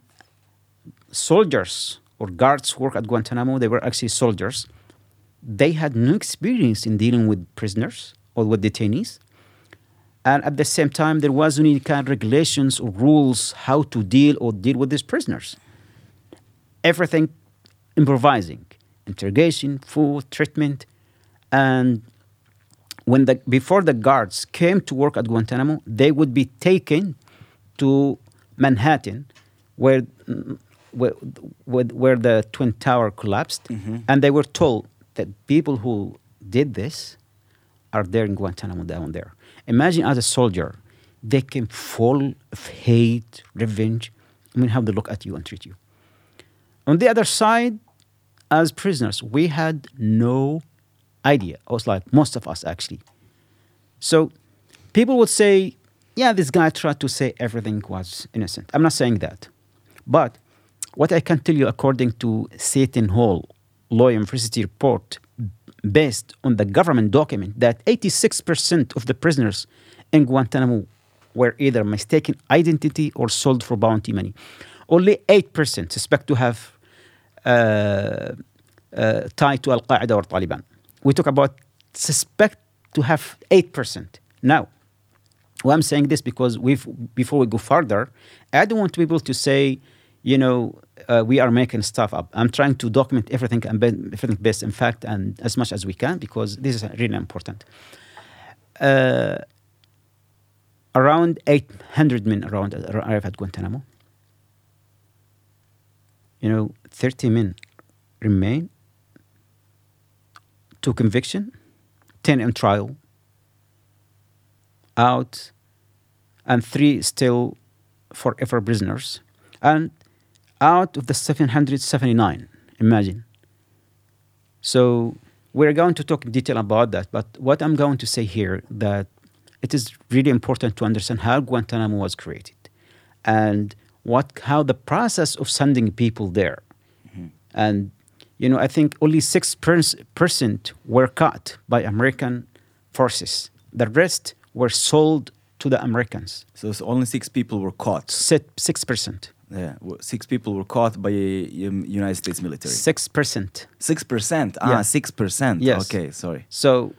soldiers or guards work at Guantanamo, they were actually soldiers. They had no experience in dealing with prisoners or with detainees. And at the same time, there wasn't any kind of regulations or rules how to deal or deal with these prisoners. Everything improvising, interrogation, food, treatment, and when the before the guards came to work at Guantanamo, they would be taken to Manhattan, where where, where, where the twin tower collapsed, mm-hmm. and they were told that people who did this are there in Guantanamo down there. Imagine as a soldier, they came full of hate, revenge. I mean, how they look at you and treat you. On the other side, as prisoners, we had no idea. I was like most of us actually. So people would say, yeah, this guy tried to say everything was innocent. I'm not saying that. But what I can tell you, according to Seton Hall Law University report, based on the government document, that 86% of the prisoners in Guantanamo were either mistaken identity or sold for bounty money. Only 8% suspect to have uh, uh, tied to Al Qaeda or Taliban. We talk about suspect to have 8%. Now, well, I'm saying this because we've, before we go further, I don't want people to say, you know, uh, we are making stuff up. I'm trying to document everything and everything based in fact and as much as we can because this is really important. Uh, around 800 men around arrive at Guantanamo. You know, 30 men remain, to conviction, 10 in trial, out, and three still forever prisoners. And out of the 779, imagine. So we're going to talk in detail about that, but what I'm going to say here that it is really important to understand how Guantanamo was created and what how the process of sending people there. Mm-hmm. And you know, I think only six percent were caught by American forces. The rest were sold to the Americans. So it's only six people were caught. Six percent. Yeah, six people were caught by um, United States military. Six percent. Six percent. Ah, six percent. Yes. Okay, sorry. So,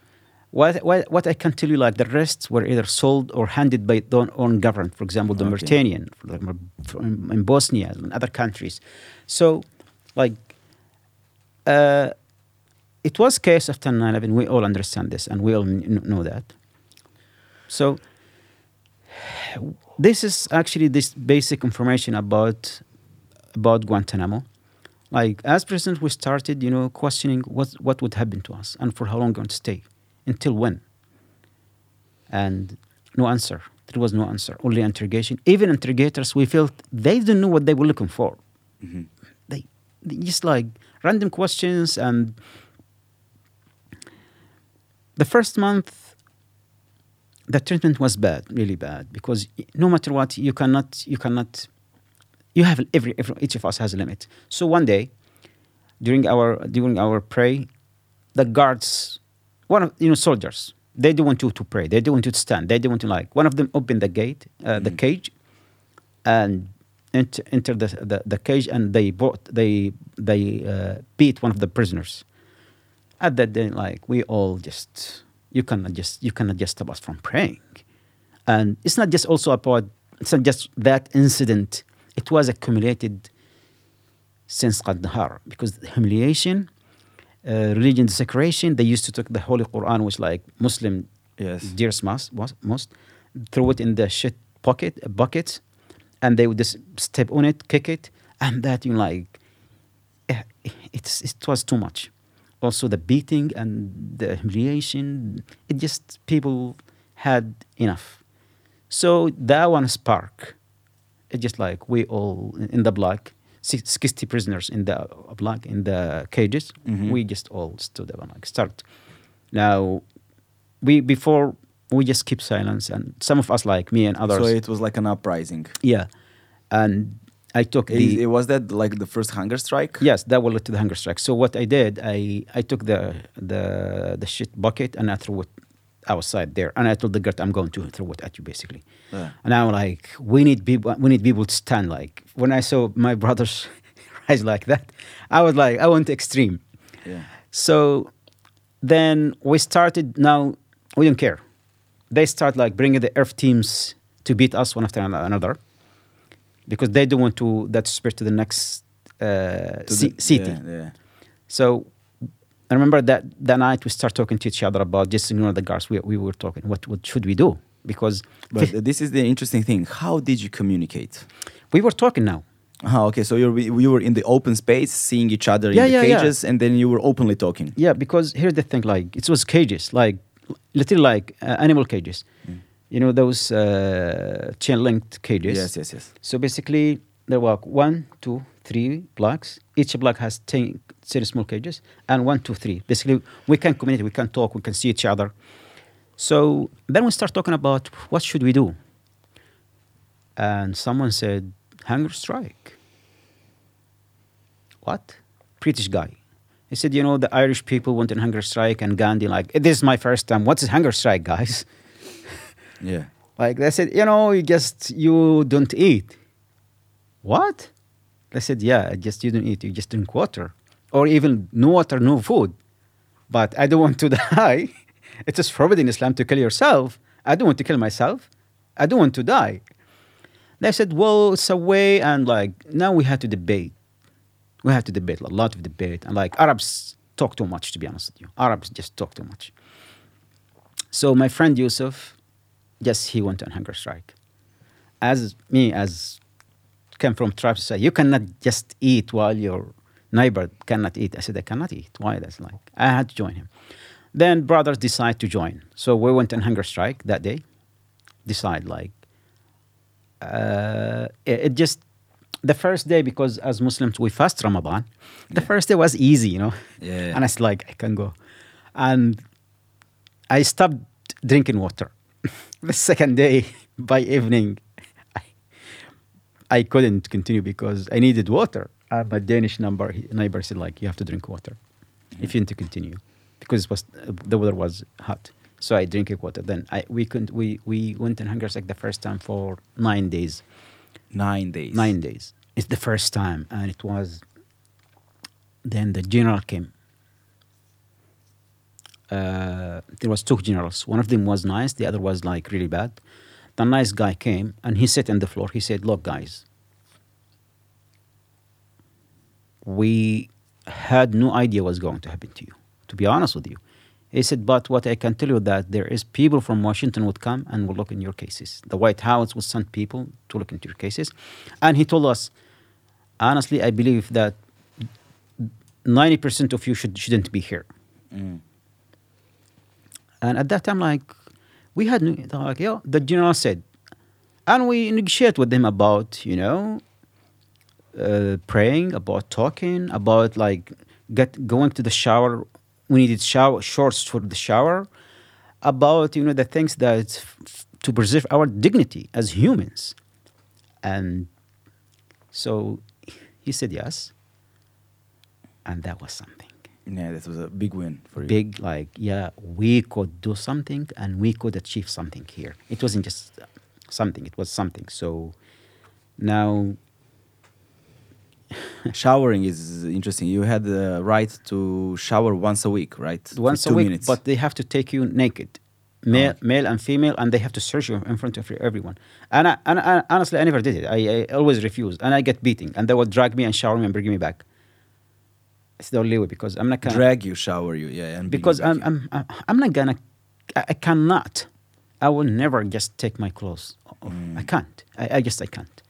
what, what what I can tell you, like the rest were either sold or handed by their own government. For example, the Okay. Mauritanian, for example, from- in Bosnia and other countries. So, like, uh, it was case after 9/11. We all understand this, and we all kn- know that. So, this is actually this basic information about about Guantanamo. Like as president, we started, you know, questioning what what would happen to us and for how long going to stay, until when. And no answer. There was no answer. Only interrogation. Even interrogators, we felt they didn't know what they were looking for. Mhm. They, they just like random questions and the first month the treatment was bad really bad because no matter what you cannot you cannot you have every, every each of us has a limit. So one day during our during our pray the guards one of you know soldiers they don't want you to pray. They don't want you to stand. They don't want to like one of them opened the gate uh, the Mhm. cage and enter, enter the, the, the cage and they bought they they uh, beat one of the prisoners. At that day like we all just you cannot just you cannot just stop us from praying. And it's not just also about it's not just that incident. It was accumulated since Kandahar because the humiliation uh, religion desecration they used to take the holy quran which like muslim Yes. dearest most, most, most throw it in the shit pocket bucket and they would just step on it kick it and that you know, like eh, it's it was too much also the beating and the humiliation it just people had enough so that one spark it just like we all in the block six- 60 prisoners in the block in the cages Mhm. we just all stood up and like start now we before we just keep silence and some of us like me and others So it was like an uprising. yeah and i took the it was that like the first hunger strike? Yes, that will lead to the hunger strike. So what I did, I I took the the the shit bucket and I threw it outside there, and I told the guard, "I'm going to throw it at you, basically." Yeah. And I'm like, "We need people. We need people to stand." Like when I saw my brothers rise like that, I was like, I went extreme. Yeah. So then we started. Now we don't care. They start like bringing the IRF teams to beat us one after another because they don't want to that spread to the next uh, To the- city. Yeah, yeah. So I remember that that night we start talking to each other about just ignore the guards. We, we were talking. What what should we do? Because But this is the interesting thing. How did you communicate? we were talking now. Ah, okay. So you're you were in the open space, seeing each other Yeah, in the cages, and then you were openly talking. Yeah, because here's the thing. Like it was cages, like literally like uh, animal cages. Mm. You know those uh, chain linked cages. Yes, yes, yes. So basically, there were one, two, three blocks. Each block has 10, 10 small cages, and one, two, three. Basically, we can communicate, we can talk, we can see each other. So then we start talking about what should we do. And someone said, hunger strike. What? British guy. He said, you know, the Irish people went on hunger strike, and Gandhi, like, this is my first time. What's a hunger strike, guys? Yeah. Like they said, you know, you just you don't eat. What? They said, yeah, just you don't eat. You just drink water, or even no water, no food. But I don't want to die. it is forbidden in Islam to kill yourself. I don't want to kill myself. I don't want to die. They said, well, it's a way, and like now we had to debate. We had to debate a lot of debate, and like Arabs talk too much. To be honest with you, Arabs just talk too much. So my friend Yusuf, just he went on hunger strike. As me, as came from tribe society, you cannot just eat while your neighbor cannot eat. I said, I cannot eat. Why? That's like I had to join him. Then brothers decide to join. So we went on hunger strike that day. Decide like uh, it, it just the first day because as Muslims we fast Ramadan. The first day was easy, you know. Yeah. And I was like, I can go. And I stopped drinking water. the second day, by evening, I, I couldn't continue because I needed water. And my Danish number, neighbor said, like, you have to drink water if you want to continue because it was the weather was hot. So I drink a water. Then I we couldn't we we went in hunger strike the first time for nine days. Nine days. Nine days. It's the first time, and it was. Then the general came. There was two generals. One of them was nice. The other was like really bad. The nice guy came and he sat on the floor. He said, "Look, guys, we had no idea what's going to happen to you. To be honest with you." He said, but what I can tell you that there is people from Washington would come and will look in your cases. The White House would send people to look into your cases. And he told us, honestly, I believe that 90% of you should, shouldn't be here. Mm. And at that time, like, we had, like, yeah, the general said, and we negotiate with them about, you know, uh, praying, about talking, about like get going to the shower. We needed shower shorts for the shower. About you know the things that to preserve our dignity as humans, and so he said yes, and that was something Yeah, this was a big win for you. big. Like yeah, we could do something and we could achieve something here. It wasn't just something; it was something. So now Showering is interesting. You had the right to shower once a week, right? Once a week, minutes. but they have to take you naked, male, Oh. male and female, and they have to search you in front of everyone. And, I, and I, honestly, I never did it. I, I always refused, and I get beating, and they would drag me and shower me and bring me back. It's the only way because I'm not gonna drag you, shower you, yeah, and because I'm. I'm I'm I'm not gonna I, I cannot I will never just take my clothes. Mm. I can't I, I just I can't.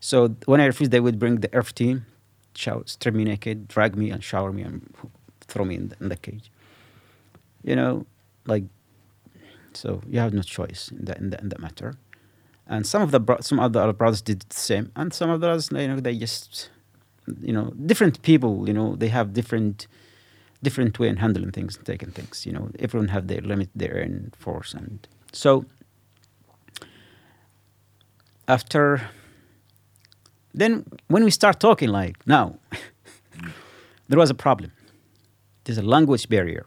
So when I refused, they would bring the IRF team, shower, strip me naked, drag me and shower me and throw me in the, in the cage. You know, like so you have no choice in that in that, in that matter. And some of the bro- some other brothers did the same, and some of the others you know they just you know different people you know they have different different way in handling things and taking things you know. Everyone have their limit their own force and so after then when we start talking like now there was a problem. There's a language barrier.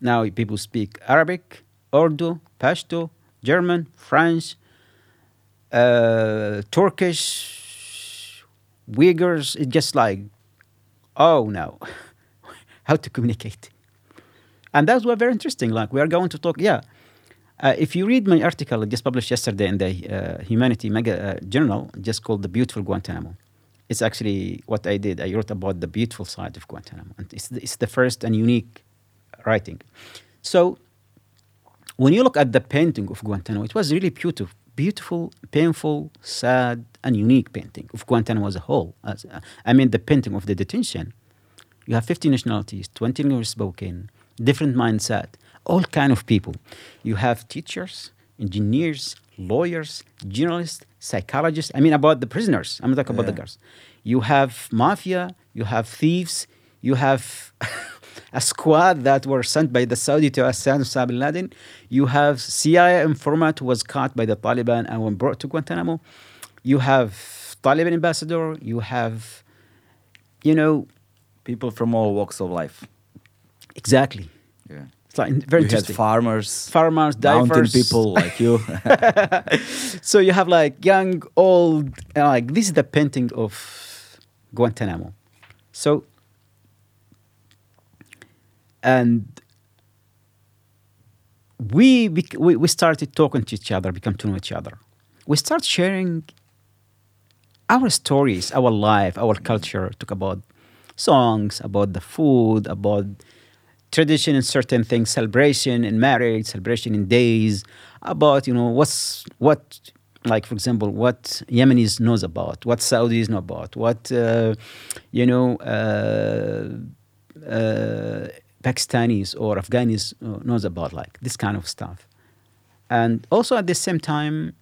Now people speak arabic urdu pashto german french uh, turkish uyghurs it's just like oh no. How to communicate. And that's what very interesting. Like we are going to talk yeah. Uh, if you read my article just published yesterday in the uh, humanity mega uh, journal just called the beautiful guantanamo. It's actually what i did. I wrote about the beautiful side of guantanamo. And it's the, it's the first and unique writing. So when you look at the painting of guantanamo it was really beautiful beautiful painful sad and unique painting of guantanamo as a whole. As, uh, i mean the painting of the detention. You have 50 nationalities 20 languages spoken different mindset all kind of people. You have teachers engineers lawyers journalists psychologists i mean about the prisoners. I'm not talking about the Yeah. guards you have mafia you have thieves you have a squad that were sent by the saudi to assassinate Osama bin laden you have cia informant who was caught by the taliban and was brought to guantanamo you have taliban ambassador you have you know people from all walks of life. exactly Yeah. it's like very you had interesting farmers, farmers mountain divers people like you. so you have like young, old, like this is the painting of Guantanamo. So, and we, we we started talking to each other, become to know each other. we start sharing our stories, our life, our culture. Talk about songs, about the food, about tradition in certain things, celebration in marriage, celebration in days, about you know what's what like for example what Yemenis knows about, what Saudis know about, what uh, you know uh, uh, Pakistanis or Afghanis knows about, like this kind of stuff, and also at the same time.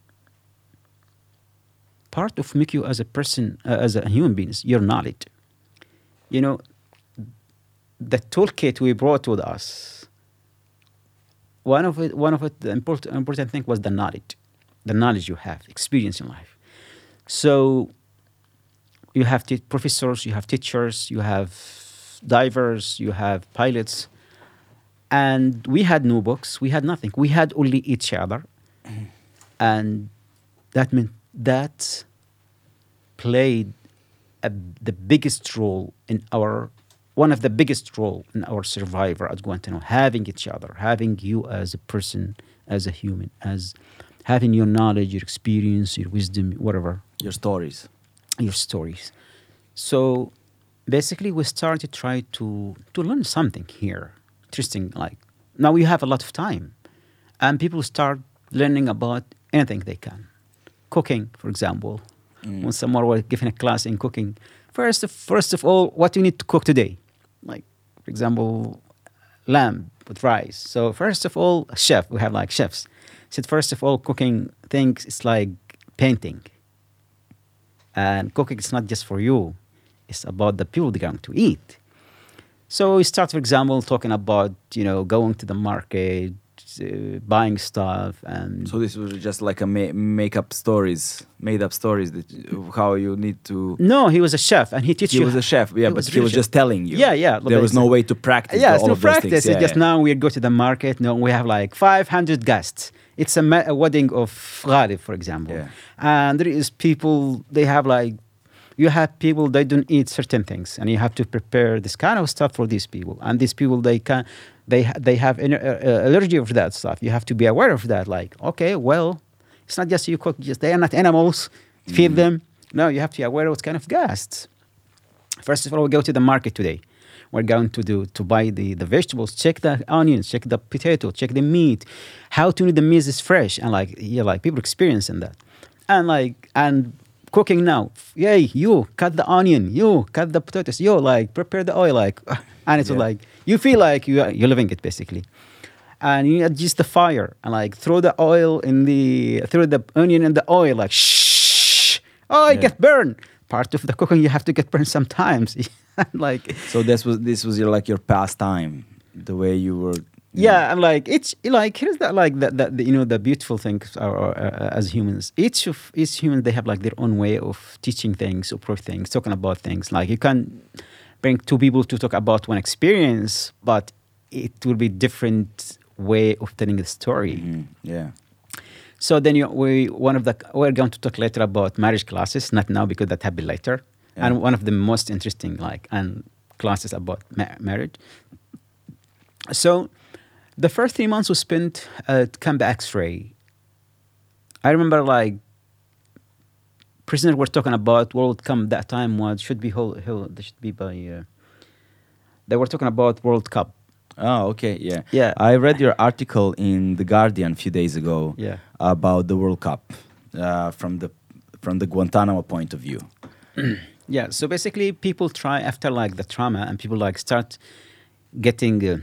Part of make you as a person, uh, as a human being, is your knowledge. You know, the toolkit we brought with us, one of it, one of it, the important important thing was the knowledge, the knowledge you have, experience in life. So you have professors, you have teachers, you have divers, you have pilots, and we had no books, we had nothing. We had only each other, and that meant that played a, the biggest role in our one of the biggest role in our survivor at Guantanamo, having each other, having you as a person, as a human, as having your knowledge, your experience, your wisdom, whatever, Your stories. your stories. So basically, we started to try to to learn something here. Interesting, like now we have a lot of time, and people start learning about anything they can. Cooking, for example, mm. when someone was giving a class in cooking, first of, first of all, what do you need to cook today? Like, for example, lamb with rice. So first of all, a chef, we have like chefs. Said first of all, cooking things it's like painting. And cooking is not just for you; it's about the people they're going to eat. So we start, for example, talking about you know going to the market, uh, buying stuff, and So this was just like a ma- make up stories, made up stories that how you need to. no, he was a chef, and he teach He you. was a chef, yeah, He but he was just telling you. Yeah, yeah, There was no way to practice. yeah, it's all no of practice. It's just yeah. now we go to the market. No, we have like 500 guests. It's a, ma- a wedding of Ghalib, for example. Yeah. And there is people, they have like, you have people, they don't eat certain things. And you have to prepare this kind of stuff for these people. And these people, they can, they, they have an, uh, uh, allergy of that stuff. You have to be aware of that. Like, okay, well, it's not just you cook, just they are not animals, feed them. No, you have to be aware of what kind of guests. First of all, we go to the market today. We're going to do to buy the, the vegetables, check the onions, check the potato, check the meat, how to know the meat is fresh, and like yeah, like people experiencing that, and like and cooking now. Yay, you cut the onion, you cut the potatoes, you like prepare the oil, like, and it's Yeah. like you feel like you are, you're living it basically, and you adjust the fire and like throw the oil in the throw the onion in the oil like shh, oh, it Yeah. get burned. Part of the cooking you have to get burned sometimes, like So this was this was your like your pastime, the way you were. Yeah i'm like it's like here's that like that that you know the beautiful thing are, uh, as humans. Each of each human they have like their own way of teaching things approach things talking about things. Like you can bring two people to talk about one experience but it will be different way of telling the story. Mhm, Yeah. so then you, we one of the we're going to talk later about marriage classes not now because that happened later. Yeah. and one of the most interesting like and classes about ma- marriage. So the first three months we spent at Camp X-ray. I remember like prisoners were talking about World Cup that time was should be hold, hold, should be by uh, they were talking about World Cup. Oh, okay, yeah. Yeah. I read your article in the Guardian a few days ago. Yeah. About the World Cup, uh, from the from the Guantanamo point of view. Yeah, so basically, people try after like the trauma, and people like start getting uh,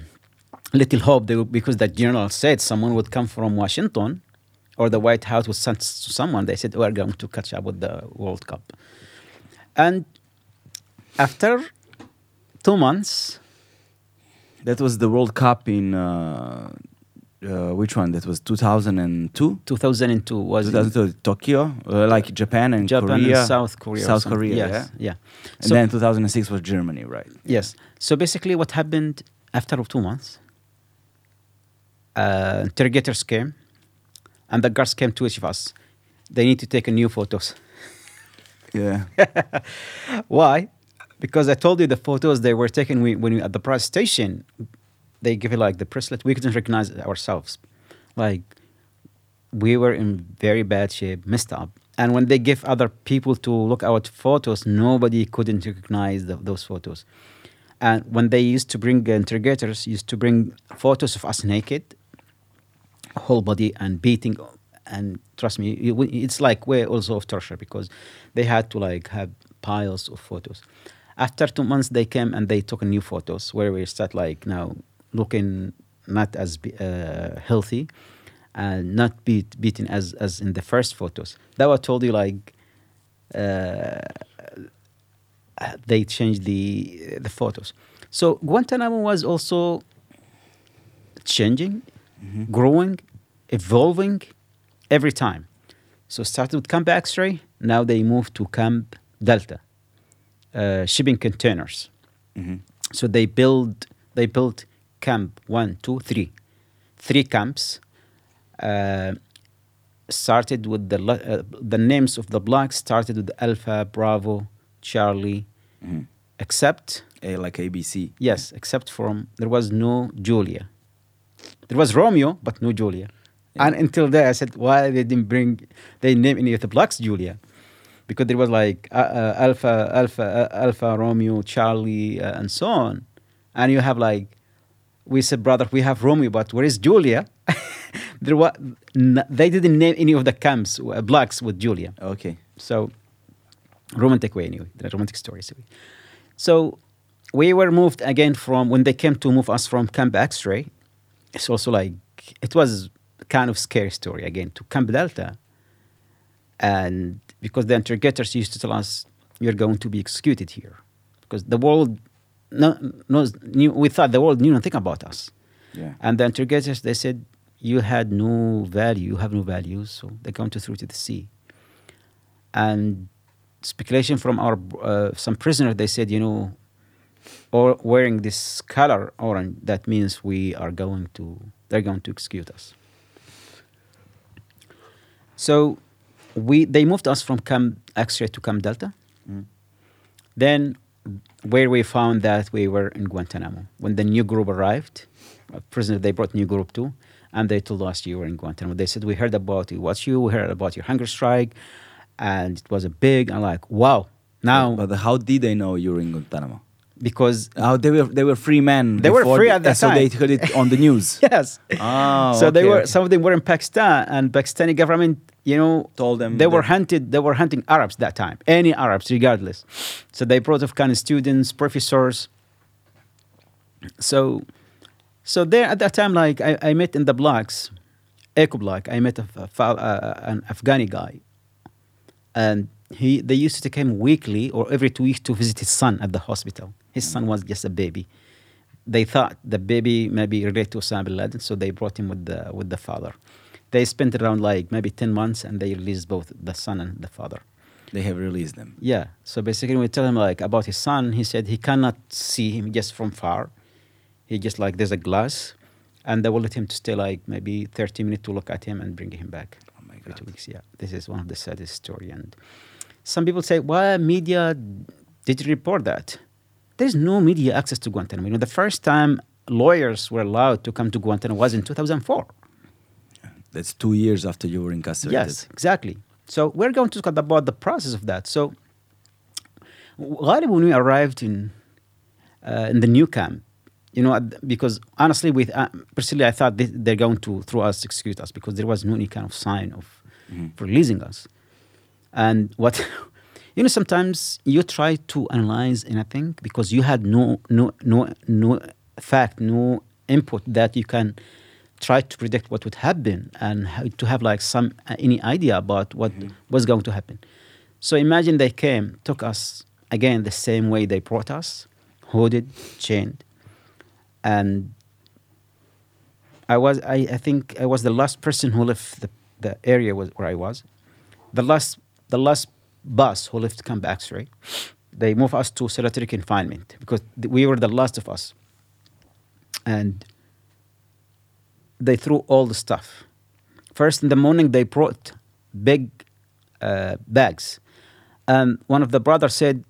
little hope they, because the general said someone would come from Washington, or the White House would send to someone. They said we're going to catch up with the World Cup, and after two months, That was the World Cup in uh, uh, which one? That was 2002. 2002 was in 2002 Tokyo, uh, like Japan and Japan Korea, and South Korea. South. Korea, yes, yeah. yeah. And So- then 2006 was Germany, right? Yes. So basically, what happened after two months? Uh, interrogators came, and the guards came to each of us. They need to take a new photos. Yeah. Why? Because I told you the photos they were taken we, when we at the press station. They give you like the bracelet. We couldn't recognize ourselves. Like we were in very bad shape, messed up. And when they give other people to look at photos, nobody couldn't recognize the, those photos. And when they used to bring interrogators, used to bring photos of us naked, whole body and beating, and trust me, it's like way also of torture because they had to like have piles of photos. After two months, they came and they took new photos where we start like now looking not as uh, healthy and not beat, beaten as, as in the first photos. That I told you like uh, they changed the the photos. So Guantanamo was also changing, growing, evolving every time. So started with Camp X-ray. Now they moved to Camp Delta, uh, shipping containers. hmm So they build they built camp one, two, three, three camps. Uh, started with the uh, the names of the blocks started with Alpha, Bravo, Charlie, hmm except A, like ABC. yes, except from there was no Julia. There was Romeo, but no Julia. Yeah. And until there, I said, why they didn't bring they name any of the blocks Julia? Because there was like uh, uh, Alpha, Alpha, uh, Alpha, Romeo, Charlie, uh, and so on. And you have like, we said, brother, we have Romeo, but where is Julia? there was, n- they didn't name any of the camps uh, blocks with Julia. Okay. So, romantic way anyway, the romantic stories. So, we were moved again from when they came to move us from Camp X-ray. It's also like it was kind of scary story again to Camp Delta, and because the interrogators used to tell us you're going to be executed here, because the world no, knows knew, we thought the world knew nothing about us. Yeah. And the interrogators, they said, you had no value, you have no value, so they going to throw to the sea. And speculation from our uh, some prisoner, they said, you know, or wearing this color orange, that means we are going to, they're going to execute us. So we, they moved us from Camp X-ray to Camp Delta. Mm. Then, where we found that we were in Guantanamo. When the new group arrived, a prisoner, they brought new group too, and they told us you were in Guantanamo. They said, We heard about it. What's you? We heard about your hunger strike, and it was a big, I'm like, wow. Now, But how did they know you were in Guantanamo? Because, Oh, they were they were free men. They were free the- at that so they heard it on the news. yes. Oh, so they were, okay. some of them were in Pakistan, and Pakistani government, you know, Told them they were hunted. They were hunting Arabs that time, any Arabs, regardless. So they brought Afghan students, professors. So, so there at that time, like I, I met in the blocks, Echo Block. I met a, a, uh, an Afghani guy, and he they used to take him weekly or every two weeks to visit his son at the hospital. His son was just a baby. They thought the baby maybe related to Osama bin Laden, so they brought him with the with the father. They spent around like maybe ten months, and they released both the son and the father. They have released them. Yeah. So basically, we tell him like about his son. He said he cannot see him just from far. He just like there's a glass, and they will let him to stay like maybe 30 minutes to look at him and bring him back. Oh my god. two weeks. Yeah, this is one of the saddest story. And some people say, why media did report that? There's no media access to Guantanamo. You know, the first time lawyers were allowed to come to Guantanamo was in 2004. That's two years after you were incarcerated. Yes, exactly. So we're going to talk about the process of that. So, Ghalib, when we arrived in uh, in the new camp, you know, because honestly, with uh, personally, I thought they, they're going to throw us, execute us, because there was no any kind of sign of Mhm. releasing us. And what, you know, sometimes you try to analyze anything because you had no no no no fact, no input that you can try to predict what would happen and to have like some uh, any idea about what was going to happen. So imagine they came, took us again the same way they brought us, hooded, chained, and I was I, I think I was the last person who left the, the area was where I was. The last the last bus who left Camp X-ray. They moved us to solitary confinement because we were the last of us. And they threw all the stuff. First in the morning they brought big uh, bags. And one of the brothers said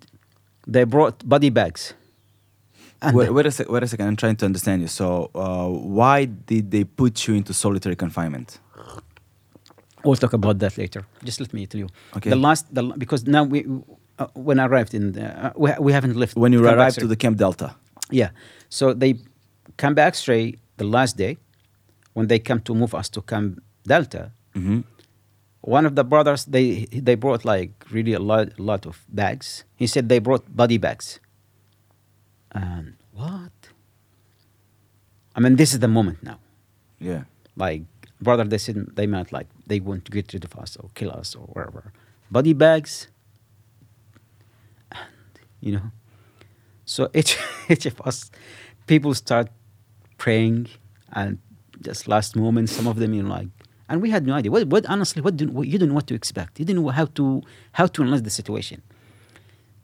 they brought body bags. And Wait, wait, a sec- wait a second. I'm trying to understand you. So, uh, why did they put you into solitary confinement? We'll talk about that later. Just let me tell you. Okay. The last, the, because now we, uh, when I arrived in, the, uh, we, we haven't left. When you Camp arrived to the Camp Delta. Yeah. So they come back straight the last day when they come to move us to Camp Delta. hmm One of the brothers, they they brought like really a lot, a lot of bags. He said they brought body bags. And what? I mean, this is the moment now. Yeah. Like, brother, they said they meant like they want to get rid of us or kill us or whatever. Body bags. And, you know, so each, each of us, people start praying and just last moment, some of them, you know, like, and we had no idea. What, what honestly, what, do, what you didn't know what to expect. You didn't know how to how to analyze the situation.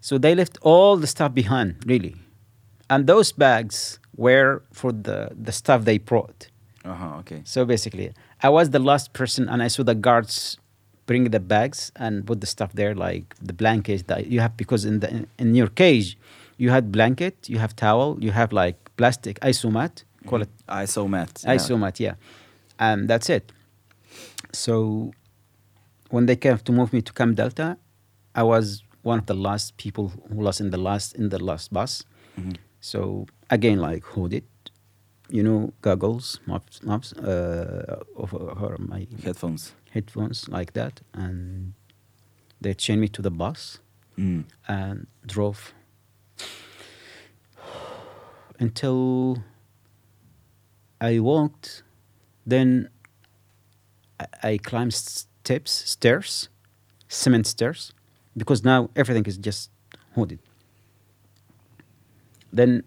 So they left all the stuff behind, really, and those bags were for the the stuff they brought. Uh huh. Okay. So basically, I was the last person, and I saw the guards bring the bags and put the stuff there, like the blankets that you have, because in the in your cage, you had blanket, you have towel, you have like plastic isomat, call it Isomat. isomat, yeah, and that's it. So when they came to move me to Camp Delta, I was one of the last people who was in the last in the last bus. Mhm. So again, like hooded, you know, goggles, maps, maps, uh, over, over my Headphones. headphones like that, and they chained me to the bus Mm. and drove until I walked. Then I, I climbed steps, stairs, cement stairs, because now everything is just hooded. Then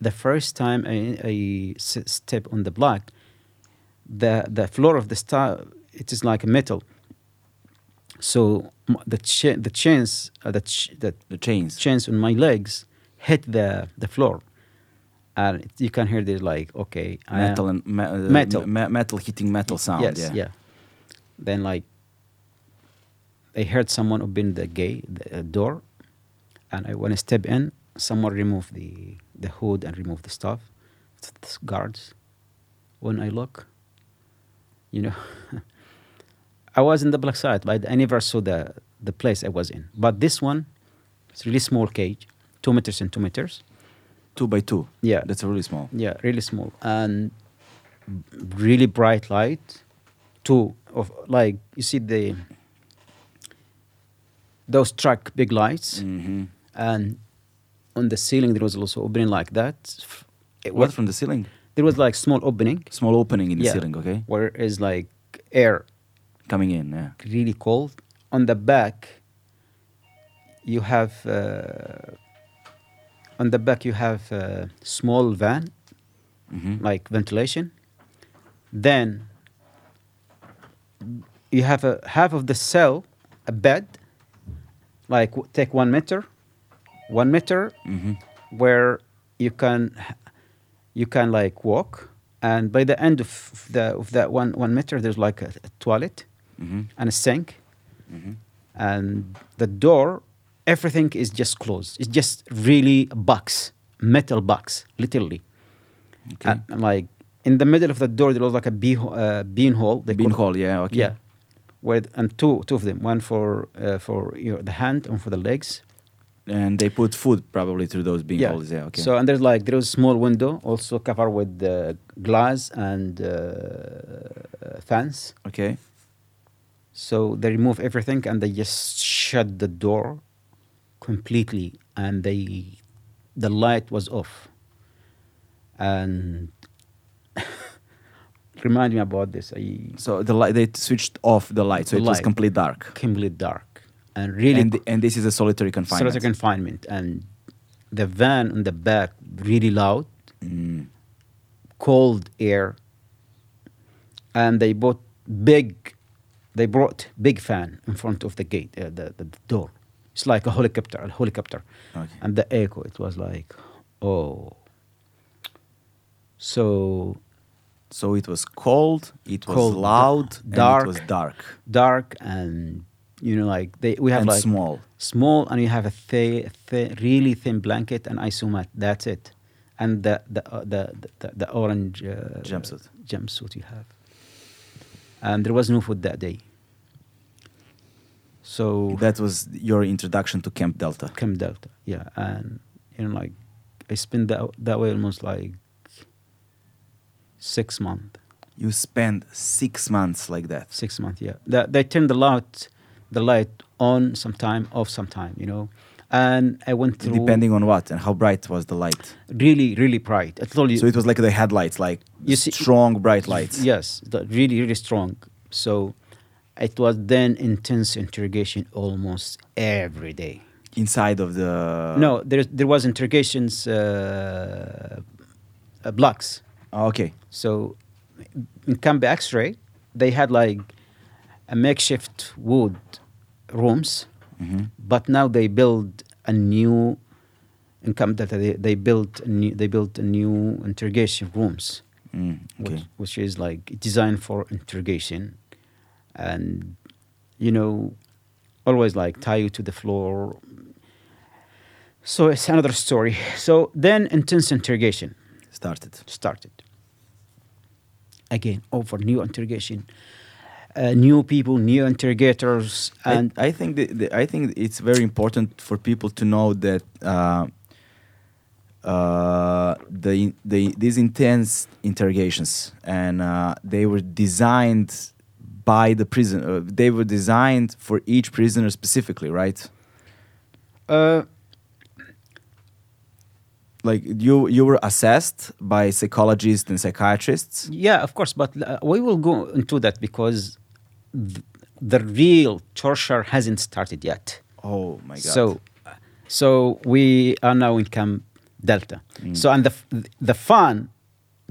the first time I step on the block, the the floor of the star it is like a metal. So the cha- the chains uh, the ch- the The chains. chains on my legs hit the the floor, and it, you can hear this like okay I am- metal and me- uh, Metal. me- metal hitting metal sound. yes yeah. yeah. Then like I heard someone open the gate the uh, door, and I want to step in, someone removed the the hood and removed the stuff, It's guards. When I look, you know, I was in the black site, but I never saw the the place I was in. But this one, it's really small cage, two meters and two meters. Two by two. Yeah. That's really small. Yeah, really small and really bright light. Two of like you see the those truck big lights Mm-hmm. and on the ceiling there was also opening like that. It What was, from the ceiling? there was like small opening Small opening in the Yeah. ceiling. Okay. where is like air Coming in. Yeah. really cold. On the back, you have uh, on the back you have a small van Mm-hmm. like ventilation. Then you have a half of the cell, a bed, like take one meter, one meter, mm-hmm. where you can you can like walk, and by the end of the of that one one meter, there's like a, a toilet Mm-hmm. and a sink, Mm-hmm. and the door, everything is just closed. It's just really a box, metal box, literally. Okay. And, and, like in the middle of the door, there was like a bee, uh, bean hole. they Bean hole. Yeah. Okay. Yeah, where and two two of them, one for uh, for your, the hand and for the legs. And they put food probably through those bean yeah. holes. Yeah. Okay. So and there's like there was a small window also covered with uh, glass and uh, fence. okay. So they remove everything and they just shut the door completely, and they the light was off. And remind me about this. I So the light they switched off the light, so The it was complete dark. completely dark and really and, and this is a solitary confinement. solitary confinement, and the van in the back really loud, Mm. cold air, and they bought big. They brought big fan in front of the gate, uh, the, the door. It's like a helicopter, a helicopter, Okay. and the echo. It was like, oh. So So it was cold, it was loud, dark. it was dark dark and you know like they we have and like small. small and you have a thi- thi- really thin blanket and isomat that's it and the the uh, the, the, the orange uh, Jumpsuit. jumpsuit you have and there was no food that day. So That was your introduction to Camp Delta. Camp Delta, yeah, and you know, like I spent that that way almost like six months. You spent six months like that. Six months, yeah. That they turned the light, the light on sometime, off sometime, you know. And I went through Depending on what and how bright was the light. really, really bright. I told you. So it was like the headlights, like You see- strong, bright lights. Yes, the, really, really strong. So it was then intense interrogation almost every day. Inside of the. no, there there was interrogations uh, uh, blocks. Oh, okay. So in Camp X-ray, they had like a makeshift wood rooms, hmm but now they build a new in Camp Delta. They, they built a new, they built a new interrogation rooms, Mm, okay. which, which is like designed for interrogation, and you know, always like tie you to the floor. So it's another story. So then intense interrogation Started. started. Again, over new interrogation, uh, new people, new interrogators, and I, I think the, the, I think it's very important for people to know that uh, uh, the the these intense interrogations and uh, they were designed by the prison. Uh, they were designed for each prisoner specifically, right? Like you you were assessed by psychologists and psychiatrists. yeah, of course. But uh, we will go into that because th- the real torture hasn't started yet. Oh my god! So, so we are now in Camp Delta. Mm. So, and the the fun,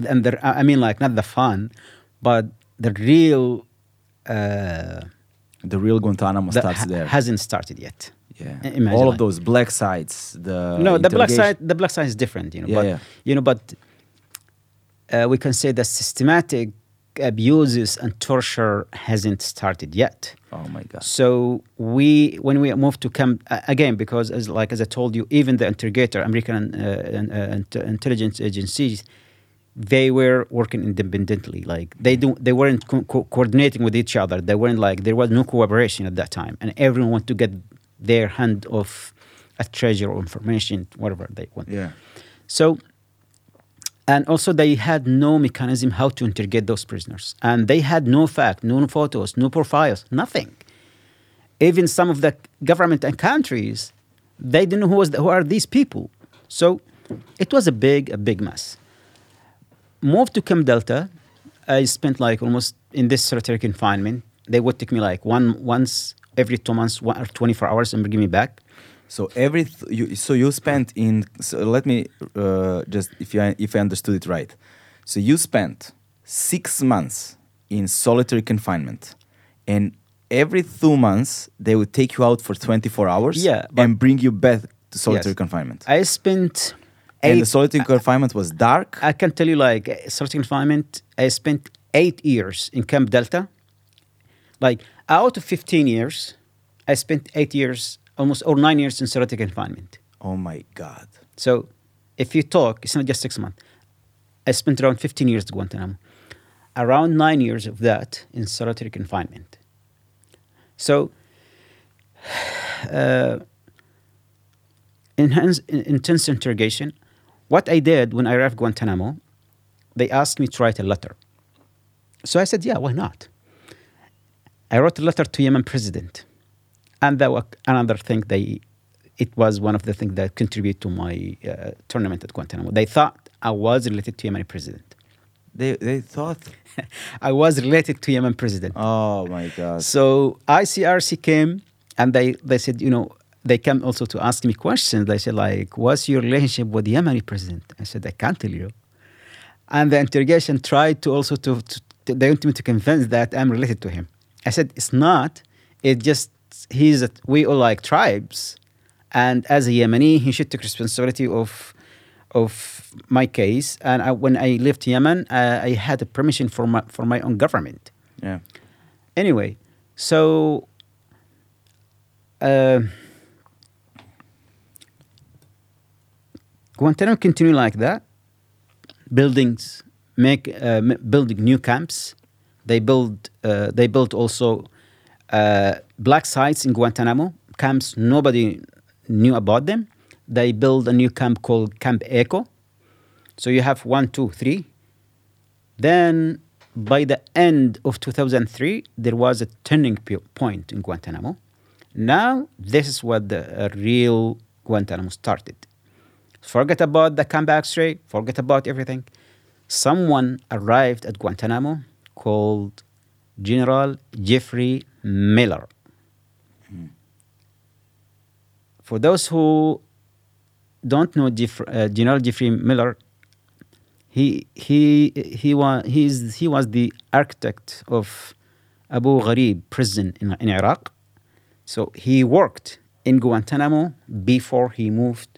and the I mean, like not the fun, but the real. Uh, the real Guantanamo starts there. hasn't started yet. Yeah, imagine all of those black sites. The no, the black site, the black site is different, you know. Yeah, but yeah. you know, but uh, we can say the systematic abuses and torture hasn't started yet. Oh my god! So we, when we moved to camp uh, again, because as like as I told you, even the interrogator, American uh, uh, intelligence agencies, they were working independently. Like they do, they weren't co- co- coordinating with each other. They weren't like there was no cooperation at that time, and everyone wanted to get their hand of a treasure or information, whatever they want. Yeah. So, and also they had no mechanism how to interrogate those prisoners, and they had no fact, no photos, no profiles, nothing. Even some of the government and countries, they didn't know who was the, who are these people. So, it was a big, a big mess. Moved to Camp Delta, I spent like almost in this solitary confinement. They would take me like one once every two months, one or twenty four hours, and bring me back. So every th- you, so you spent in so let me uh, just if you if I understood it right. So you spent six months in solitary confinement, and every two months they would take you out for twenty four hours. Yeah, and bring you back to solitary Yes. confinement. I spent and the eight solitary confinement was dark. I can tell you, like, solitary confinement, I spent eight years in Camp Delta. Like, out of 15 years, I spent eight years, almost, or nine years in solitary confinement. oh my god! So, if you talk, it's not just six months. I spent around 15 years at Guantanamo. Around nine years of that in solitary confinement. So, uh, intense interrogation. What I did when I arrived Guantanamo, they asked me to write a letter. So I said, yeah, why not? I wrote a letter to Yemen president, and that was another thing. They, it was one of the things that contributed to my uh, tournament at Guantanamo. They thought I was related to Yemeni president. They they thought. I was related to Yemen president. Oh my god! So ICRC came and they, they said, you know, they came also to ask me questions. They said, like, what's your relationship with the Yemeni president? I said, I can't tell you. And the interrogation tried to also to, to, to they wanted me to convince that I'm related to him. I said, it's not. It just he's a, we all like tribes, and as a Yemeni, he should take responsibility of of my case. And I, when I left Yemen, uh, I had a permission for my for my own government. yeah. Anyway, so uh, Guantanamo continue like that. Buildings make uh, building new camps. They build uh, they built also uh, black sites in Guantanamo camps. Nobody knew about them. They built a new camp called Camp Echo. So you have one, two, three. Then by the end of 2003, there was a turning po- point in Guantanamo. Now this is what the uh, real Guantanamo started. Forget about the Camp X-ray. Forget about everything. Someone arrived at Guantanamo called General Jeffrey Miller. For those who don't know Jeff, uh, General Jeffrey Miller, he he he was he's, he was the architect of Abu Ghraib prison in, in Iraq. So he worked in Guantanamo before he moved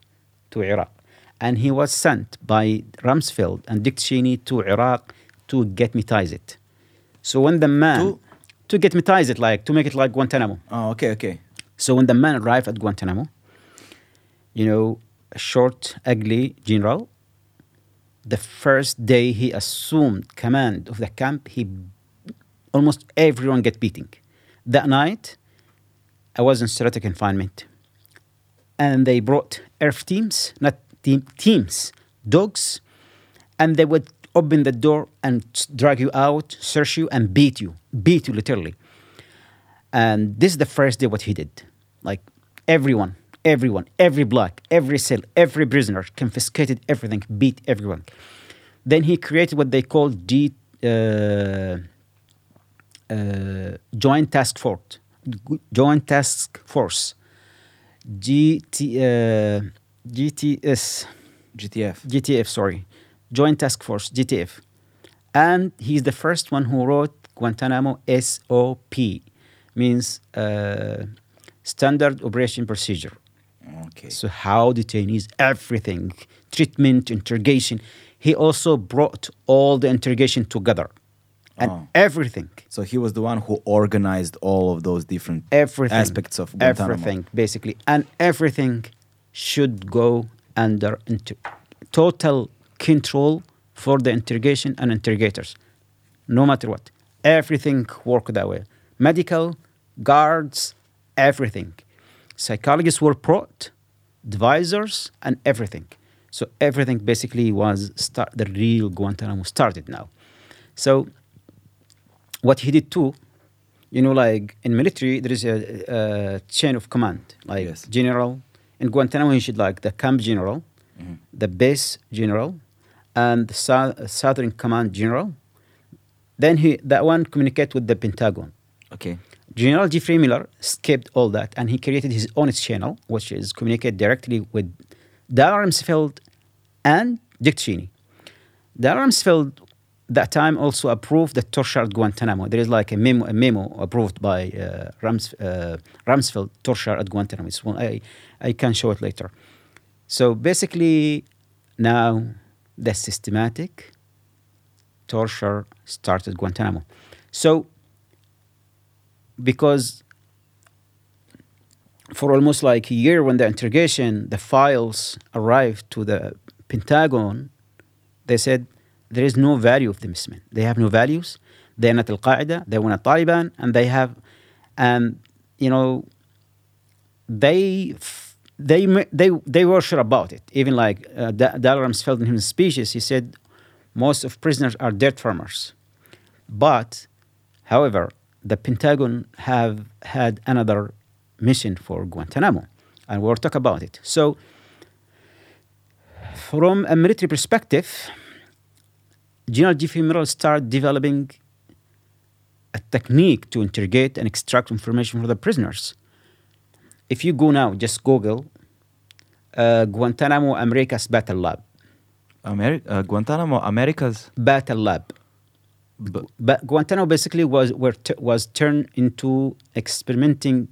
to Iraq. And he was sent by Rumsfeld and Dick Cheney to Iraq to getmetize it. So when the man To? to getmetize it, like to make it like Guantanamo. Oh, okay, okay. So when the man arrived at Guantanamo, you know, a short, ugly general, the first day he assumed command of the camp, he almost everyone get beating. That night, I was in solitary confinement, and they brought IRF teams, not team, teams, dogs, and they would open the door and drag you out, search you, and beat you, beat you literally. And this is the first day what he did. Like everyone, everyone, every black, every cell, every prisoner confiscated everything, beat everyone. Then he created what they call G, uh, uh, Joint Task Force, Joint Task Force, GT, uh, GTS. GTF. GTF, sorry, Joint Task Force, GTF. And he's the first one who wrote Guantanamo SOP, means uh, Standard Operation Procedure. Okay. So, how detainees, everything, treatment, interrogation. He also brought all the interrogation together and Oh. everything. So he was the one who organized all of those different everything aspects of Guantanamo. everything basically and everything should go under inter- total control for the interrogation and interrogators no matter what everything worked that way medical guards everything psychologists were brought advisors and everything so everything basically was start the real guantanamo started now so what he did too you know, like in military, there is a, a chain of command, like Yes. general. In Guantanamo, you should like the camp general, Mhm. the base general, and the sou- southern command general. Then he that one communicate with the Pentagon. Okay. General Jeffrey Miller skipped all that, and he created his own channel, which is communicate directly with Dal Rumsfeld and Dick Cheney. Dal Rumsfeld that time also approved the torture at Guantanamo. There is like a memo, a memo approved by uh, Rums, uh, Rumsfeld torture at Guantanamo. It's one, I, I can show it later. So basically, now the systematic torture started Guantanamo. So because for almost like a year when the interrogation, the files arrived to the Pentagon, they said there is no value of the men. They have no values. They're not Al Qaeda. They were not Taliban, and they have, and you know, they they they they were sure about it. Even like uh, Da- Dal Rumsfeld in his speeches, he said most of prisoners are dirt farmers. But, however, the Pentagon have had another mission for Guantanamo, and we'll talk about it. So, from a military perspective, General Jeffrey Miller started developing a technique to interrogate and extract information from the prisoners. If you go now, just Google Guantanamo America's Battle Lab. Ameri- uh, Guantanamo, America's. Battle Lab. B- But Guantanamo basically was were t- was turned into experimenting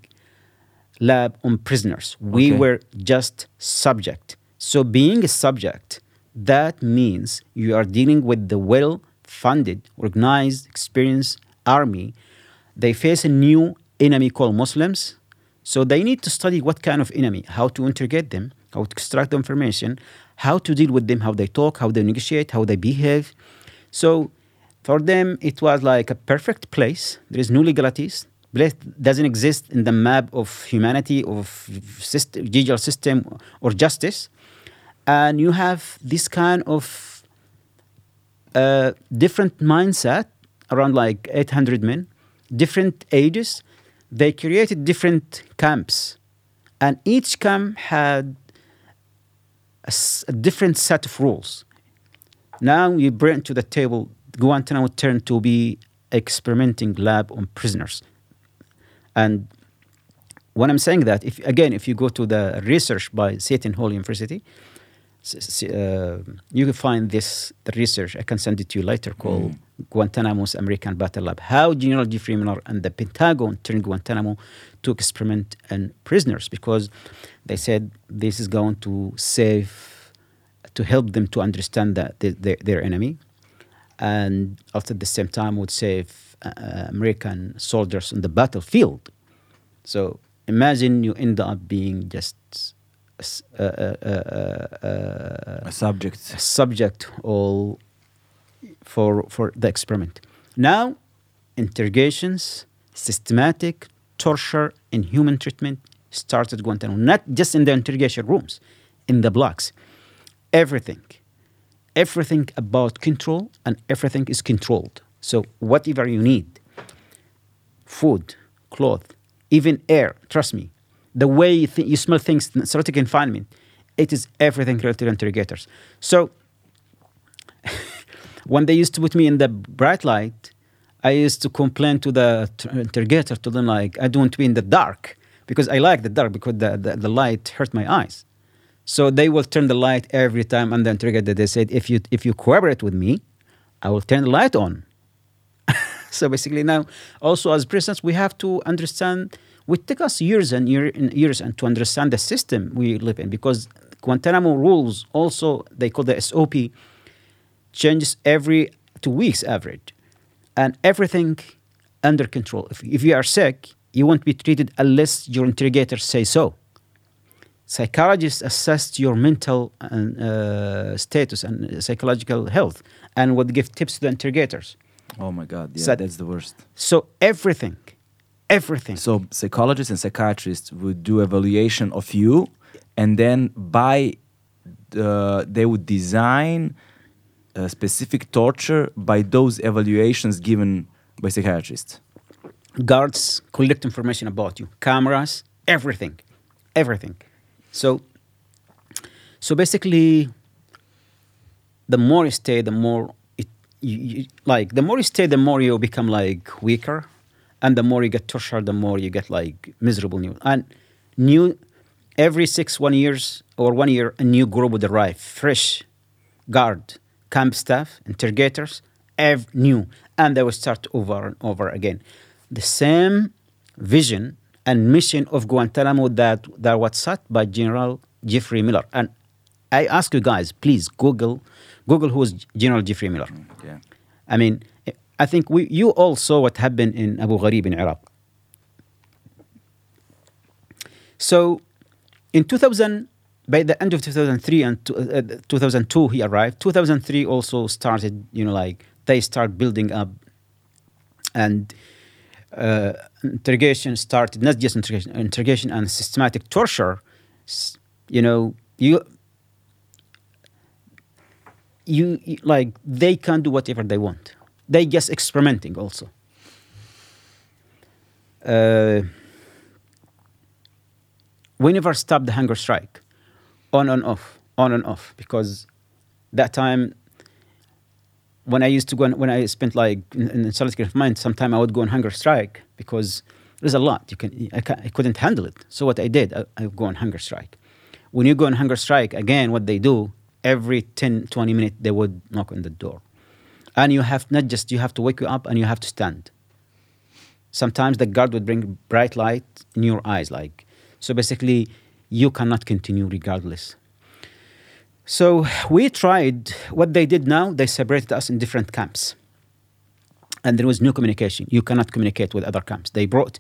lab on prisoners. We Okay. were just subject. So being a subject, that means you are dealing with the well-funded, organized, experienced army. They face a new enemy called Muslims. So they need to study what kind of enemy, how to interrogate them, how to extract the information, how to deal with them, how they talk, how they negotiate, how they behave. So For them, it was like a perfect place. There is no legalities. Place doesn't exist in the map of humanity, of system, digital system, or justice. And you have this kind of uh, different mindset around like 800 men, different ages. They created different camps, and each camp had a, a different set of rules. Now you bring to the table Guantanamo turned to be experimenting lab on prisoners, and when I'm saying that, if again, if you go to the research by Seton Hall University, you can find this research. I can send it to you later. Called Guantanamo's American Battle Lab: How General Jeffrey Miller and the Pentagon turned Guantanamo to experiment on prisoners because they said this is going to save, to help them to understand that the, their, their enemy, and also at the same time would save uh, American soldiers on the battlefield. So imagine you end up being just a s- a, a- a- subject. subject all for for the experiment. Now, interrogations, systematic torture, inhuman treatment started Guantanamo. Not just in the interrogation rooms, in the blocks. Everything, everything about control, and everything is controlled. So whatever you need, food, cloth, even air. Trust me, the way you, th- you smell things, in solitary confinement, it is everything related to interrogators. So when they used to put me in the bright light, I used to complain to the t- interrogator to them like I don't want to be in the dark because I like the dark because the, the, the light hurt my eyes. So they will turn the light every time, and the interrogator that they said, if you if you cooperate with me, I will turn the light on. so basically now, also as prisoners, we have to understand. It took us years and year, and years and to understand the system we live in because Guantanamo rules also they call the SOP changes every two weeks average, and everything under control. If, if you are sick, you won't be treated unless your interrogator say so. Psychologists assess your mental and, uh, status and psychological health, and would give tips to the interrogators. Oh my God. Yeah, So- that's the worst. So everything, everything. So psychologists and psychiatrists would do evaluation of you, and then by the, they would design a specific torture by those evaluations given by psychiatrists. guards collect information about you cameras everything everything so so basically the more you stay the more it you, you, like the more you stay the more you become like weaker and the more you get tortured the more you get like miserable new. And new every six one years or one year a new group would arrive. Fresh guard camp staff interrogators ev- new. And they will start over and over again. The same vision and mission of guantanamo that, that was set by general jeffrey miller. And i ask you guys please google google who is general jeffrey miller. Mm, yeah. I mean, I think we, you all saw what happened in Abu Ghraib in Iraq. So, in 2000, by the end of 2003 and two- uh, 2002, he arrived. 2003 also started, you know, like they start building up, and uh, interrogation started. Not just interrogation, interrogation and systematic torture. You know, you, you like they can do whatever they want. They just experimenting also. Uh, we never stopped the hunger strike, on and off, on and off, because that time when I used to go on, when I spent like in, in solitary confinement, sometime I would go on hunger strike because there's a lot you can I, I couldn't handle it. So what I did, I, I go on hunger strike. When you go on hunger strike, again, what they do every 10, 20 minutes they would knock on the door, and you have not just you have to wake you up and you have to stand. Sometimes the guard would bring bright light in your eyes, like so. Basically, you cannot continue regardless. So we tried what they did now, they separated us in different camps. And there was no communication. You cannot communicate with other camps. They brought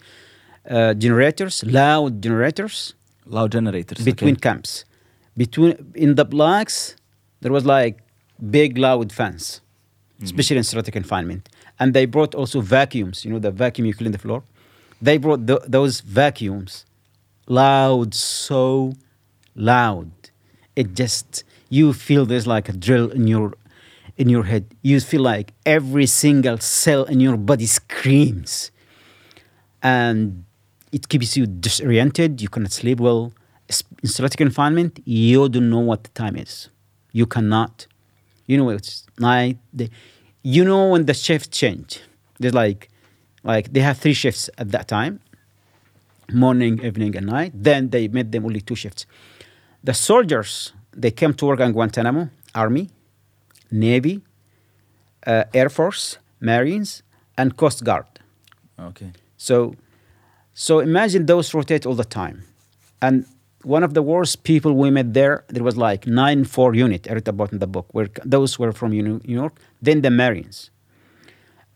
uh, generators, loud generators, Loud generators. between okay. camps. Between in the blocks, there was like big loud fans, especially in solitary confinement. And they brought also vacuums, you know, the vacuum you clean the floor. They brought tho- those vacuums loud, so loud. It just, you feel there's like a drill in your in your head. You feel like every single cell in your body screams. And it keeps you disoriented. You cannot sleep well. In solitary confinement, you don't know what the time is. You cannot. You know it's night. Day. You know when the shifts change. There's like, like they have three shifts at that time, morning, evening, and night. Then they made them only two shifts. The soldiers they came to work on Guantanamo, Army, Navy, uh, Air Force, Marines, and Coast Guard. Okay. So, so imagine those rotate all the time. And one of the worst people we met there, there was like nine four unit. I wrote about in the book where those were from New York. Then the Marines.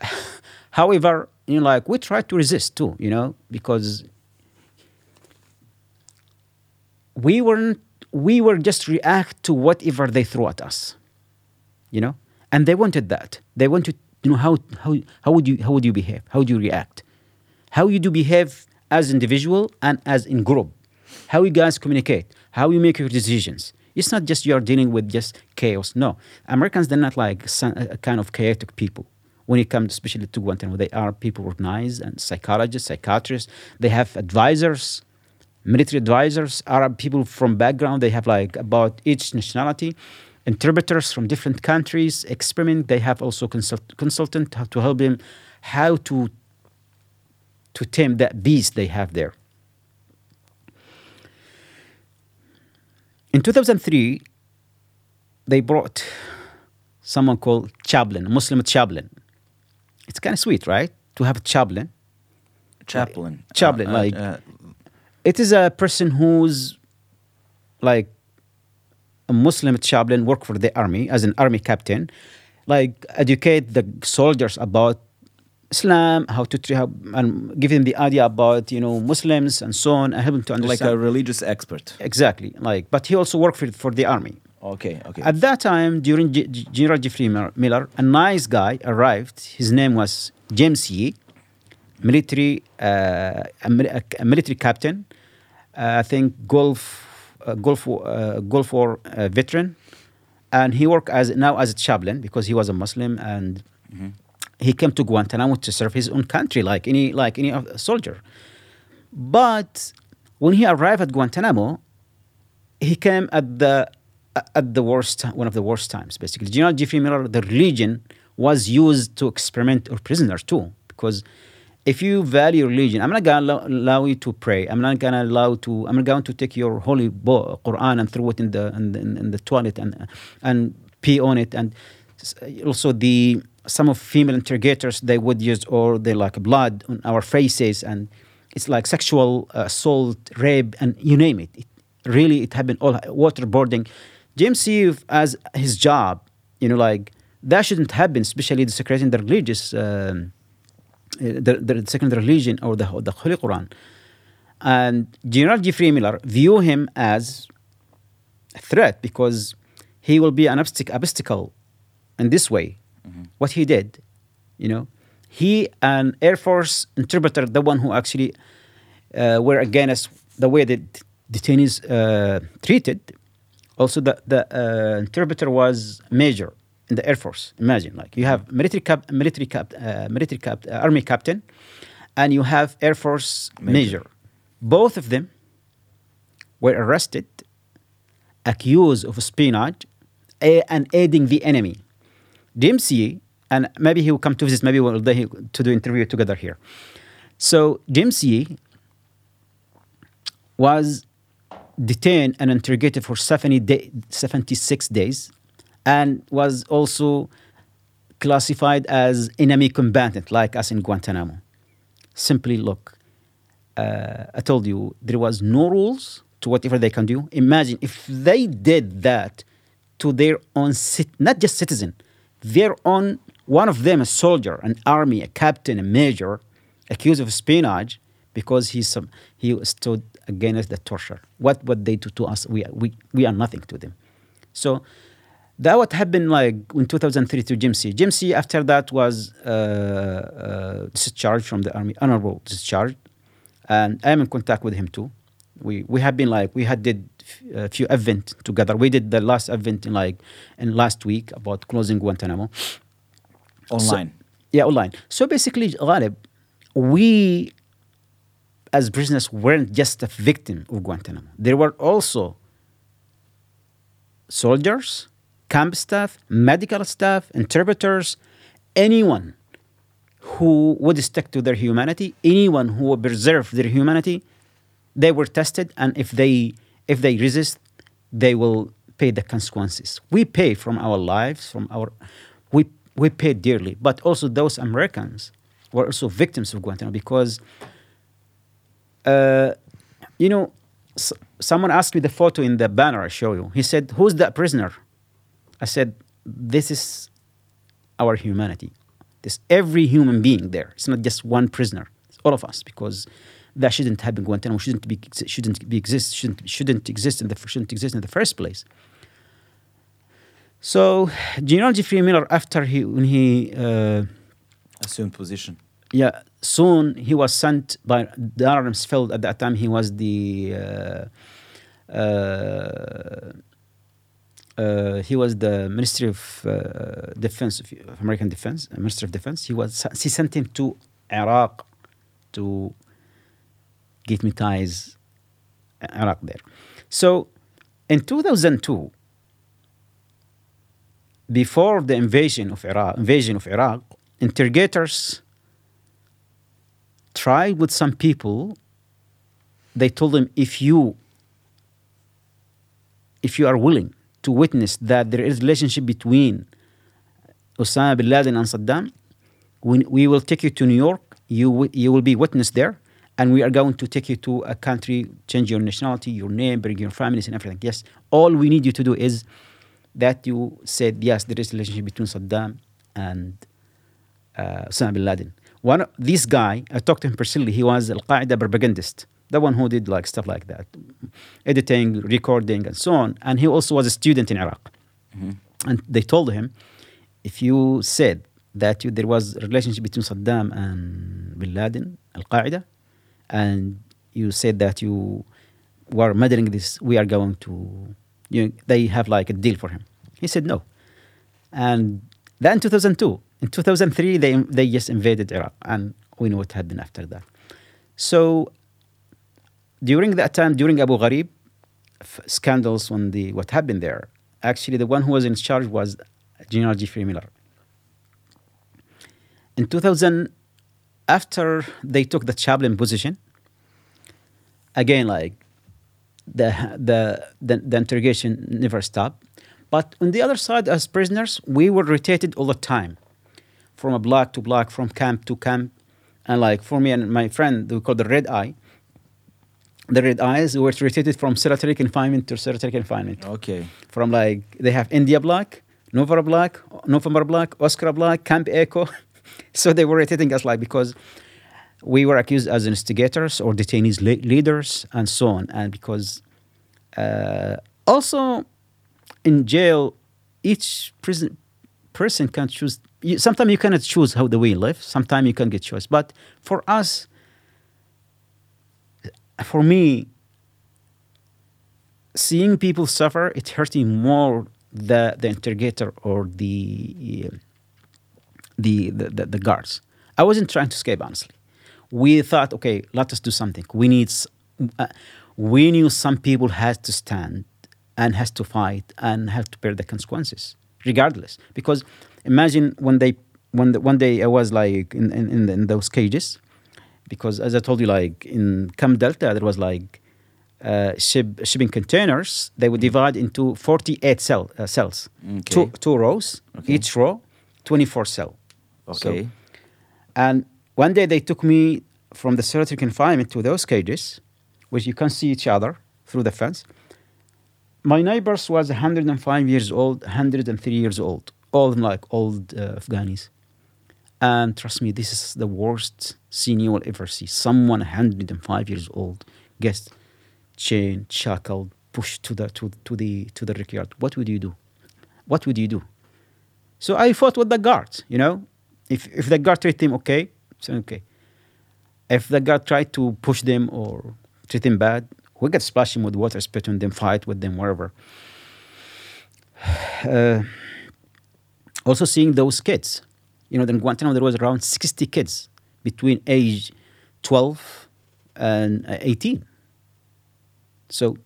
However, you know, like we tried to resist too, you know, because we weren't. We were just react to whatever they threw at us, you know, and they wanted that. They wanted, you know, how how how would you how would you behave? How would you react? how you do behave as individual and as in group how you guys communicate how you make your decisions. It's not just you are dealing with just chaos. No americans they're not like some, a kind of chaotic people. When it comes especially to guantanamo they are people organized and psychologists psychiatrists. They have advisors military advisors arab people from background. They have like about each nationality. Interpreters from different countries experiment. They have also consult, consultant to help them how to to tame that beast they have there. In 2003, they brought someone called chaplain, Muslim chaplain. It's kind of sweet, right? To have a chaplain. Chaplain. Chaplain, Uh, uh, like- uh, It is a person who's like a Muslim chaplain, work for the army as an army captain, like educate the soldiers about Islam, how to treat, how, and give them the idea about you know Muslims and so on, and help them to understand. like a religious expert. exactly, like, but he also worked for, for the army. Okay. Okay. At that time, during G- General Jeffrey Miller- Miller, a nice guy arrived. His name was James Yee, military, uh, a, a- military captain. Uh, I think Gulf, uh, Gulf, uh, Gulf War uh, veteran, and he worked as now as a chaplain because he was a Muslim and Mhm. He came to Guantanamo to serve his own country like any like any soldier. But when he arrived at Guantanamo, he came at the at the worst one of the worst times basically. General jeffrey miller the religion was used to experiment on prisoners too? Because if you value religion i'm not to allow, allow you to pray. I'm not going to allow to i'm not going to take your holy book, quran and throw it in the in the, in the toilet and and pee on it. And also the some of female interrogators they would use or they like blood on our faces and it's like sexual assault rape and you name it, it really it happened all waterboarding. James Yee, as his job you know like that shouldn't happen especially desecrating the religious um, uh, the, the second religion or the, the holy quran. And general jeffrey miller view him as a threat because he will be an obstacle in this way what he did you know he an air force interpreter the one who actually uh, were against the way the detainees uh, treated also the, the uh, interpreter was major in the air force imagine like you have military cap military cap uh, military cap uh, army captain and you have air force Major. major. both of them were arrested accused of espionage and aiding the enemy Dempsey, and maybe he will come to visit, maybe we'll do, to do interview together here. So Dempsey was detained and interrogated for 70 day, 76 days and was also classified as enemy combatant like us in Guantanamo. Simply look, uh, I told you there was no rules to whatever they can do. Imagine if they did that to their own, not just citizen, their own, one of them a soldier, an army, a captain, a major, accused of espionage because he, he stood against the torture. What would they do to us? We, we, we are nothing to them. So that what happened like in 2003 to Jim C. Jim C. After that was uh, uh, discharged from the army, honorable discharge, and I am in contact with him too. We we have been like we had did a few event together. We did the last event in like in last week about closing Guantanamo. Online. Yeah, online. So basically, Ghalib, we as prisoners weren't just a victim of Guantanamo. There were also soldiers, camp staff, medical staff, interpreters, anyone who would stick to their humanity, anyone who would preserve their humanity, they were tested, and if they if they resist, they will pay the consequences. We pay from our lives, from our we we pay dearly, but also those Americans were also victims of Guantanamo because, uh, you know, someone asked me the photo in the banner I show you. He said, "Who's that prisoner?" I said, "This is our humanity. This every human being there. It's not just one prisoner. It's all of us because." That shouldn't happen. Guantanamo shouldn't be shouldn't be exist shouldn't shouldn't exist in the shouldn't exist in the first place. So General Jeffrey Miller, after he when he uh, Assumed position. yeah soon he was sent by Dar Rumsfeld at that time he was the uh, uh, uh, he was the Ministry of uh, Defense of American Defense Minister of Defense he was he sent him to Iraq to ties uh, Iraq there so in 2002 before the invasion of Iraq, invasion of Iraq, interrogators tried with some people. They told them, if you if you are willing to witness that there is relationship between Osama bin Laden and Saddam, we, we will take you to New York. You you will be witness there, and we are going to take you to a country, change your nationality, your name, bring your families, and everything. Yes, all we need you to do is that you said yes, there is a relationship between Saddam and uh, Osama bin Laden. One of- this guy, I talked to him personally. He was Al Qaeda propagandist, the one who did like stuff like that, editing, recording, and so on. And he also was a student in Iraq. And they told him, if you said that you, there was a relationship between Saddam and Bin Laden, Al Qaeda, and you said that you were meddling this, we are going to, you they have like a deal for him. He said no. And then 2002, in 2003, they, they just invaded Iraq, and we know what happened after that. So during that time, during Abu Ghraib scandals, when the what happened there, actually the one who was in charge was General Jeffrey Miller. In 2000, after they took the chaplain position, again like the the the, the interrogation never stopped. But on the other side, as prisoners, we were rotated all the time, from a block to block, from camp to camp, and like for me and my friend, we call the red eye. The red eyes were rotated from solitary confinement to solitary confinement Okay. from like they have India block, Nova block, November block, Oscar block, Camp Echo. So they were rotating us like because we were accused as instigators or detainees le- leaders and so on. And because uh, also in jail, each prison person can choose. You, sometimes you cannot choose how the way you live. Sometimes you can get choice. But for us, for me, seeing people suffer, it hurts me more the the interrogator or the the, the, the, the guards. I wasn't trying to escape, honestly. We thought, okay, let us do something. We need, uh, we knew some people had to stand and has to fight and have to bear the consequences, regardless. Because imagine when they, when the, one day I was like in, in, in, in those cages, because as I told you, like in Camp Delta, there was like uh, ship, shipping containers. They would divide into 48 cell, uh, cells, two, Okay. two rows, Okay. each row, 24 cell. Okay. And one day they took me from the solitary confinement to those cages, which you can see each other through the fence. My neighbors was 105 years old, 103 years old, all like old uh, Afghanis. And trust me, this is the worst scene you will ever see. Someone 105 years old gets chained, shackled, pushed to the to, to the to the rickyard. What would you do? what would you do? So I fought with the guards, you know. If, if the guard treat him okay, so okay. If the guard tried to push them or treat him bad, we get splash him with water, spit on them, fight with them, wherever. Uh, also seeing those kids, you know, in Guantanamo there was around 60 kids between age 12 and uh, 18. So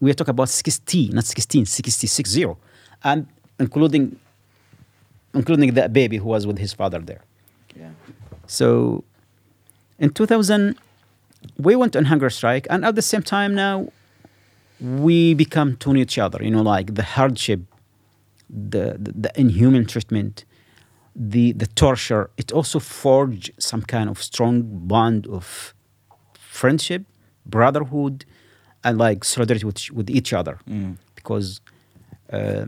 we are talking about 60, not 16, 66 zero, and including including that baby who was with his father there. Yeah. So in 2000, we went on hunger strike, and at the same time now, we become to each other. You know, like the hardship, the the, the inhuman treatment, the the torture. It also forged some kind of strong bond of friendship, brotherhood, and like solidarity with, with each other. Mm. Because uh,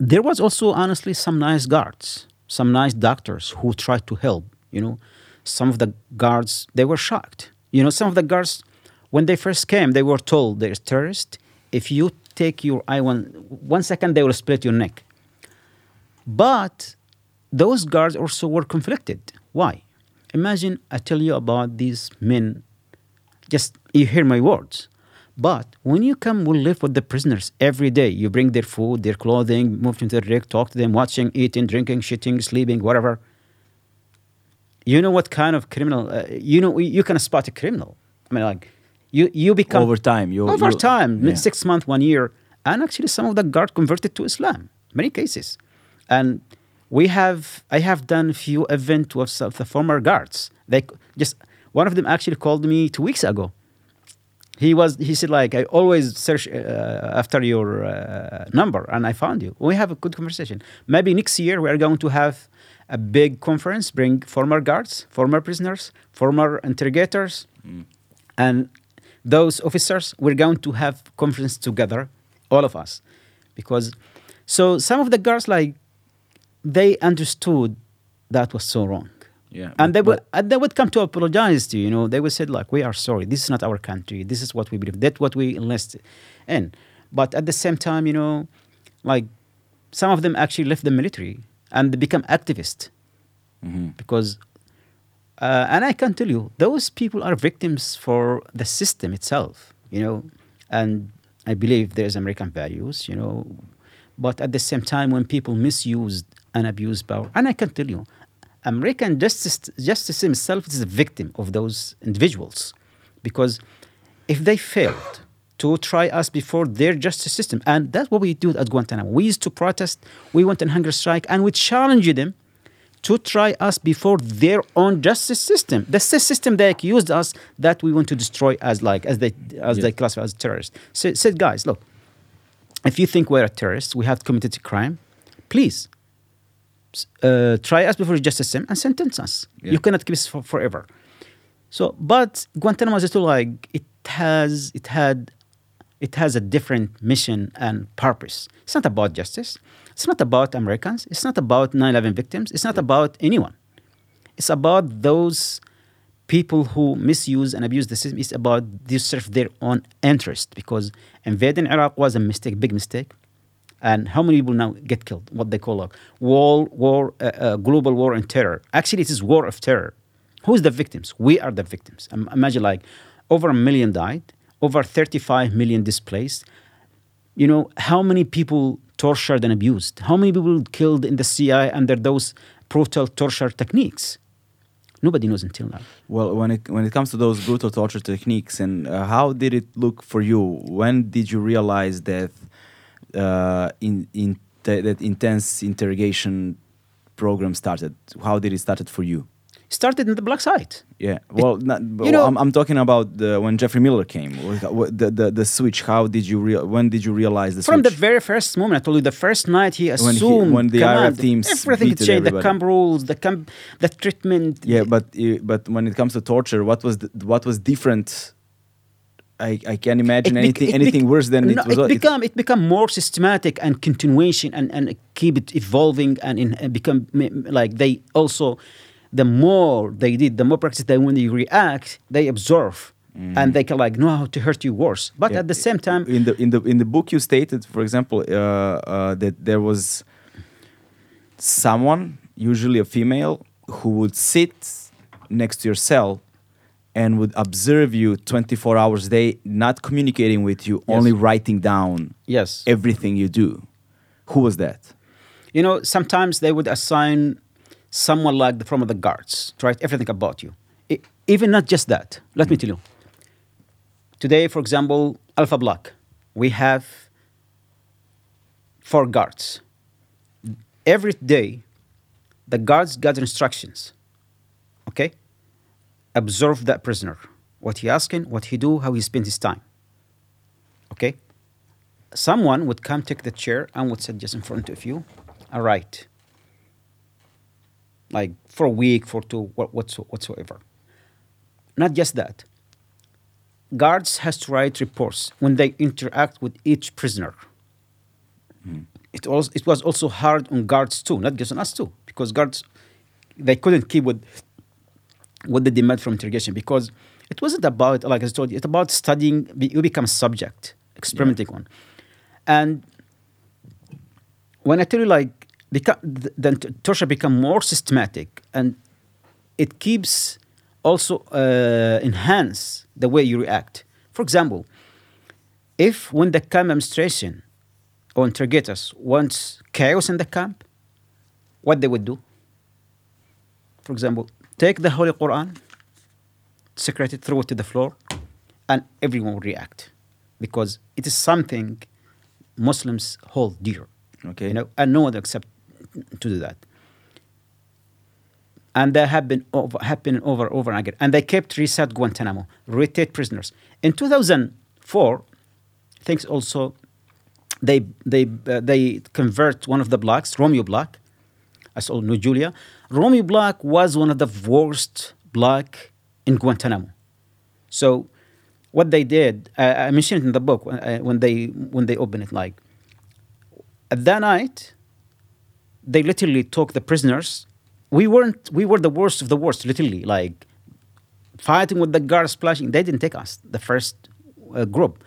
there was also honestly some nice guards, some nice doctors who tried to help. You know, some of the guards they were shocked. You know, some of the guards when they first came, they were told there's terrorists. If you take your eye one one second, they will split your neck. But those guards also were conflicted. Why? Imagine I tell you about these men. Just you hear my words. But when you come, we live with the prisoners every day. You bring their food, their clothing, move to the rig, talk to them, watching, eating, drinking, shitting, sleeping, whatever. You know what kind of criminal? Uh, you know you can spot a criminal. I mean, like you you become Over time, you over time, yeah. six months, one year, and actually some of the guard converted to Islam. Many cases, and we have I have done a few events with the former guards. They just one of them actually called me two weeks ago. He was he said like I always search uh, after your uh, number and I found you. We have a good conversation. Maybe next year we are going to have a big conference. Bring former guards, former prisoners, former interrogators, and those officers. We're going to have conference together, all of us, because so some of the guards like they understood that was so wrong. Yeah, And they would and they would come to apologize to you. You know, they would say like, "We are sorry. This is not our country. This is what we believe. That's what we enlisted in." But at the same time, you know, like some of them actually left the military and they become activists Mhm. because, uh, and I can tell you, those people are victims for the system itself. You know, and I believe there's American values. You know, but at the same time, when people misused and abused power, and I can tell you, American justice justice system itself is a victim of those individuals, because if they failed to try us before their justice system, and that's what we do at Guantanamo. We used to protest, we went on hunger strike, and we challenged them to try us before their own justice system. The system they accused us that we want to destroy as like as they as they classify as terrorists. So, said guys, look, if you think we're a terrorist, we have committed a crime, please uh, try us before justice system and sentence us. Yeah. You cannot keep us for forever. So, but Guantanamo is still like it has it had it has a different mission and purpose. It's not about justice. It's not about Americans. It's not about 9/11 victims. It's not about anyone. It's about those people who misuse and abuse the system. It's about they serve their own interest because invading Iraq was a mistake, big mistake. And how many people now get killed? What they call a war, war, uh, uh, global war on terror. Actually, it is war of terror. Who's the victims? We are the victims. Im- Imagine like over a million died, over 35 million displaced. You know how many people tortured and abused? How many people killed in the CIA under those brutal torture techniques? Nobody knows until now. Well, when it when it comes to those brutal torture techniques, and uh, how did it look for you? When did you realize that uh, in in that intense interrogation program started? How did it started for you? Started in the black site. Yeah. Well, not, you know- I'm, I'm talking about the, when Jeffrey Miller came. The, the the switch. How did you real? When did you realize the From the very first moment, I told you the first night he he- assumed when the command, teams everything changed. The camp rules, the camp, the treatment. yeah, but uh, but when it comes to torture, what was the, what was different? I, I can't imagine bec- anything anything worse than no, it was. It become it become more systematic and continuation and, and keep it evolving and, in, and become like they also the more they did the more practice they when they react they absorb and they can like know how to hurt you worse. But Yeah. at the same time, in the in the in the book you stated, for example, uh, uh, that there was someone, usually a female, who would sit next to your cell and would observe you 24 hours a day, not communicating with you, Yes. only writing down yes, everything you do. Who was that? you know, sometimes they would assign someone like the, from the guards to write everything about you. E- even not just that. Let me tell you. Today, for example, Alpha Block, we have four guards. Every day, the guards got instructions. Observe that prisoner. What he asking, what he do, how he spend his time. Okay? Someone would come take the chair and would sit just in front of you and write. Like for a week, for two, what, whatsoever. Not just that. Guards has to write reports when they interact with each prisoner. Hmm. It, also, it was also hard on guards too, not just on us too, because guards they couldn't keep with with the demand from interrogation because it wasn't about like I told you, it's about studying. You become subject, experimenting on, and when I tell you like beca- th- then torture become more systematic and it keeps also uh, enhance the way you react. For example, if when the camp administration or interrogators wants chaos in the camp, what they would do? For example, take the Holy Quran, secrete it, throw it to the floor, and everyone will react because it is something Muslims hold dear. Okay. You know, and no one accept to do that. And that have been over, happening over and over and again. And they kept reset Guantanamo, rotate prisoners. In 2004, things also they they uh, they convert one of the blocks, Romeo Block, as all know Julia. Romeo Block was one of the worst block in Guantanamo. So what they did, uh, I mentioned it in the book when, uh, when they when they opened it, like at that night, they literally took the prisoners. We weren't. We were the worst of the worst, literally, like fighting with the guards, splashing. They didn't take us, the first uh, group.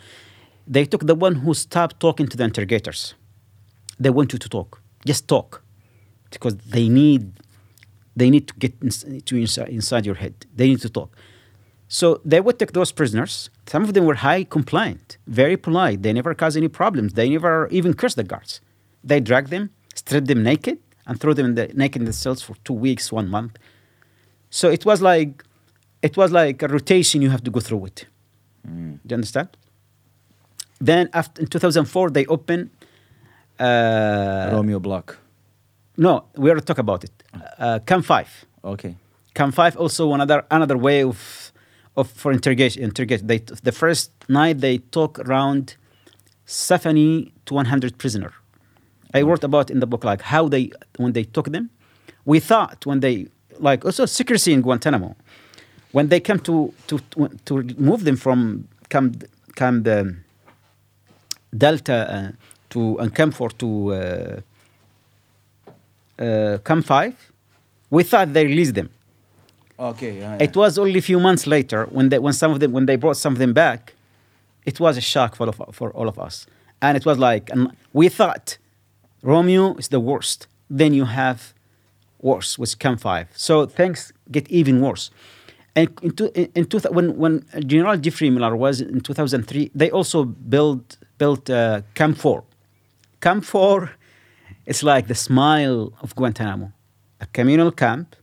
They took the one who stopped talking to the interrogators. They want you to talk, just talk, because they need, they need to get ins- to inside, inside your head. They need to talk. So they would take those prisoners. Some of them were high compliant, very polite. They never caused any problems. They never even cursed the guards. They drag them, strip them naked, and throw them in the, naked in the cells for two weeks, one month. So it was like, it was like a rotation. You have to go through it. Do you understand? Then after in 2004 they opened. Uh, Romeo Block. No, we already talk about it. Uh, Cam five. Okay. Cam five also another another way of of for interrogation. Interrogation. They the first night they took around 70 to 100 prisoner. I wrote about in the book like how they when they took them. We thought when they like also secrecy in Guantanamo. When they came to to to remove them from Camp Camp um, Delta uh, to and Camp Four to uh, uh, Camp Five, we thought they released them. Okay. yeah, It was only a few months later when they, when some of them when they brought some of them back, it was a shock for, of, for all of us, and it was like and we thought Romeo is the worst. Then you have worse with Camp Five. So things get even worse. And in, two, in, in two, when when General Jeffrey Miller was in 2003, they also built built uh, Camp Four. Camp Four, it's like the smile of Guantanamo, a communal camp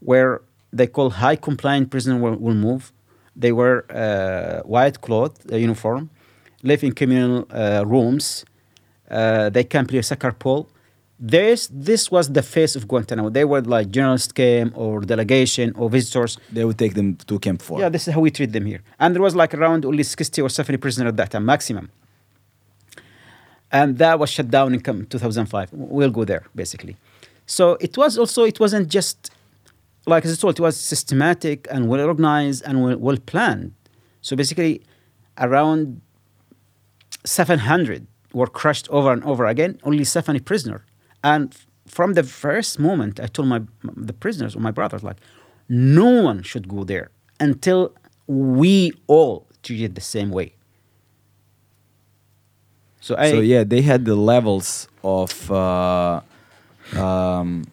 where they call high compliant prisoners will, will move. They wear uh, white cloth, uh, uniform, live in communal uh, rooms. Uh, they can play soccer pole. This this was the face of Guantanamo. They were like journalists came or delegation or visitors. They would take them to Camp 4. Yeah, this is how we treat them here. And there was like around only 60 or 70 prisoners at that time, maximum. And that was shut down in 2005. We'll go there, basically. So it was also, it wasn't just, like as I told, it was systematic and well organized and well, planned. So basically, around 700 were crushed over and over again, only 70 prisoners. And from the first moment, I told my the prisoners or my brothers, like, no one should go there until we all treat it the same way. So I so yeah, they had the levels of uh, um,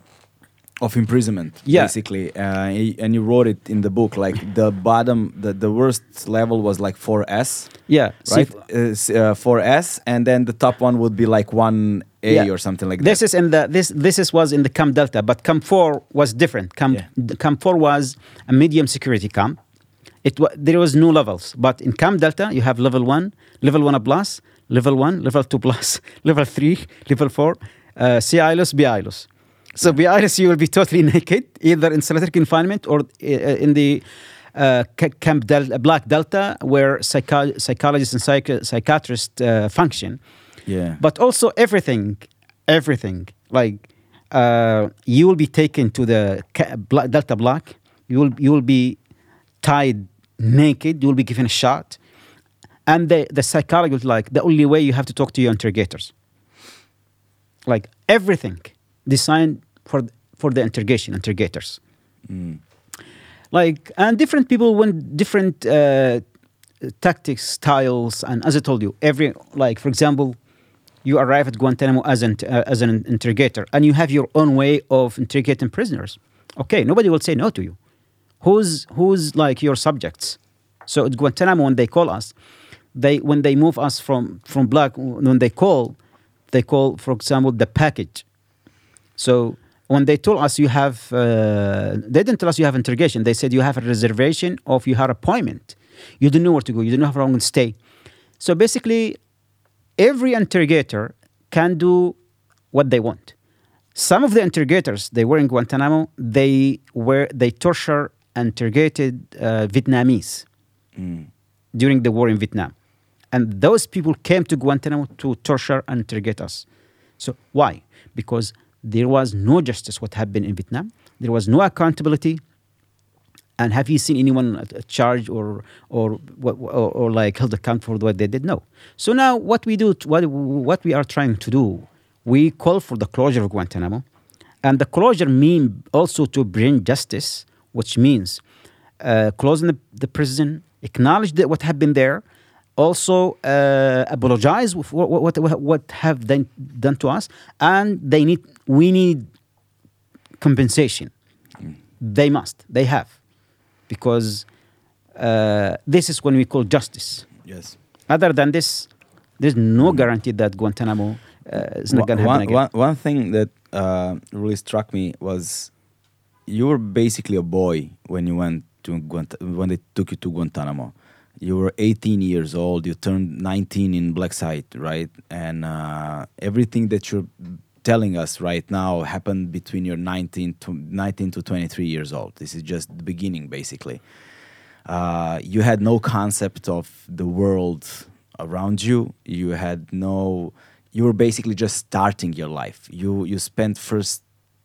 of imprisonment, Yeah. basically, uh, and you wrote it in the book. Like the bottom, the, the worst level was like 4S, yeah right? Uh, s- uh, 4S, and then the top one would be like 1A Yeah. or something like this that. is in the this this is was in the camp delta but camp 4 was different camp Yeah. the camp 4 was a medium security camp it there was no levels but in camp delta you have level 1 level 1 plus level 1 level 2 plus level 3 level 4 uh, c b so b you will be totally naked either in solitary confinement or uh, in the uh, camp del- black delta where psycho- psychologists and psych- psychiatrists uh, function. Yeah. but also everything everything like uh, you will be taken to the bla- delta block you will you will be tied naked. You will be given a shot and the the psychology was like the only way you have to talk to your interrogators. Like everything designed for for the interrogation interrogators. Mm. like and different people want different uh, tactics styles and as i told you every like for example you arrive at guantanamo as an uh, as an interrogator and you have your own way of interrogating prisoners. Okay nobody will say no to you. Who's who's like your subjects? So at guantanamo when they call us they when they move us from from black when they call they call for example the package so when they told us you have, uh, they didn't tell us you have interrogation. They said you have a reservation of you have appointment. You don't know where to go. You don't know how long to stay. So basically, every interrogator can do what they want. Some of the interrogators they were in Guantanamo. They were they torture and interrogated uh, Vietnamese Mm. during the war in Vietnam. And those people came to Guantanamo to torture and interrogate us. So why? Because there was no justice what happened in Vietnam. There was no accountability. And have you seen anyone charged or or, or or like held account for what they did? No. So now what we do, what what we are trying to do, we call for the closure of Guantanamo, and the closure mean also to bring justice, which means uh, closing the, the prison, acknowledge that what happened there, also uh, apologize for what, what what have they done to us, and they need we need compensation. They must, they have, because uh, this is when we call justice. Yes. Other than this, there's no guarantee that Guantanamo uh, is not going to happen one, again. one, one thing that uh, really struck me was you were basically a boy when you went to Guant- when they took you to Guantanamo. You were 18 years old. You turned 19 in Black Site, right? And uh, everything that you're telling us right now happened between your 19 to 19 to 23 years old. This is just the beginning, basically. Uh, you had no concept of the world around you. You had no. You were basically just starting your life. You you spent first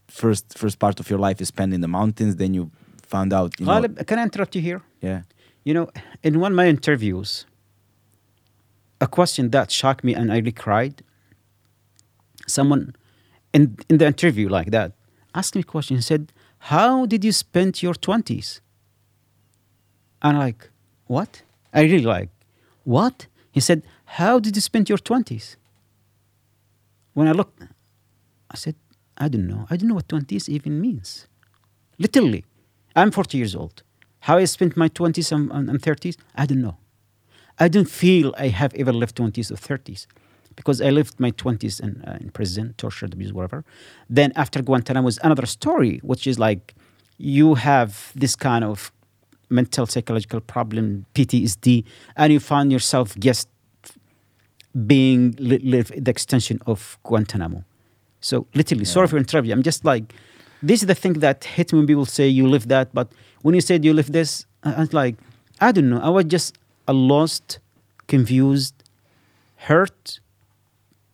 first first part of your life you spent in the mountains. Then you found out. You know, can I interrupt you here? yeah. You know, in one of my interviews, a question that shocked me and I really cried. Someone in, in the interview like that asked me a question. He said, How did you spend your 20s? And I'm like, What? I really like, What? He said, How did you spend your 20s? When I looked, I said, I don't know. I don't know what 20s even means. Literally. I'm 40 years old. How I spent my 20s and, and, and 30s, I don't know. I don't feel I have ever lived 20s or 30s because I lived my 20s in, uh, in prison, tortured, abused, whatever. Then after Guantanamo was another story, which is like you have this kind of mental psychological problem, PTSD, and you find yourself just being live the extension of Guantanamo. So literally, sorry for interrupting. I'm just like, this is the thing that hit me when people say you live that, but when you said you live this, I was like, I don't know. I was just a lost, confused, hurt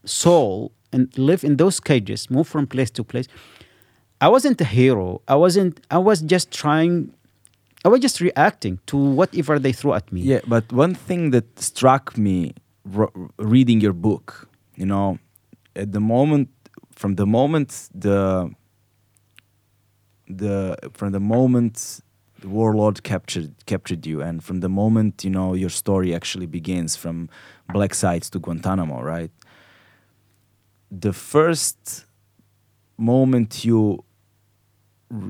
soul and live in those cages, move from place to place. I wasn't a hero. I wasn't. I was just trying. I was just reacting to whatever they threw at me. Yeah, but one thing that struck me reading your book, you know, at the moment, from the moment the the from the moment the warlord captured captured you, and from the moment you know your story actually begins, from Black Sites to Guantanamo, right? The first moment you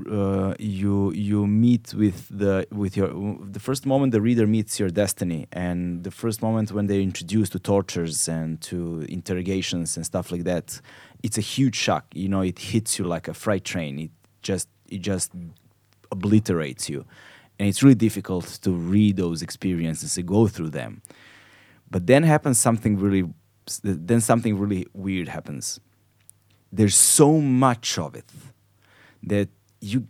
uh, you you meet with the with your the first moment the reader meets your destiny and the first moment when they're introduced to tortures and to interrogations and stuff like that it's a huge shock you know it hits you like a freight train it just it just obliterates you. And it's really difficult to read those experiences and go through them. But then happens something really then something really weird happens. There's so much of it that you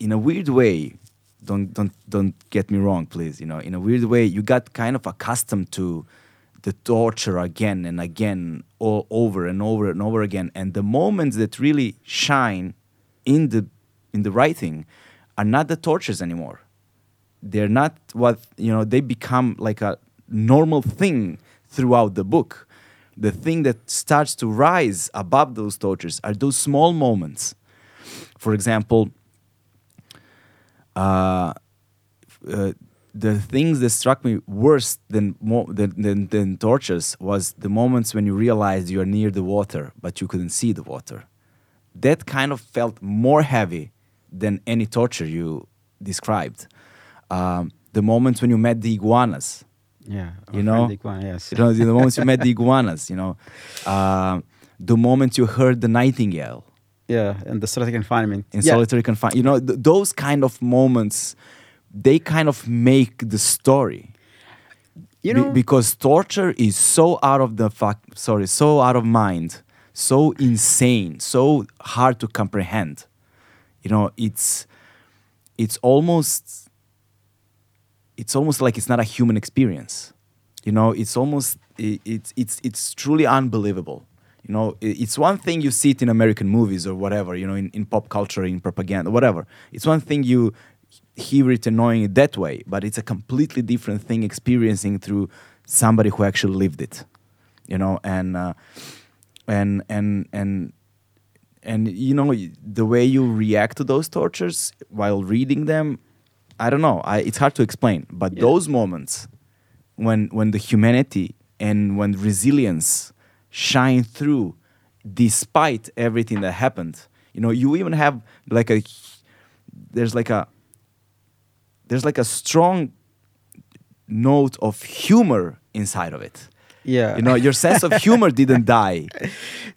in a weird way don't don't don't get me wrong please you know in a weird way you got kind of accustomed to the torture again and again all over and over and over again. And the moments that really shine in the in the writing are not the tortures anymore. They're not what you know they become like a normal thing throughout the book. The thing that starts to rise above those tortures are those small moments. For example, uh, uh, the things that struck me worse than, than, than, than tortures was the moments when you realized you are near the water, but you couldn't see the water. That kind of felt more heavy than any torture you described. Um, the moments when you met the iguanas. Yeah, you know, iguana, yes. you know, the moments you met the iguanas. You know, uh, the moment you heard the nightingale yeah and the solitary confinement in yeah. solitary confinement you know th- those kind of moments they kind of make the story you Be- know because torture is so out of the fuck sorry so out of mind so insane so hard to comprehend you know it's it's almost it's almost like it's not a human experience. You know it's almost it, it's it's it's truly unbelievable. You know, it's one thing you see it in American movies or whatever, you know, in, in pop culture, in propaganda, whatever. It's one thing you hear it annoying it that way, but it's a completely different thing experiencing through somebody who actually lived it, you know, and uh, and and and and you know the way you react to those tortures while reading them, I don't know, I, it's hard to explain, but Yeah. those moments when when the humanity and when resilience shine through despite everything that happened you know you even have like a there's like a there's like a strong note of humor inside of it yeah. You know your sense of humor didn't die.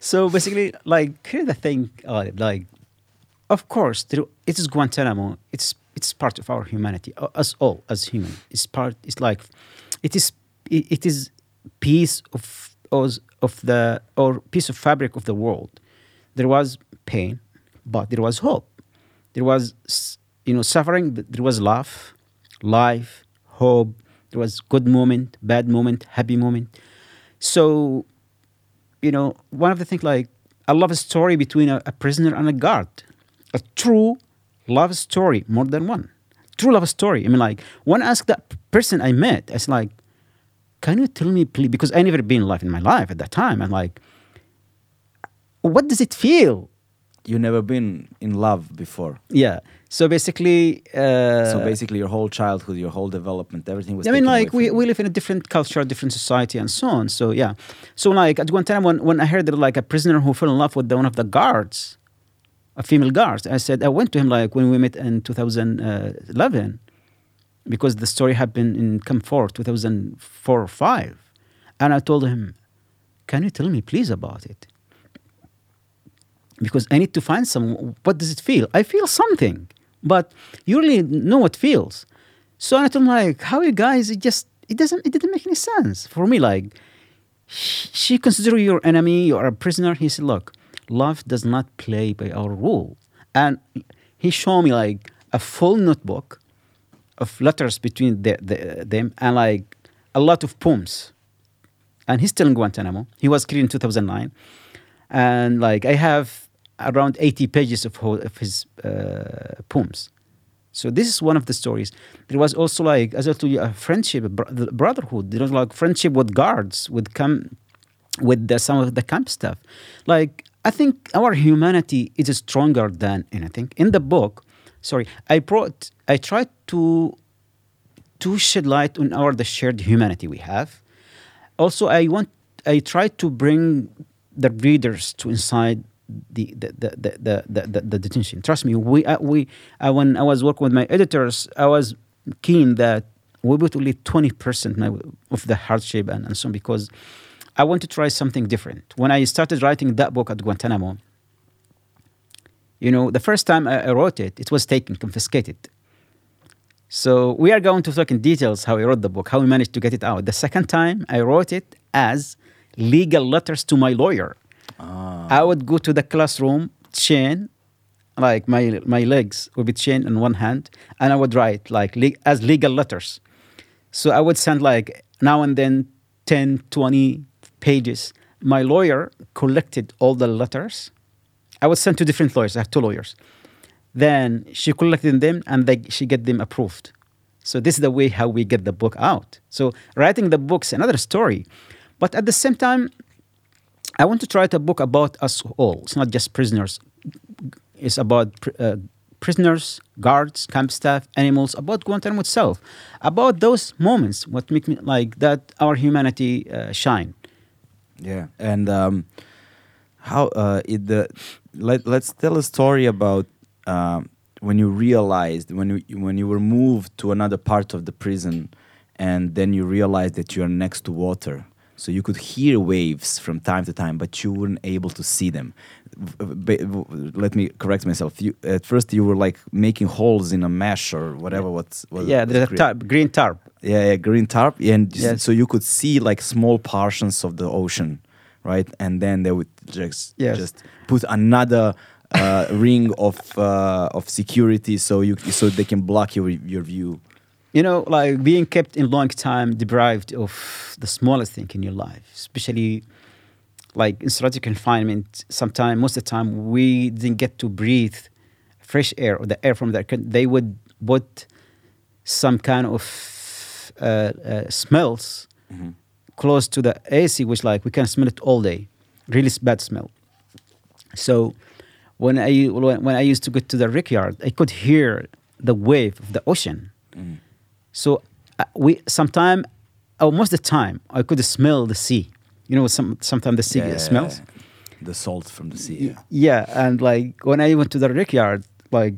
So basically like here's the thing uh, like of course it is guantanamo. It's it's part of our humanity us all as human. It's part it's like it is it, it is piece of of of the or piece of fabric of the world. There was pain but there was hope. There was you know suffering but there was love life hope. There was good moment bad moment happy moment so you know one of the things like i love a story between a, a prisoner and a guard. A true love story more than one. True love story. I mean like when i asked that person i met I it's like can you tell me please? Because i never been in life in my life at that time. I'm like what does it feel? You never been in love before. Yeah so basically uh, so basically your whole childhood your whole development everything was I mean, like we, we live in a different culture, different society, and so on. So yeah. So like at Guantanamo, when, when I heard that like a prisoner who fell in love with the, one of the guards, a female guard, I said I went to him like when we met in 2011, because the story happened in Camp 4, 2004 or five, and I told him, "Can you tell me please about it?" Because I need to find some. What does it feel? I feel something, but you really know what feels. So I told him like, how you guys? It just it doesn't it didn't make any sense for me. Like, she consider you your enemy, you are a prisoner. He said, look, love does not play by our rule. And he showed me like a full notebook of letters between the, the, them and like a lot of poems. And he's still in Guantanamo. He was killed in 2009. And like I have around 80 pages of, of his uh, poems. So this is one of the stories. There was also like, as I told you, a friendship, a bro- brotherhood. There was like friendship with guards, with come, with the, some of the camp stuff. Like I think our humanity is stronger than anything. In the book, sorry, I brought, I tried to to shed light on our the shared humanity we have. Also, I want, I tried to bring the readers to inside the the the the, the, the, the, detention. Trust me, we uh, we uh, when I was working with my editors, I was keen that we would only twenty percent of the hardship and, and so on because I want to try something different. When I started writing that book at Guantanamo, you know, the first time I, I wrote it, it was taken, confiscated. So we are going to talk in details how I wrote the book, how we managed to get it out. The second time I wrote it as legal letters to my lawyer. I would go to the classroom, chain, like my my legs would be chained in one hand, and I would write like le- as legal letters. So I would send like now and then 10, 20 pages. My lawyer collected all the letters. I would send to different lawyers. I have two lawyers. Then she collected them and they, she get them approved. So this is the way how we get the book out. So writing the book's another story, but at the same time, I want to write a book about us all. It's not just prisoners. It's about uh, prisoners, guards, camp staff, animals, about Guantanamo itself, about those moments, what make me like that our humanity uh, shine. Yeah, and um, how uh, it the let let's tell a story about um, when you realized when you when you were moved to another part of the prison, and then you realized that you are next to water. So you could hear waves from time to time, but you weren't able to see them. Let me correct myself. You, at first, you were like making holes in a mesh or whatever. What's what yeah, there's a tarp, green tarp. yeah, yeah, green tarp, and Yes. so you could see like small portions of the ocean, right? And then they would just Yes. just put another uh, ring of uh, of security, so you so they can block your your view. You know, like being kept in long time, deprived of the smallest thing in your life, especially like in strategic confinement. Sometimes, most of the time, we didn't get to breathe fresh air or the air from the They would put some kind of uh, uh, smells close to the AC, which like we can smell it all day. Really bad smell. So when I when when I used to go to the rickyard, I could hear the wave of the ocean. So uh, we sometimes, or most the time, I could smell the sea. You know, some sometimes the sea Yeah, smells. the salt from the sea. Y- Yeah, and like when I went to the rickyard, like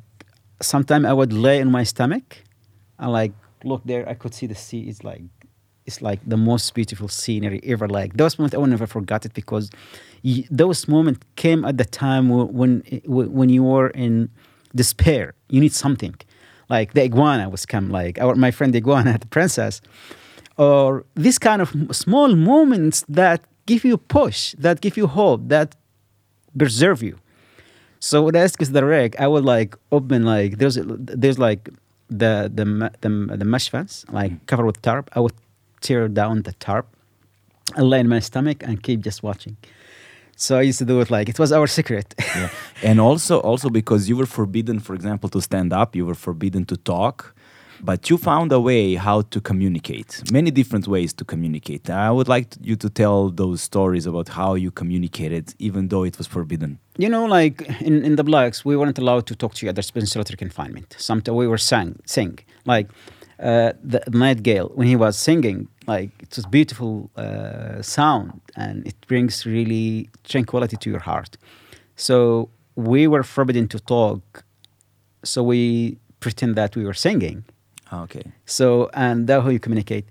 sometimes I would lay in my stomach and like look there, I could see the sea. It's like it's like the most beautiful scenery ever. Like those moments, I will never forget it because those moments came at the time wh- when when you were in despair. You need something, like the iguana was come. Like our my friend the iguana, the princess, or this kind of small moments that give you push, that give you hope, that preserve you. So when I asked the reg, I would like open like there's there's like the the the, the mesh fence like mm. covered with tarp. I would tear down the tarp and lay in my stomach and keep just watching. So I used to do it like it was our secret. yeah. and also also because you were forbidden for example to stand up you were forbidden to talk but you found a way how to communicate many different ways to communicate i would like to- you to tell those stories about how you communicated even though it was forbidden you know, like in, in the blacks, we weren't allowed to talk to each other, in solitary confinement. Sometimes we were sang, sing. Like uh, the Nightingale, when he was singing, like it was beautiful uh, sound and it brings really tranquility to your heart. So we were forbidden to talk. So we pretend that we were singing. Ah, okay So, and that's how you communicate.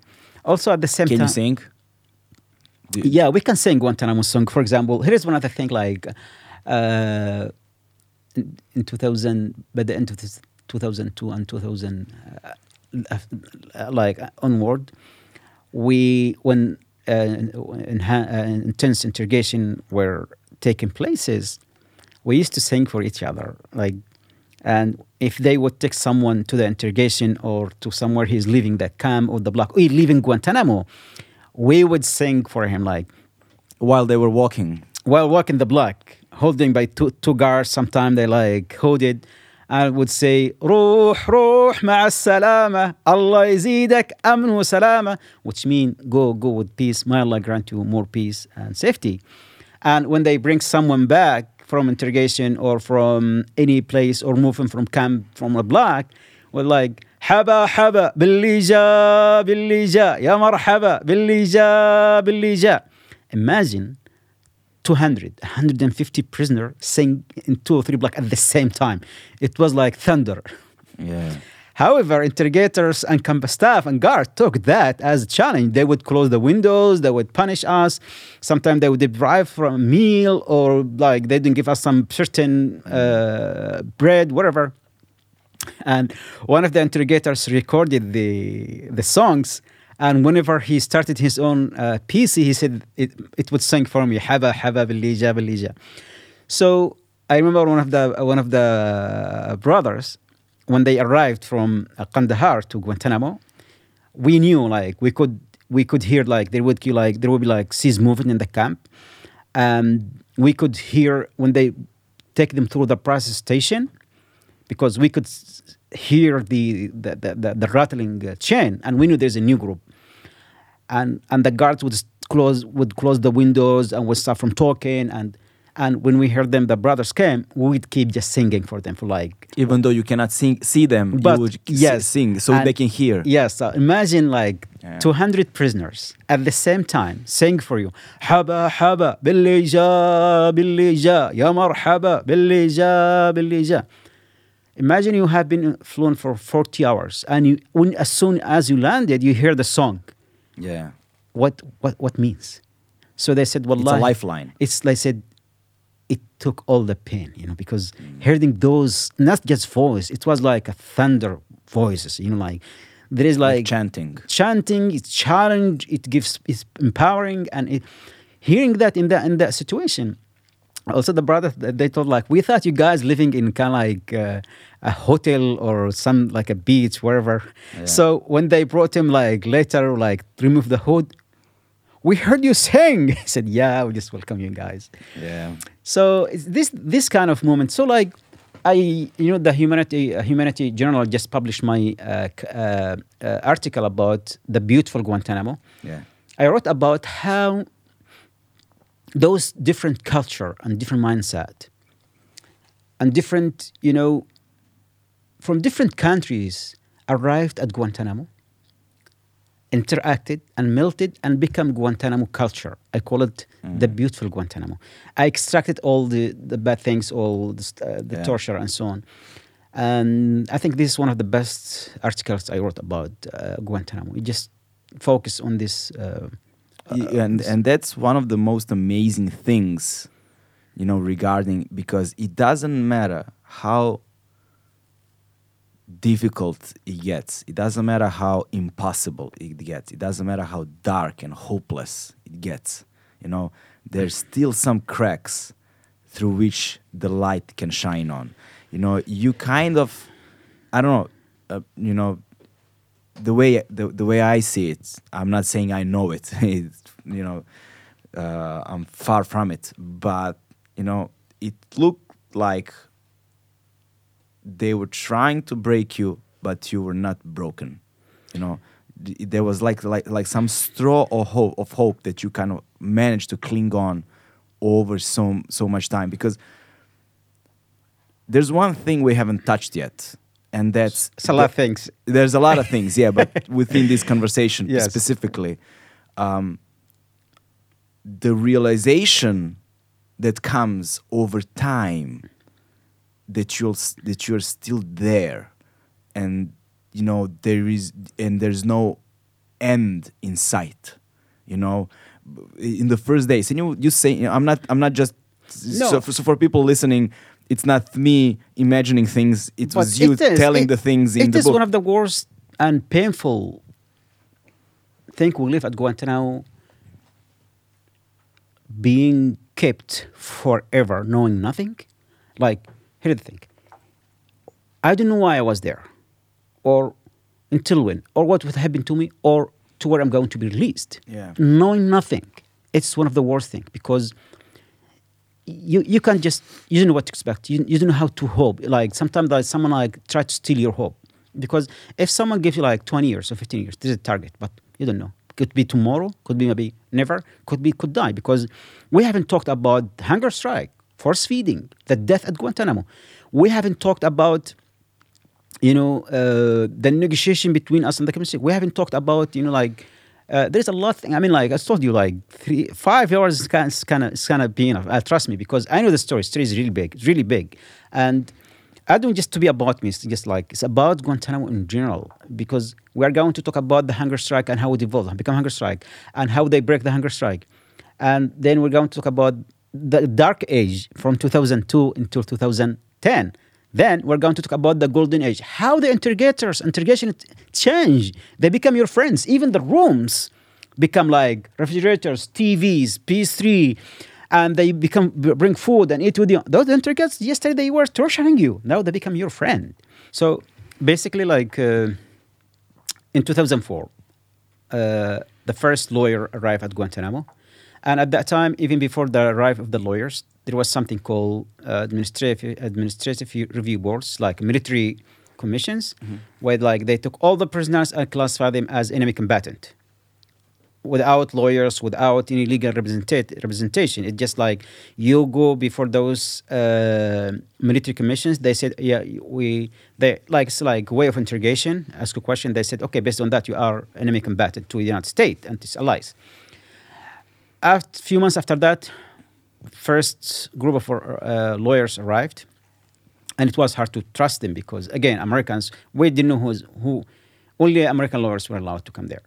Also, at the same time. can you sing Do- yeah, we can sing Guantanamo song. For example, here is one other thing like uh, in, in 2000, by the end of this 2002 and 2000, uh, uh, like uh, onward, we, when uh, uh, intense interrogation were taking places, we used to sing for each other. Like, and if they would take someone to the interrogation or to somewhere he's leaving the camp or the block, or he's leaving Guantanamo, we would sing for him like while they were walking while walking the block, holding by two, two guards. Sometimes they like hold it. I would say, روح روح مع السلامة Allah يزيدك أمن وسلامة which mean go go with peace may Allah grant you more peace and safety and when they bring someone back from interrogation or from any place or moving from camp from a block were like حبا حبا باللي جا باللي جا يا مرحبا باللي جا باللي جا imagine 200 150 prisoners sing in two or three blocks at the same time it was like thunder Yeah. However, interrogators and campus staff and guards took that as a challenge. They would close the windows, they would punish us. Sometimes they would deprive from a meal or like they didn't give us some certain uh, bread, whatever. And one of the interrogators recorded the the songs. And whenever he started his own uh, PC, he said it, it would sing for me, Haba, Haba, Billija, Billija. So I remember one of the one of the brothers when they arrived from uh, Kandahar to Guantanamo, we knew like we could we could hear like there would be like there would be like seas moving in the camp, and we could hear when they take them through the process station, because we could hear the the, the, the, rattling uh, chain, and we knew there's a new group, and and the guards would close would close the windows and would stop from talking and. And when we heard them, the brothers came. We would keep just singing for them for like Even though you cannot sing, see them, But, you would yes, sing so and- they can hear. Yes, so imagine like Yeah. 200 prisoners at the same time sing for you. Haba haba billi ja billi ja ya marhaba billi ja billi ja. Imagine you have been flown for 40 hours and you, when, as soon as you landed, you hear the song. Yeah. What, what, what means? So they said, It's a lifeline. It's they said it took all the pain, you know, because hearing those not just voice, it was like a thunder voices, you know, like there is Like like chanting. chanting, it's challenge, it gives it's empowering and it hearing that in that in that situation. Also, the brothers they told like we thought you guys living in kind of like uh, a hotel or some like a beach wherever. Yeah. So when they brought him like later like remove the hood, we heard you sing. He said, "Yeah, we just welcome you guys." Yeah. So this this kind of moment. So like, I you know the humanity uh, humanity journal just published my uh, uh, uh, article about the beautiful Guantanamo. Yeah. I wrote about how those different culture and different mindset and different you know from different countries arrived at Guantanamo interacted and melted and become Guantanamo culture. I call it the beautiful Guantanamo. I extracted all the, the bad things, all the, uh, the Yeah. torture and so on. And I think this is one of the best articles I wrote about uh, Guantanamo. It just focus on this. Uh, Y- and and that's one of the most amazing things you know regarding because it doesn't matter how difficult it gets it doesn't matter how impossible it gets it doesn't matter how dark and hopeless it gets you know there's still some cracks through which the light can shine on you know you kind of i don't know uh, you know the way the, the way I see it, I'm not saying I know it. it's, you know, uh, I'm far from it. But you know, it looked like they were trying to break you, but you were not broken. You know, there was like like like some straw of hope of hope that you kind of managed to cling on over so so much time because there's one thing we haven't touched yet, and that's it's a lot of things. there's a lot of things, yeah, but within this conversation Yes. specifically, um, the realization that comes over time that you'll that you're still there, and you know there is and there's no end in sight, you know, in the first days. And you you say you know, I'm not I'm not just No. so, for, so for people listening. It's not me imagining things. It But was you it is- telling it- the things in It the is book. one of the worst and painful thing we live at Guantanamo being kept forever knowing nothing. Like, here's the thing. I don't know why I was there, or until when, or what would happen to me, or to where I'm going to be released. Yeah. Knowing nothing. It's one of the worst things because you you can't just you don't know what to expect. You, you don't know how to hope. Like sometimes like someone like try to steal your hope. Because if someone gives you like 20 years or 15 years, this is a target, but you don't know. Could be tomorrow, could be maybe never, could be could die. Because we haven't talked about hunger strike force feeding, the death at Guantanamo. We haven't talked about, you know, uh, the negotiation between us and the communist. We haven't talked about, you know, like uh, there's a lot. Of Thing. I mean, like I told you, like three, five hours is kind of, kind of, kind of being enough. Uh, trust me, because I know the story. Story is really big. It's really big, and I don't just to be about me. It's just like it's about Guantanamo in general because we are going to talk about the hunger strike and how it evolved, become hunger strike, and how they break the hunger strike, and then we're going to talk about the dark age from 2002 until 2010. Then we're going to talk about the golden age, how the interrogators, interrogation change. They become your friends. Even the rooms become like refrigerators, TVs, PS3, and they become bring food and eat with you. Those interrogators yesterday they were torturing you. Now they become your friend. So basically, like uh, in 2004, uh, the first lawyer arrived at Guantanamo, and at that time, even before the arrival of the lawyers, there was something called uh, administrative administrative review boards, like military commissions, Mm-hmm. where like they took all the prisoners and classified them as enemy combatant, without lawyers, without any legal representa- representation. It's just like you go before those uh, military commissions. They said, yeah, we they like it's like way of interrogation. Ask a question. They said, okay, based on that, you are enemy combatant to the United States and its allies. A few months after that, first group of uh, lawyers arrived, and it was hard to trust them because again, Americans we didn't know who's, who. Only American lawyers were allowed to come there.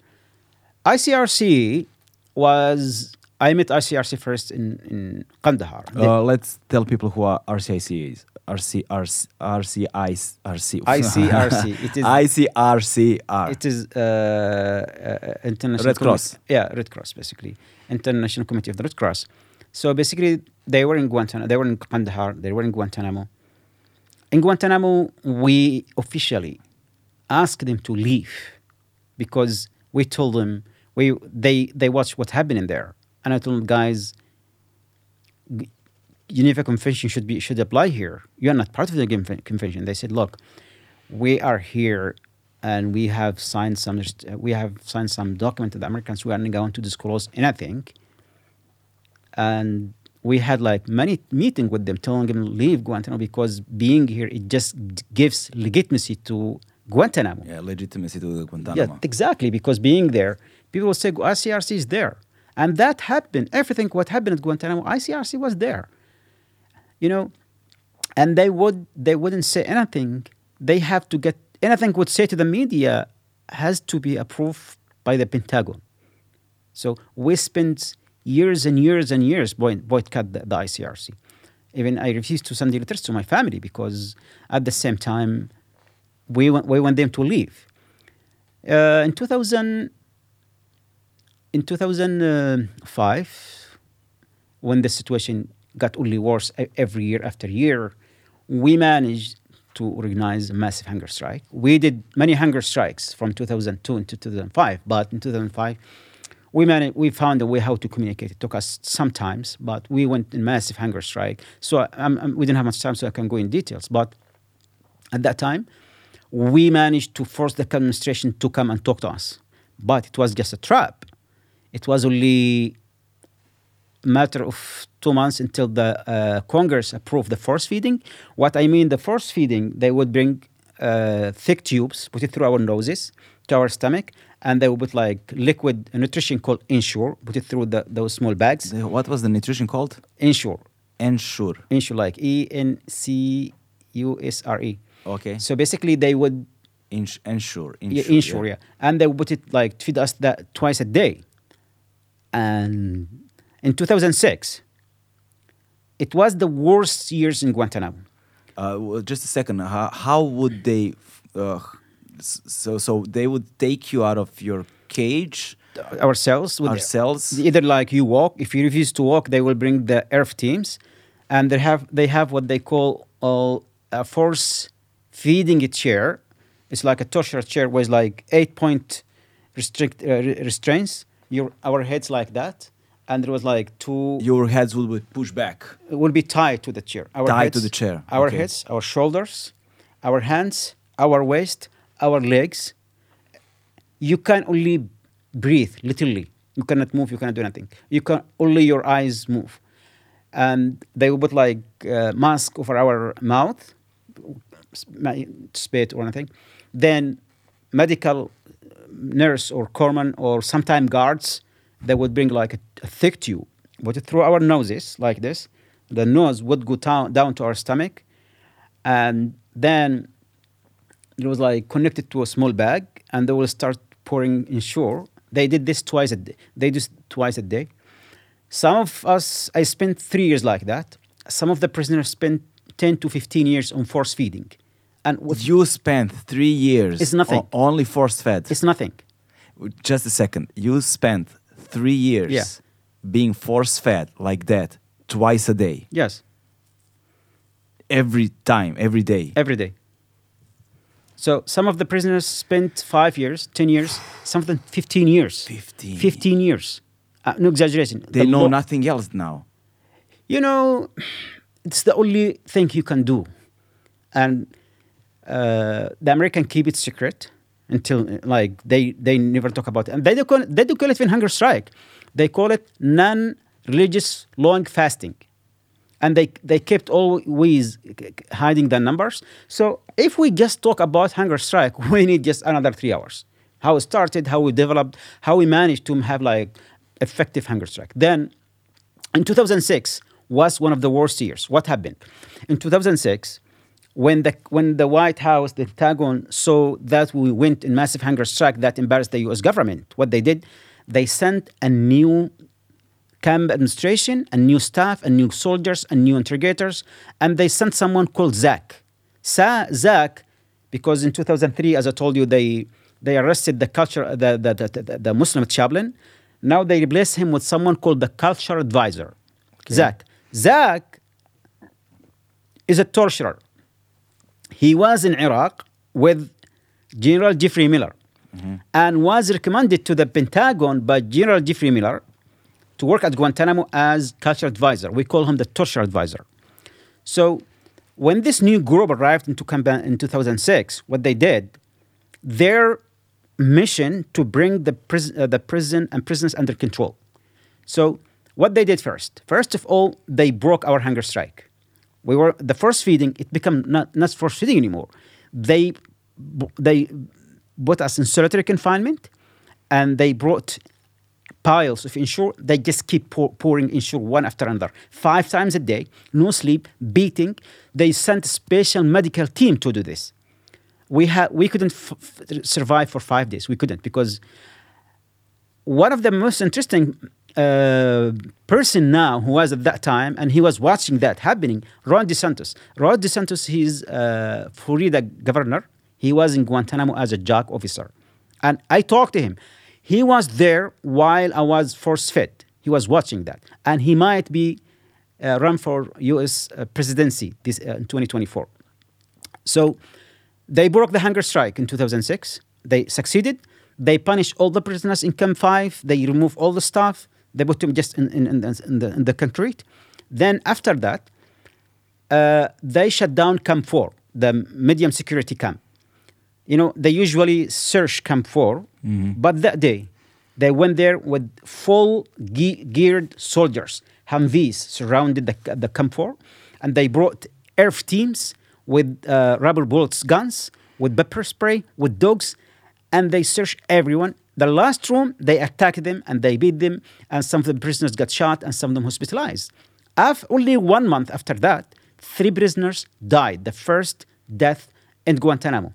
ICRC was I met ICRC first in in Kandahar. Uh, let's tell people who are RCIC is. RC, RC, RC. ICRC, it is- ICRCR. It is uh, uh, international Red Committee- Cross. Yeah, Red Cross basically, International Committee of the Red Cross. So basically, they were in Guantanamo. They were in Kandahar. They were in Guantanamo. In Guantanamo, we officially asked them to leave because we told them we they they watched what happened in there, and I told them guys. Geneva Convention should be should apply here. You are not part of the Geneva Convention. They said, "Look, we are here, and we have signed some. We have signed some document to the Americans. We are not going to disclose anything." And we had like many meeting with them, telling them leave Guantanamo because being here it just gives legitimacy to Guantanamo. yeah, legitimacy to Guantanamo. Yeah, exactly. Because being there, people will say ICRC is there, and that happened. Everything what happened at Guantanamo, ICRC was there. You know, and they would they wouldn't say anything. They have to get anything would say to the media has to be approved by the Pentagon. So we spent years and years and years boy- boycott the, the ICRC. Even I refused to send the letters to my family because at the same time we want, we want them to leave. Uh, in 2000, in 2005, when the situation got only worse every year after year, we managed to organize a massive hunger strike. We did many hunger strikes from 2002 into 2005, but in 2005, we managed, we found a way how to communicate. It took us some times, but we went in massive hunger strike. So um, um, we didn't have much time, so I can go in details. But at that time, we managed to force the administration to come and talk to us. But it was just a trap. It was only matter of two months until the uh, Congress approved the force feeding. What I mean, the force feeding, they would bring uh, thick tubes, put it through our noses to our stomach, and they would put like liquid nutrition called Ensure, put it through the, those small bags. The- what was the nutrition called? Ensure, Ensure. Ensure, like E N C U S R E. Okay. So basically, they would Ins- ensure. yeah, Ensure. insure, yeah. And they would put it like feed us that twice a day. And in 2006, it was the worst years in Guantanamo. Uh, well, just a second. How, how would they? Uh, so so they would take you out of your cage, Ourselves, with ourselves. either like you walk. If you refuse to walk, they will bring the IRF teams, and they have they have what they call uh, a force feeding a chair. It's like a torture chair with like eight point restrict uh, restraints. Your our heads like that, and there was like two. Your heads will be pushed back. It will be tied to the chair. Our Tied to heads- the chair, Our okay. heads, our shoulders, our hands, our waist, our legs. You can only breathe, literally. You cannot move, you cannot do anything. You can only your eyes move. and they would put like uh, mask over our mouth, spit or anything. Then medical nurse or corpsman or sometime guards, they would bring like a, a thick tube, put it through our noses like this. The nose would go down, down to our stomach, and then it was like connected to a small bag, and they will start pouring Ensure. They did this twice a day. They do twice a day. Some of us, I spent three years like that. Some of the prisoners spent 10 to 15 years on force feeding. And You spent three years. It's nothing. only force fed. it's nothing. Just a second. You spent three years Yeah. being force fed like that twice a day, Yes, every time, every day. every day. So some of the prisoners spent five years, 10 years, some of them 15 years. 15. 15 years. Uh, no exaggeration. They The know nothing else now. you know, it's the only thing you can do. And uh, the American keep it secret until like they, they never talk about it. And they do call it, they do call it in hunger strike. They call it non-religious long fasting. And they, they kept always hiding the numbers. So if we just talk about hunger strike, we need just another three hours. How it started, how we developed, how we managed to have like effective hunger strike. Then in 2006 was one of the worst years. What happened? In 2006, when the when the White House, the Pentagon saw that we went in massive hunger strike that embarrassed the U.S. government, what they did, they sent a new camp administration, a new staff, and new soldiers, and new interrogators, and they sent someone called Zach. Sa- Zach, because in 2003, as I told you, they they arrested the culture the the, the, the, the Muslim chaplain. Now they replace him with someone called the culture advisor, Zach. Zach is a torturer. He was in Iraq with General Jeffrey Miller and was recommended to the Pentagon by General Jeffrey Miller to work at Guantanamo as culture advisor. We call him the torture advisor. So when this new group arrived into in 2006, what they did, their mission to bring the, pris- uh, the prison and prisoners under control. So what they did first, first of all, they broke our hunger strike. We were the force feeding; it became not not force feeding anymore. They they put us in solitary confinement, and they brought piles of Ensure. They just keep pour, pouring Ensure one after another, five times a day, no sleep, beating. They sent a special medical team to do this. We had we couldn't survive for five days. We couldn't because one of the most interesting uh, person now who was at that time and he was watching that happening ron DeSantis. ron DeSantis, he's uh, florida governor he was in guantanamo as a JAG officer and i talked to him he was there while i was force fed he was watching that and he might be uh, run for us uh, presidency this uh, in 2024 so they broke the hunger strike in 2006. They succeeded. They punished all the prisoners in Camp 5. They removed all the staff. They put them just in, in, in, the, in, the, in the concrete. Then after that, uh, they shut down Camp 4, the medium security camp. You know, they usually search Camp 4, but that day, they went there with full ge- geared soldiers. Humvees surrounded the, the Camp 4, and they brought ERF teams with uh, rubber bullets guns, with pepper spray, with dogs, and they searched everyone. The last room, they attacked them and they beat them, and some of the prisoners got shot and some of them hospitalized. After, only one month after that, three prisoners died, the first death in Guantanamo.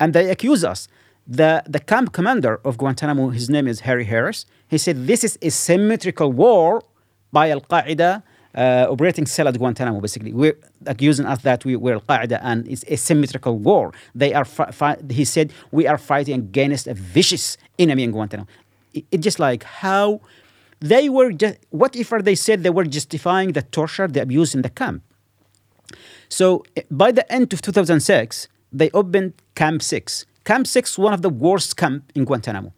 And they accuse us. The, the camp commander of Guantanamo, his name is Harry Harris, he said this is a symmetrical war by Al Qaeda operating cell at Guantanamo, basically. We're accusing us that we, were Al Qaeda and it's a symmetrical war. They are, he said, we are fighting against a vicious enemy in Guantanamo. It's it just like how they were just, what if they said, they were justifying the torture, the abuse in the camp. So eh, by the end of 2006, they opened Camp 6. Camp 6, one of the worst camp in Guantanamo.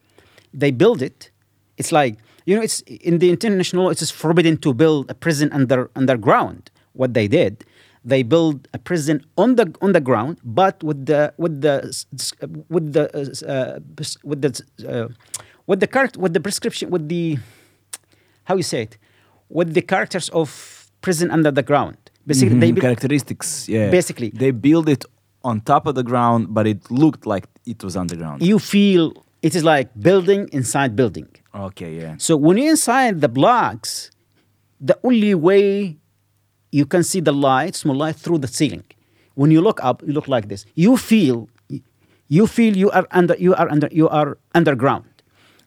They built it. It's like, you know, it's in the international law, it's forbidden to build a prison under underground. What they did, they built a prison on the on the ground, but with the with the with the uh, with the uh, with the character with the prescription with the how you say it with the characters of prison under the ground. Basically, Mhm, they built- characteristics. Yeah. Basically. they build it on top of the ground, but it looked like it was underground. you feel it is like building inside building. okay, yeah. So when you're inside the blocks, the only way you can see the light, small light through the ceiling. When you look up, you look like this. You feel, you feel you are under, you are under, you are underground,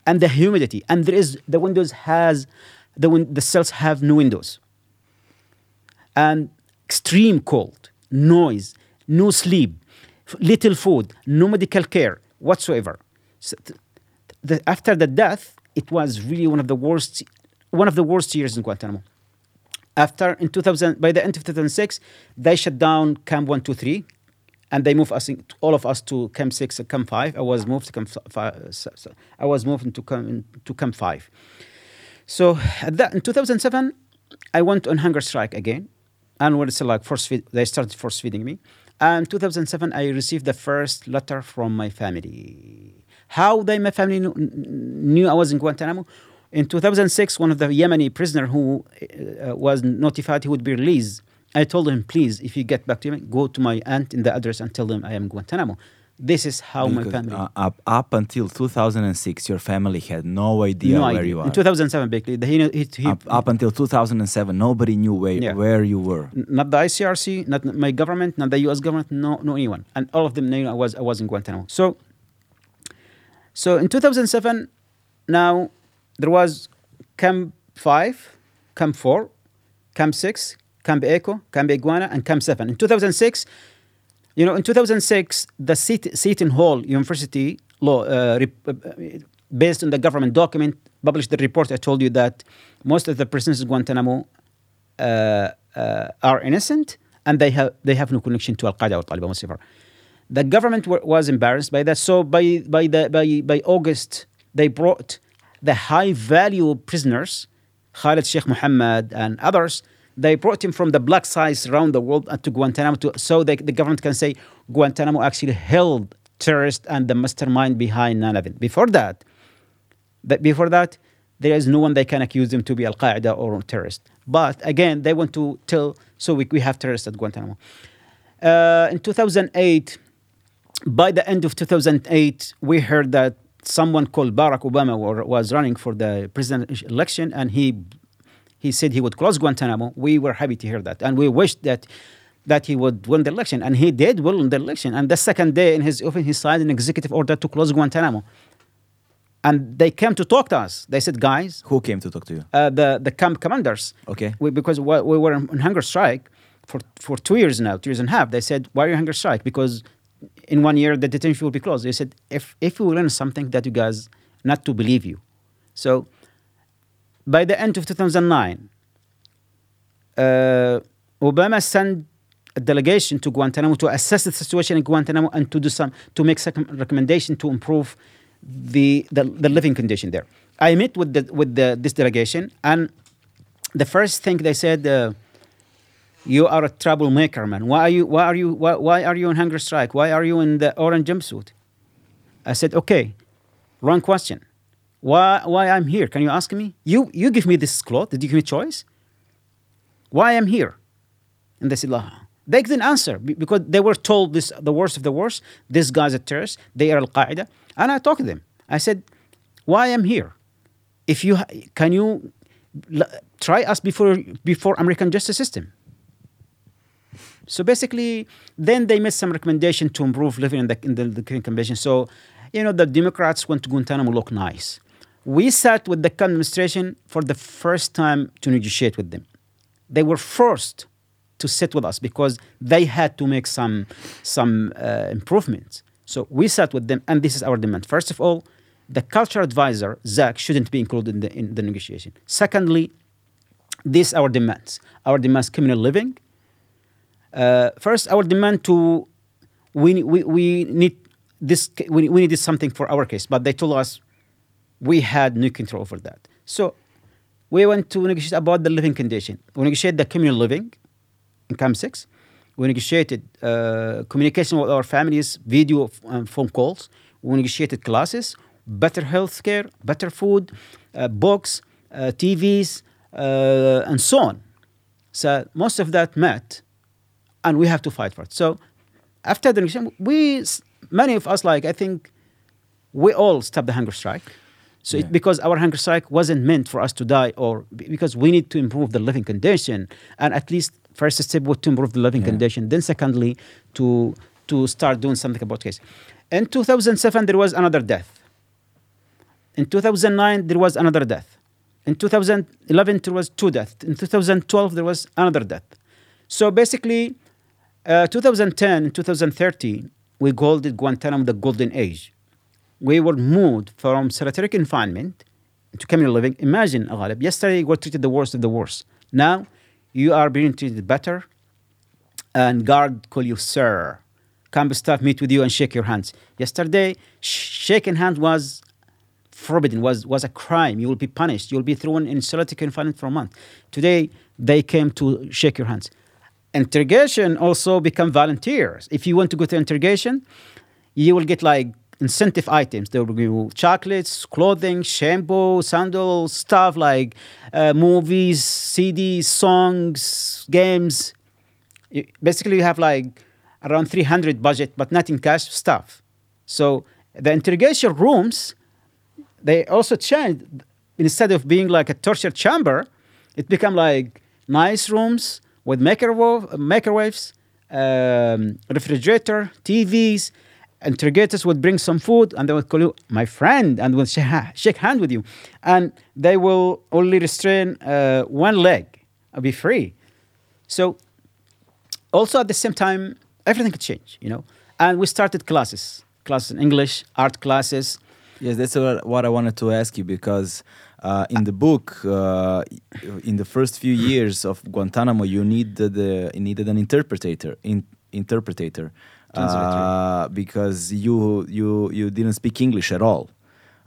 and the humidity, and there is the windows has, the win- the cells have no windows, and extreme cold, noise, no sleep, little food, no medical care whatsoever. So th- the, after the death, it was really one of the worst, one of the worst years in Guantanamo. After in 2000, by the end of 2006, they shut down Camp 123, and they moved us, in, all of us, to Camp 6 and Camp 5. I was moved to Camp 5. I was moved into Camp, to Camp 5. So at that, in 2007, I went on hunger strike again, and when it's like force feed, they started force feeding me. And 2007, I received the first letter from my family. How they, my family knew, knew I was in Guantanamo? In 2006, one of the Yemeni prisoner who uh, was notified he would be released, I told him, please, if you get back to Yemen, go to my aunt in the address and tell them I am Guantanamo. This is how my family. uh, up, up until 2006, your family had no idea no where idea. you are. In 2007, basically, he, he, he, up, up until 2007, nobody knew where, Yeah. where you were. Not the ICRC, not my government, not the U.S. government, no, no anyone, and all of them knew I was I was in Guantanamo. So, so in 2007, now there was Camp Five, Camp Four, Camp Six, Camp Echo, Camp Iguana, and Camp Seven. In 2006, you know, in 2006, the Seton Hall University law, uh, uh, based on the government document, published the report. I told you that most of the prisoners in Guantanamo uh, uh, are innocent and they have they have no connection to Al Qaeda or Taliban whatsoever. The government wa- was embarrassed by that. So by by the by by August, they brought the high value prisoners, Khalid Sheikh Mohammed and others. They brought him from the black sites around the world uh, to Guantanamo, to, so they, the government can say Guantanamo actually held terrorists and the mastermind behind 9/11. Before that, that before that, there is no one they can accuse them to be Al Qaeda or terrorist. But again, they want to tell, so we, we have terrorists at Guantanamo. Uh, in 2008, by the end of 2008, we heard that someone called Barack Obama were, was running for the presidential election, and he he said he would close Guantanamo. We were happy to hear that, and we wished that that he would win the election, and he did win the election. And the second day in his office, he signed an executive order to close Guantanamo. And they came to talk to us. They said, "Guys, Who came to talk to you? uh, the the camp commanders. Okay. We, because we, we were on hunger strike for for two years now, two years and a half. They said, "Why are you hunger strike?" Because in one year the detention will be closed. They said, "If if we learn something that you guys not to believe you." So by the end of 2009, uh, Obama sent a delegation to Guantanamo to assess the situation in Guantanamo and to do some to make some recommendation to improve the, the the living condition there. I met with the with the this delegation and the first thing they said. Uh, you are a troublemaker, man. Why are you? Why are you? Why, why are you on hunger strike? Why are you in the orange jumpsuit? I said, okay, wrong question. Why? Why I'm here? Can you ask me? You you give me this cloth? Did you give me choice? Why I'm here? And they said, "La." They didn't answer because they were told this the worst of the worst. These guys are terrorists. They are Al Qaeda. And I talked to them. I said, why I'm here? If you can you try us before before American justice system? So basically, then they made some recommendation to improve living in the in the, the Convention. So, you know, the Democrats went to Guantanamo look nice. We sat with the administration for the first time to negotiate with them. They were forced to sit with us because they had to make some some uh, improvements. So we sat with them, and this is our demand. First of all, the culture advisor Zach shouldn't be included in the in the negotiation. Secondly, these are our demands. Our demands communal living. Uh, first, our demand to we, we, we need this we, we needed something for our case, but they told us we had no control over that. So we went to negotiate about the living condition. We negotiated the communal living in Camp Six. We negotiated uh, communication with our families, video and phone calls. We negotiated classes, better health care, better food, uh, books, uh, TVs, uh, and so on. So most of that met, and we have to fight for it. So after the negotiation, we many of us like I think we all stopped the hunger strike. So Yeah. it, because our hunger strike wasn't meant for us to die, or because we need to improve the living condition, and at least first step was to improve the living Yeah. condition. Then secondly, to to start doing something about case. In 2007, there was another death. In 2009, there was another death. In 2011, there was two deaths. In 2012, there was another death. So basically, uh, 2010 and 2013, we called it Guantanamo the Golden Age. We were moved from solitary confinement to communal living. Imagine, Ghalib, yesterday you were treated the worst of the worst. Now you are being treated better, and guard call you sir. Campus staff meet with you and shake your hands. Yesterday, sh- shaking hands was forbidden, was, was a crime. You will be punished. You will be thrown in solitary confinement for a month. Today, they came to shake your hands. Interrogation also become volunteers. If you want to go to interrogation, you will get like incentive items. There will be chocolates, clothing, shampoo, sandals, stuff like uh, movies, CDs, songs, games. You- basically, you have like around 300 budget, but not in cash stuff. So the interrogation rooms, they also changed. Instead of being like a torture chamber, it become like nice rooms with microwave, microwaves, um, refrigerator, TVs. Interrogators would bring some food and they would call you my friend and would shake, shake hand with you. And they will only restrain uh, one leg and be free. So also at the same time, everything could change, you know. And we started classes, classes in English, art classes. Yes, that's what I wanted to ask you because uh, in the book, uh, in the first few years of Guantanamo, you needed the you needed an interpreter, in, interpreter, uh, because you you you didn't speak English at all.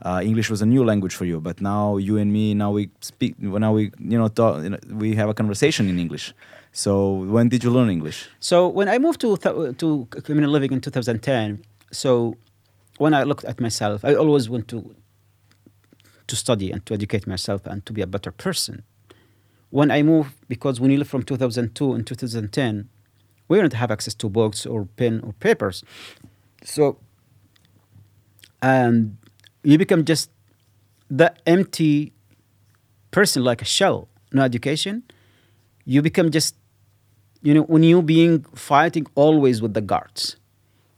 Uh, English was a new language for you, but now you and me now we speak. Now we you know, talk, you know we have a conversation in English. So when did you learn English? So when I moved to th- to communal living in 2010, so when I looked at myself, I always want to to study and to educate myself and to be a better person. When I moved, because when you live from 2002 and 2010, we didn't have access to books or pen or papers. So, and you become just the empty person, like a shell, no education. You become just you know, when you being fighting always with the guards,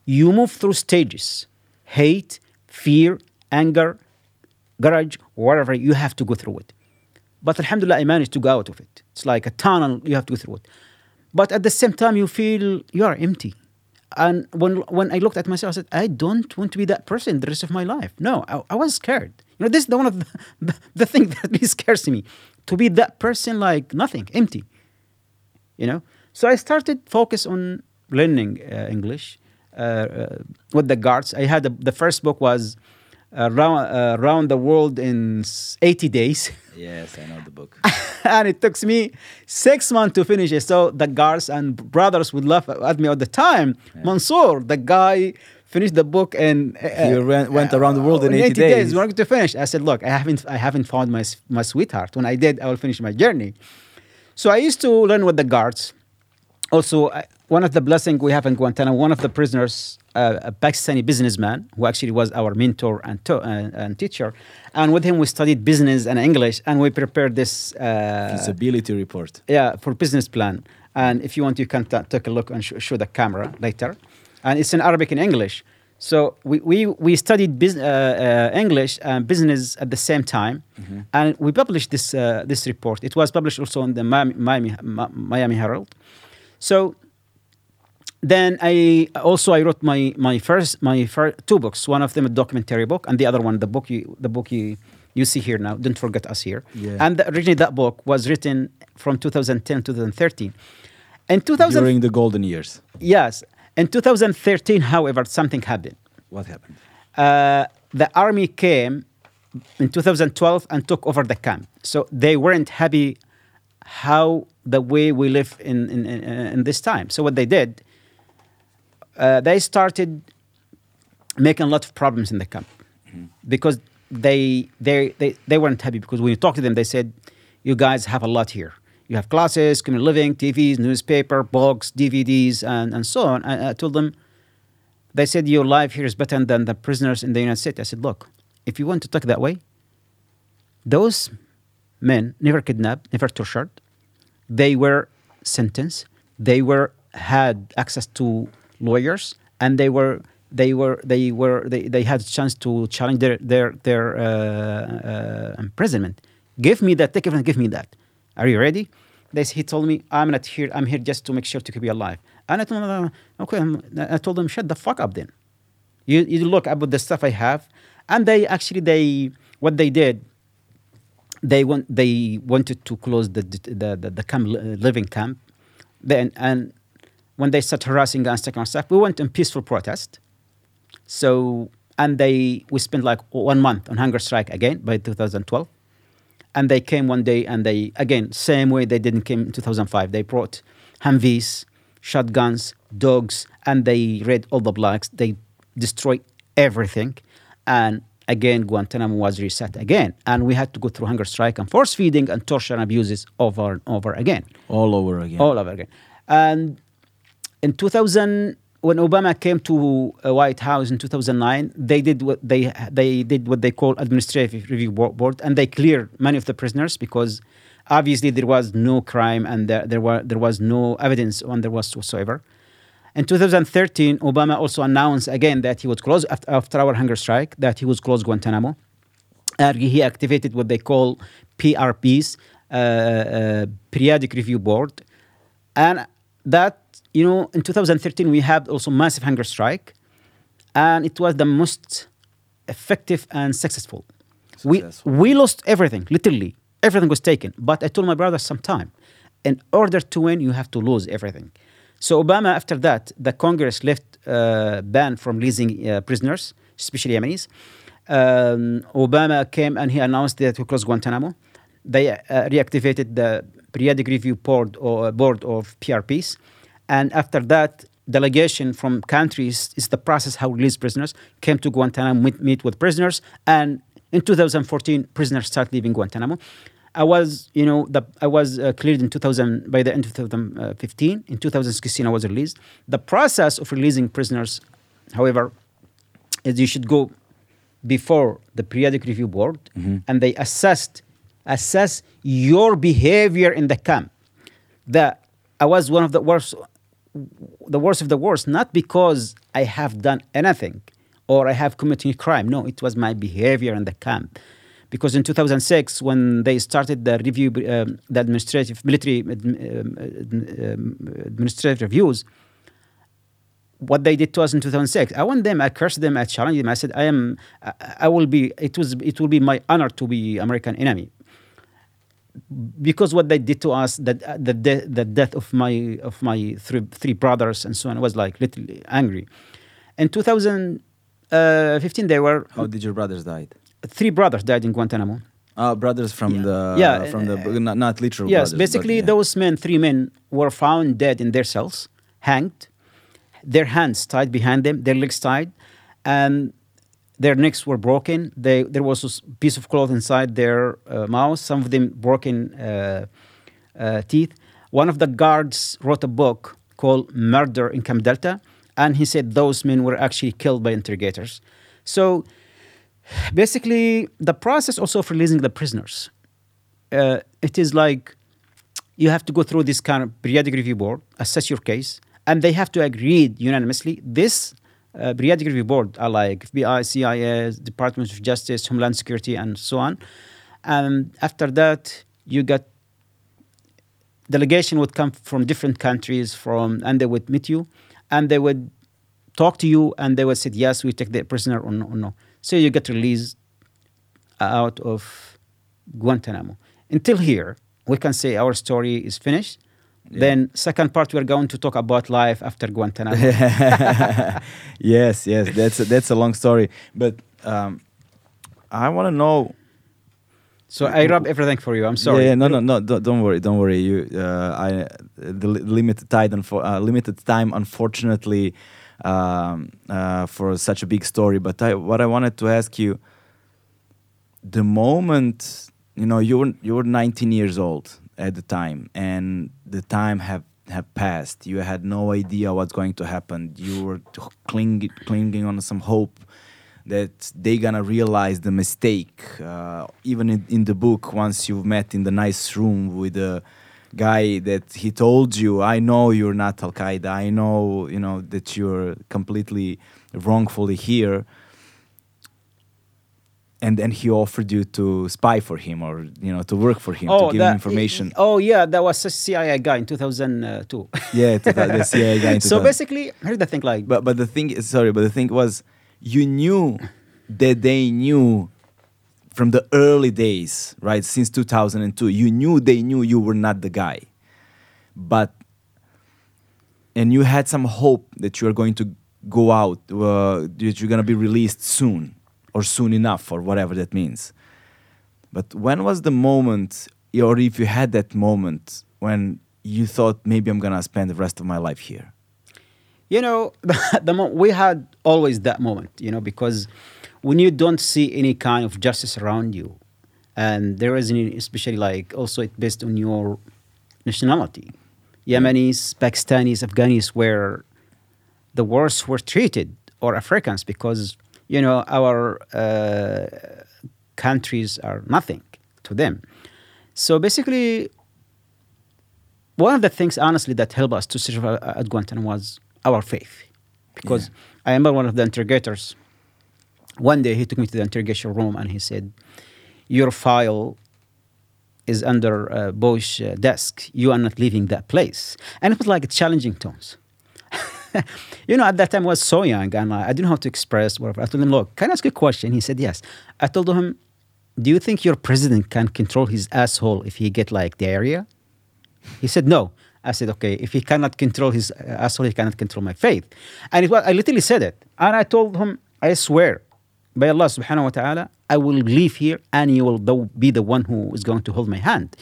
you move through stages hate, fear, anger, courage, whatever, you have to go through it. But Alhamdulillah, I managed to go out of it. It's like a tunnel, you have to go through it. But at the same time, you feel you are empty. And when, when I looked at myself, I said, I don't want to be that person the rest of my life. No, I, I was scared. You know, this is the one of the, the, the thing that really scares me to be that person like nothing, empty you know so i started focus on learning uh, english uh, uh, with the guards i had a, the first book was uh, round, uh, the world in 80 days. Yes, I know the book. and it took me six months to finish it. So the guards and brothers would laugh at me all the time. Mansoor the guy finished the book and uh, He ran- went around the world in 80 days. wanted to finish. I said look i haven't i haven't found my, my sweetheart. When i did i will finish my journey. So I used to learn with the guards. Also, I- one of the blessings we have in Guantanamo, one of the prisoners, uh, a Pakistani businessman, who actually was our mentor and, to- and, and teacher, and with him we studied business and English, and we prepared this. Uh, Feasibility report. yeah, for business plan. And if you want, you can ta take a look and sh- show the camera later. And it's in Arabic and English. So we, we, we studied bus- uh, uh, English and business at the same time, and we published this uh, this report. It was published also in the Miami Miami, Miami Herald. So then I also I wrote my my first my fir- two books. One of them a documentary book, and the other one the book you the book you you see here now. Don't forget us here. Yeah. And originally that book was written from 2010 to 2013. In 2000 During the golden years. yes, in 2013, however, something happened. What happened? Uh, the army came in 2012 and took over the camp. So they weren't happy how the way we live in, in, in, in this time. So what they did, uh, they started making a lot of problems in the camp because they, they, they, they weren't happy because when you talk to them, they said, you guys have a lot here. You have classes, community living, TVs, newspaper, books, DVDs, and, and so on. I, I told them, they said, Your life here is better than the prisoners in the United States. I said, Look, if you want to talk that way, those men never kidnapped, never tortured. They were sentenced. They were had access to lawyers, and they were they were they were they, they had a chance to challenge their their their uh, uh, imprisonment. Give me that. Take it and give me that. Are you ready? They, he told me, I'm not here. I'm here just to make sure to keep you alive. And I told him, okay. I'm- told him, shut the fuck up then. You, you look about the stuff I have, and they actually they what they did. They want they wanted to close the the the, the camp, living camp, then and when they started harassing us, taking our stuff, we went in peaceful protest. So and they we spent like one month on hunger strike again by 2012, and they came one day and they again same way they didn't came in 2005. They brought Humvees, shotguns, dogs, and they raid all the blocks. They destroyed everything, and again Guantanamo was reset again, and we had to go through hunger strike and force feeding and torture and abuses over and over again All over again. all over again. And in 2000, when Obama came to uh, White House in 2009, they did what they they did what they call administrative review board, and they cleared many of the prisoners because obviously there was no crime and there, there were there was no evidence on there was whatsoever. In 2013, Obama also announced again that he would close after, after our hunger strike that he would close Guantanamo and he activated what they call PRBs, uh, uh, Periodic Review Board, and that you know in 2013 we had also massive hunger strike, and it was the most effective and successful. Successful. We we lost everything, literally everything was taken. But I told my brother sometime, in order to win, you have to lose everything. So Obama, after that, the Congress left uh, ban from releasing uh, prisoners, especially Yemenis. Um, Obama came and he announced that he closed Guantanamo. They uh, reactivated the periodic review board or board of PRBs, and after that, delegation from countries is the process how release prisoners came to Guantanamo meet, meet with prisoners, and in 2014, prisoners start leaving Guantanamo. I was, you know, the, I was uh, cleared in 2000 by the end of 2015. In 2016, I was released. The process of releasing prisoners, however, is you should go before the periodic review board, and they assessed assess your behavior in the camp. That I was one of the worst, the worst of the worst, not because I have done anything or I have committed a crime. No, it was my behavior in the camp. Because in 2006, when they started the review, um, the administrative military um, um, administrative reviews, what they did to us in 2006. I want them. I cursed them. I challenged them. I said, "I am. I, I will be. It was. It will be my honor to be American enemy." Because what they did to us, that uh, the de- the death of my of my three three brothers and so on, I was like literally angry. In 2015, they were How did your brothers died? three brothers died in Guantanamo. Uh, brothers from Yeah. the Yeah, from the uh, not, not literal Yes, brothers, but basically yeah. those men, three men, were found dead in their cells, hanged, their hands tied behind them, their legs tied, and their necks were broken. They, there was a piece of cloth inside their uh, mouth. Some of them broken uh, uh, teeth. One of the guards wrote a book called "Murder in Camp Delta," and he said those men were actually killed by interrogators. So basically the process also of releasing the prisoners uh, it is like you have to go through this kind of periodic review board assess your case and they have to agree unanimously this uh, periodic review board are like fbi cia department of justice homeland security and so on. And after that you got delegation would come from different countries from and they would meet you and they would talk to you and they would say yes we take the prisoner or no, or no. so you get released uh, out of guantanamo. Until here we can say our story is finished Yeah. then second part we're going to talk about life after guantanamo yes, yes, that's a, that's a long story, but um, I want to know. so i rub everything for you i'm sorry Yeah, yeah, no, no, no. Don't, don't worry, don't worry. You, uh, I, the limited time, unfo- uh, limited time, unfortunately, um, uh, for such a big story. But I, what I wanted to ask you, the moment you know you were you were 19 years old at the time, and the time have have passed. You had no idea what's going to happen. You were clinging clinging on some hope that they gonna realize the mistake. Uh, even in, in the book, once you've met in the nice room with the guy that he told you, "I know you're not Al Qaeda. I know you know that you're completely wrongfully here." And then he offered you to spy for him or you know to work for him to give him that- information Oh yeah, that was a CIA guy in 2002. yeah the, CIA guy in so 2000. basically, here's the thing: like, but but the thing is sorry but the thing was you knew that they knew from the early days right since 2002 you knew they knew you were not the guy but and you had some hope that you are going to go out uh, that you're going to be released soon or soon enough or whatever that means. But when was the moment or if you had that moment when you thought maybe i'm going to spend the rest of my life here you know, the mo- we had always that moment, you know, because when you don't see any kind of justice around you, and there is any, especially like also it based on your nationality, Yemenis, Pakistanis, Afghanis, where the worst were treated, or Africans, because you know our uh, countries are nothing to them. So basically, one of the things, honestly, that helped us to survive at Guantanamo was our faith. Because I remember one of the interrogators, one day he took me to the interrogation room and he said, Your file is under uh, uh, desk. You are not leaving that place. And it was like challenging tones. you know, at that time I was so young and I, I didn't know how to express whatever. I told him, Look, can I ask you a question? He said, Yes. I told him, Do you think your president can control his asshole if he get like diarrhea? He said, No. I said, Okay, if he cannot control his uh, asshole, he cannot control my faith. And it was, I literally said it. And I told him, I swear by Allah subhanahu wa ta'ala, I will leave here and you will be the one who is going to hold my hand.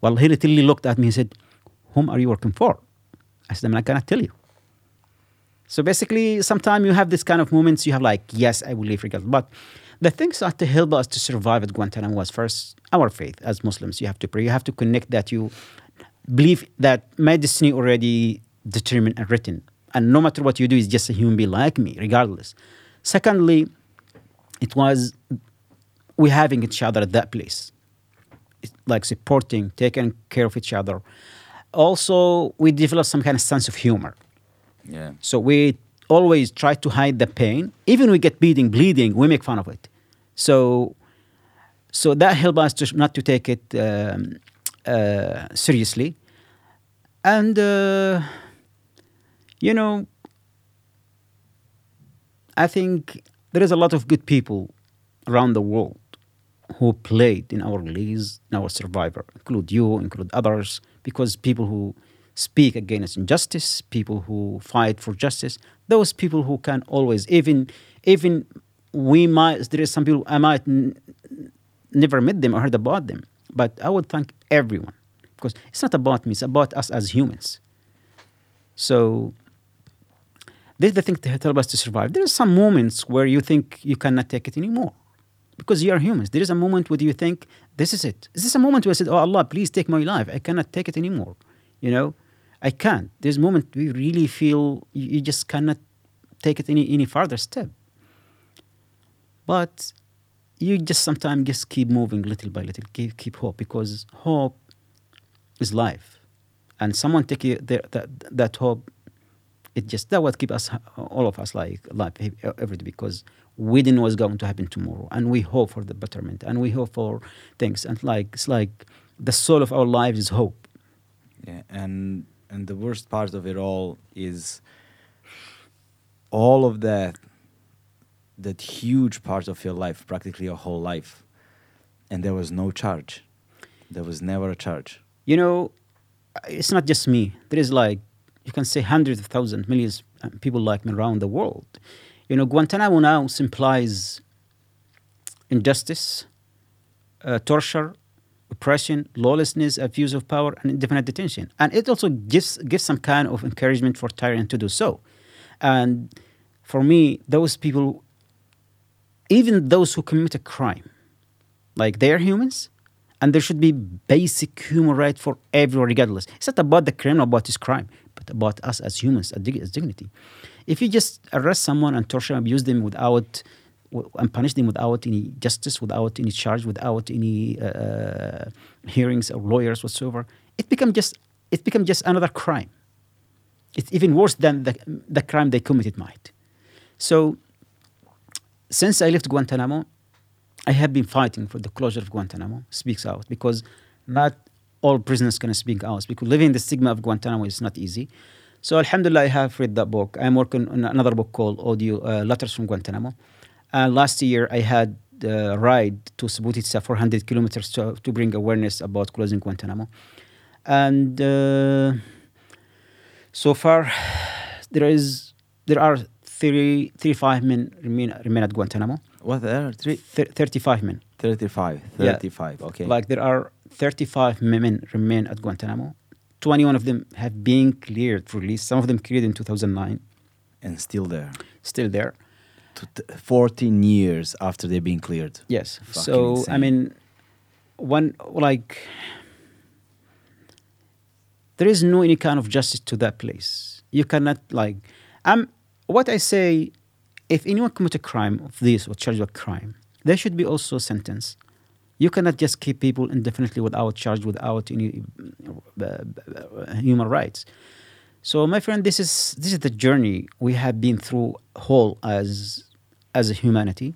Well, he literally looked at me and said, Whom are you working for? I said, I'm not going to tell you. So basically, sometimes you have this kind of moments, you have like, yes, I will leave regardless. But the things that help us to survive at Guantanamo was first our faith as Muslims. You have to pray. You have to connect that you believe that my destiny already determined and written. And no matter what you do, is just a human being like me, regardless. Secondly, it was we having each other at that place. It's like supporting, taking care of each other. Also, we developed some kind of sense of humor. So we always try to hide the pain. Even we get beating, bleeding, we make fun of it. So, so that helped us to not to take it um, uh, seriously. And uh, you know, I think there is a lot of good people around the world who played in our leagues, in our survivor, include you, include others, because people who speak against injustice, people who fight for justice, those people who can always, even, even we might, there is some people I might n- never met them or heard about them, but I would thank everyone because it's not about me, it's about us as humans. So this is the thing to help us to survive. There are some moments where you think you cannot take it anymore because you are humans. There is a moment where you think, this is it. Is this a moment where I said, oh Allah, please take my life. I cannot take it anymore. You know, I can't. There's moment we really feel you, you just cannot take it any, any further step. But you just sometimes just keep moving little by little, keep, keep hope because hope is life. And someone take it, that, that, that hope it just that would keep us all of us like life every day because we didn't know what's going to happen tomorrow and we hope for the betterment and we hope for things and like it's like the soul of our lives is hope Yeah, and and the worst part of it all is all of that that huge part of your life, practically your whole life, and there was no charge. There was never a charge. you know it's not just me there is like you can say hundreds of thousands millions of people like me around the world you know guantanamo now implies injustice uh, torture oppression lawlessness abuse of power and indefinite detention and it also gives gives some kind of encouragement for tyrant to do so and for me those people even those who commit a crime like they're humans and there should be basic human right for everyone, regardless. It's not about the criminal, about his crime, but about us as humans, as, dignity. If you just arrest someone and torture and abuse them without and punish them without any justice, without any charge, without any uh, hearings or lawyers whatsoever, it becomes just it becomes just another crime. It's even worse than the, the crime they committed might. So, since I left Guantanamo, I have been fighting for the closure of Guantanamo. Speaks out because not all prisoners can speak out because living the stigma of Guantanamo is not easy. So, Alhamdulillah, I have read that book. I'm working on another book called Audio uh, Letters from Guantanamo. And last year, I had a ride to Subotica, 400 kilometers, to, to bring awareness about closing Guantanamo. And uh, so far, there is there are 30, 35 men remain, remain at Guantanamo. What there are three, Thir 35 men. 35, Yeah. Okay. Like there are 35 men remain at Guantanamo. 21 of them have been cleared for release. Some of them cleared in 2009, and still there. still there. To t- 14 years after they've been cleared. Yes. Fucking so I mean, one like there is no any kind of justice to that place. You cannot like um what I say. If anyone commit a crime of this or charged with crime, there should be also a sentence. You cannot just keep people indefinitely without charge, without any uh, human rights. So, my friend, this is this is the journey we have been through whole as as a humanity.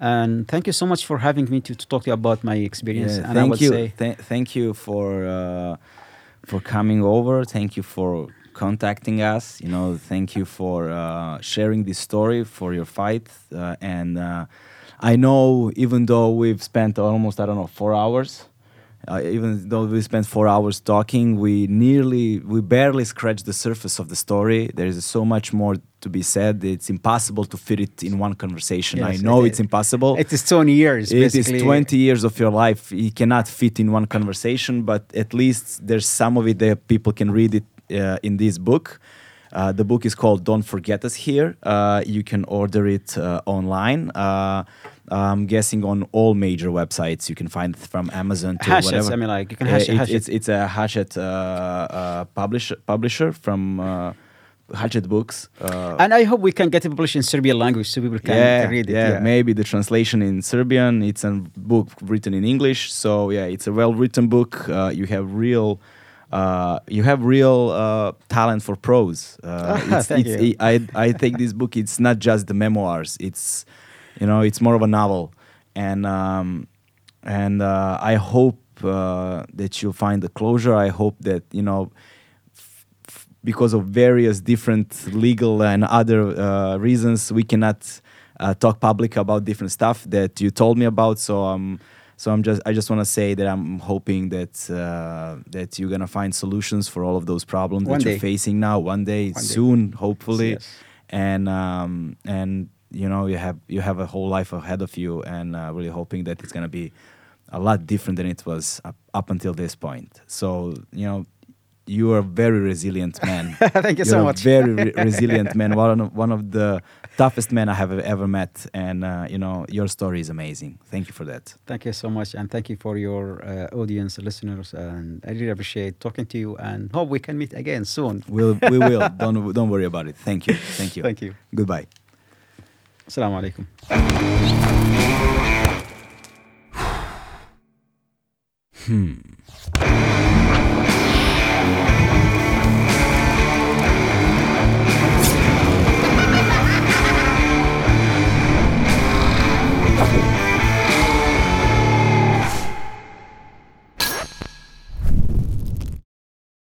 And thank you so much for having me to, to talk to you about my experience. Yeah, and thank you. Th- thank you for uh, for coming over. Thank you for contacting us. You know, thank you for uh, sharing this story for your fight. Uh, and uh, I know, even though we've spent almost I don't know four hours. Uh, even though we spent four hours talking, we nearly, we barely scratched the surface of the story. There is so much more to be said. It's impossible to fit it in one conversation. I know it- it's impossible. it is 20 years. It is basically. 20 years of your life. You cannot fit in one conversation, but at least there's some of it that people can read it uh, in this book. Uh, the book is called Don't Forget Us Here. Uh, you can order it uh, online. I'm guessing on all major websites. You can find it from Amazon to Hachette, whatever. I mean, like, you can Uh, hash- it- it's, it's a Hachette uh, uh, publisher, publisher from uh, Hachette Books. Uh, And I hope we can get it published in Serbian language so people can yeah, read it. Yeah, maybe the translation in Serbian. It's a book written in English, so yeah, it's a well-written book. Uh, you have real, uh, you have real uh, talent for prose. Uh, it's, Thank it's, you. I I think this book. It's not just the memoirs. It's, you know, it's more of a novel, and um, and uh, I hope uh, that you'll find the closure. I hope that you know because of various different legal and other uh, reasons, we cannot uh, talk public about different stuff that you told me about. So um, so I'm just I just want to say that I'm hoping that uh, that you're gonna find solutions for all of those problems One that day. you're facing now. One day, One day. soon, hopefully, Yes. and um, and you know you have you have a whole life ahead of you, and uh, really hoping that it's gonna be a lot different than it was up, up until this point. So you know you are a very resilient man. Thank you You're so a much. very re- resilient man. One of, one of the toughest men I have ever met, and uh, you know your story is amazing. Thank you for that. Thank you so much, and thank you for your uh, audience, listeners, and I really appreciate talking to you, and hope we can meet again soon. We'll, we will. don't don't worry about it. Thank you. Thank you. Thank you. Goodbye. Assalamu alaikum. Hmm.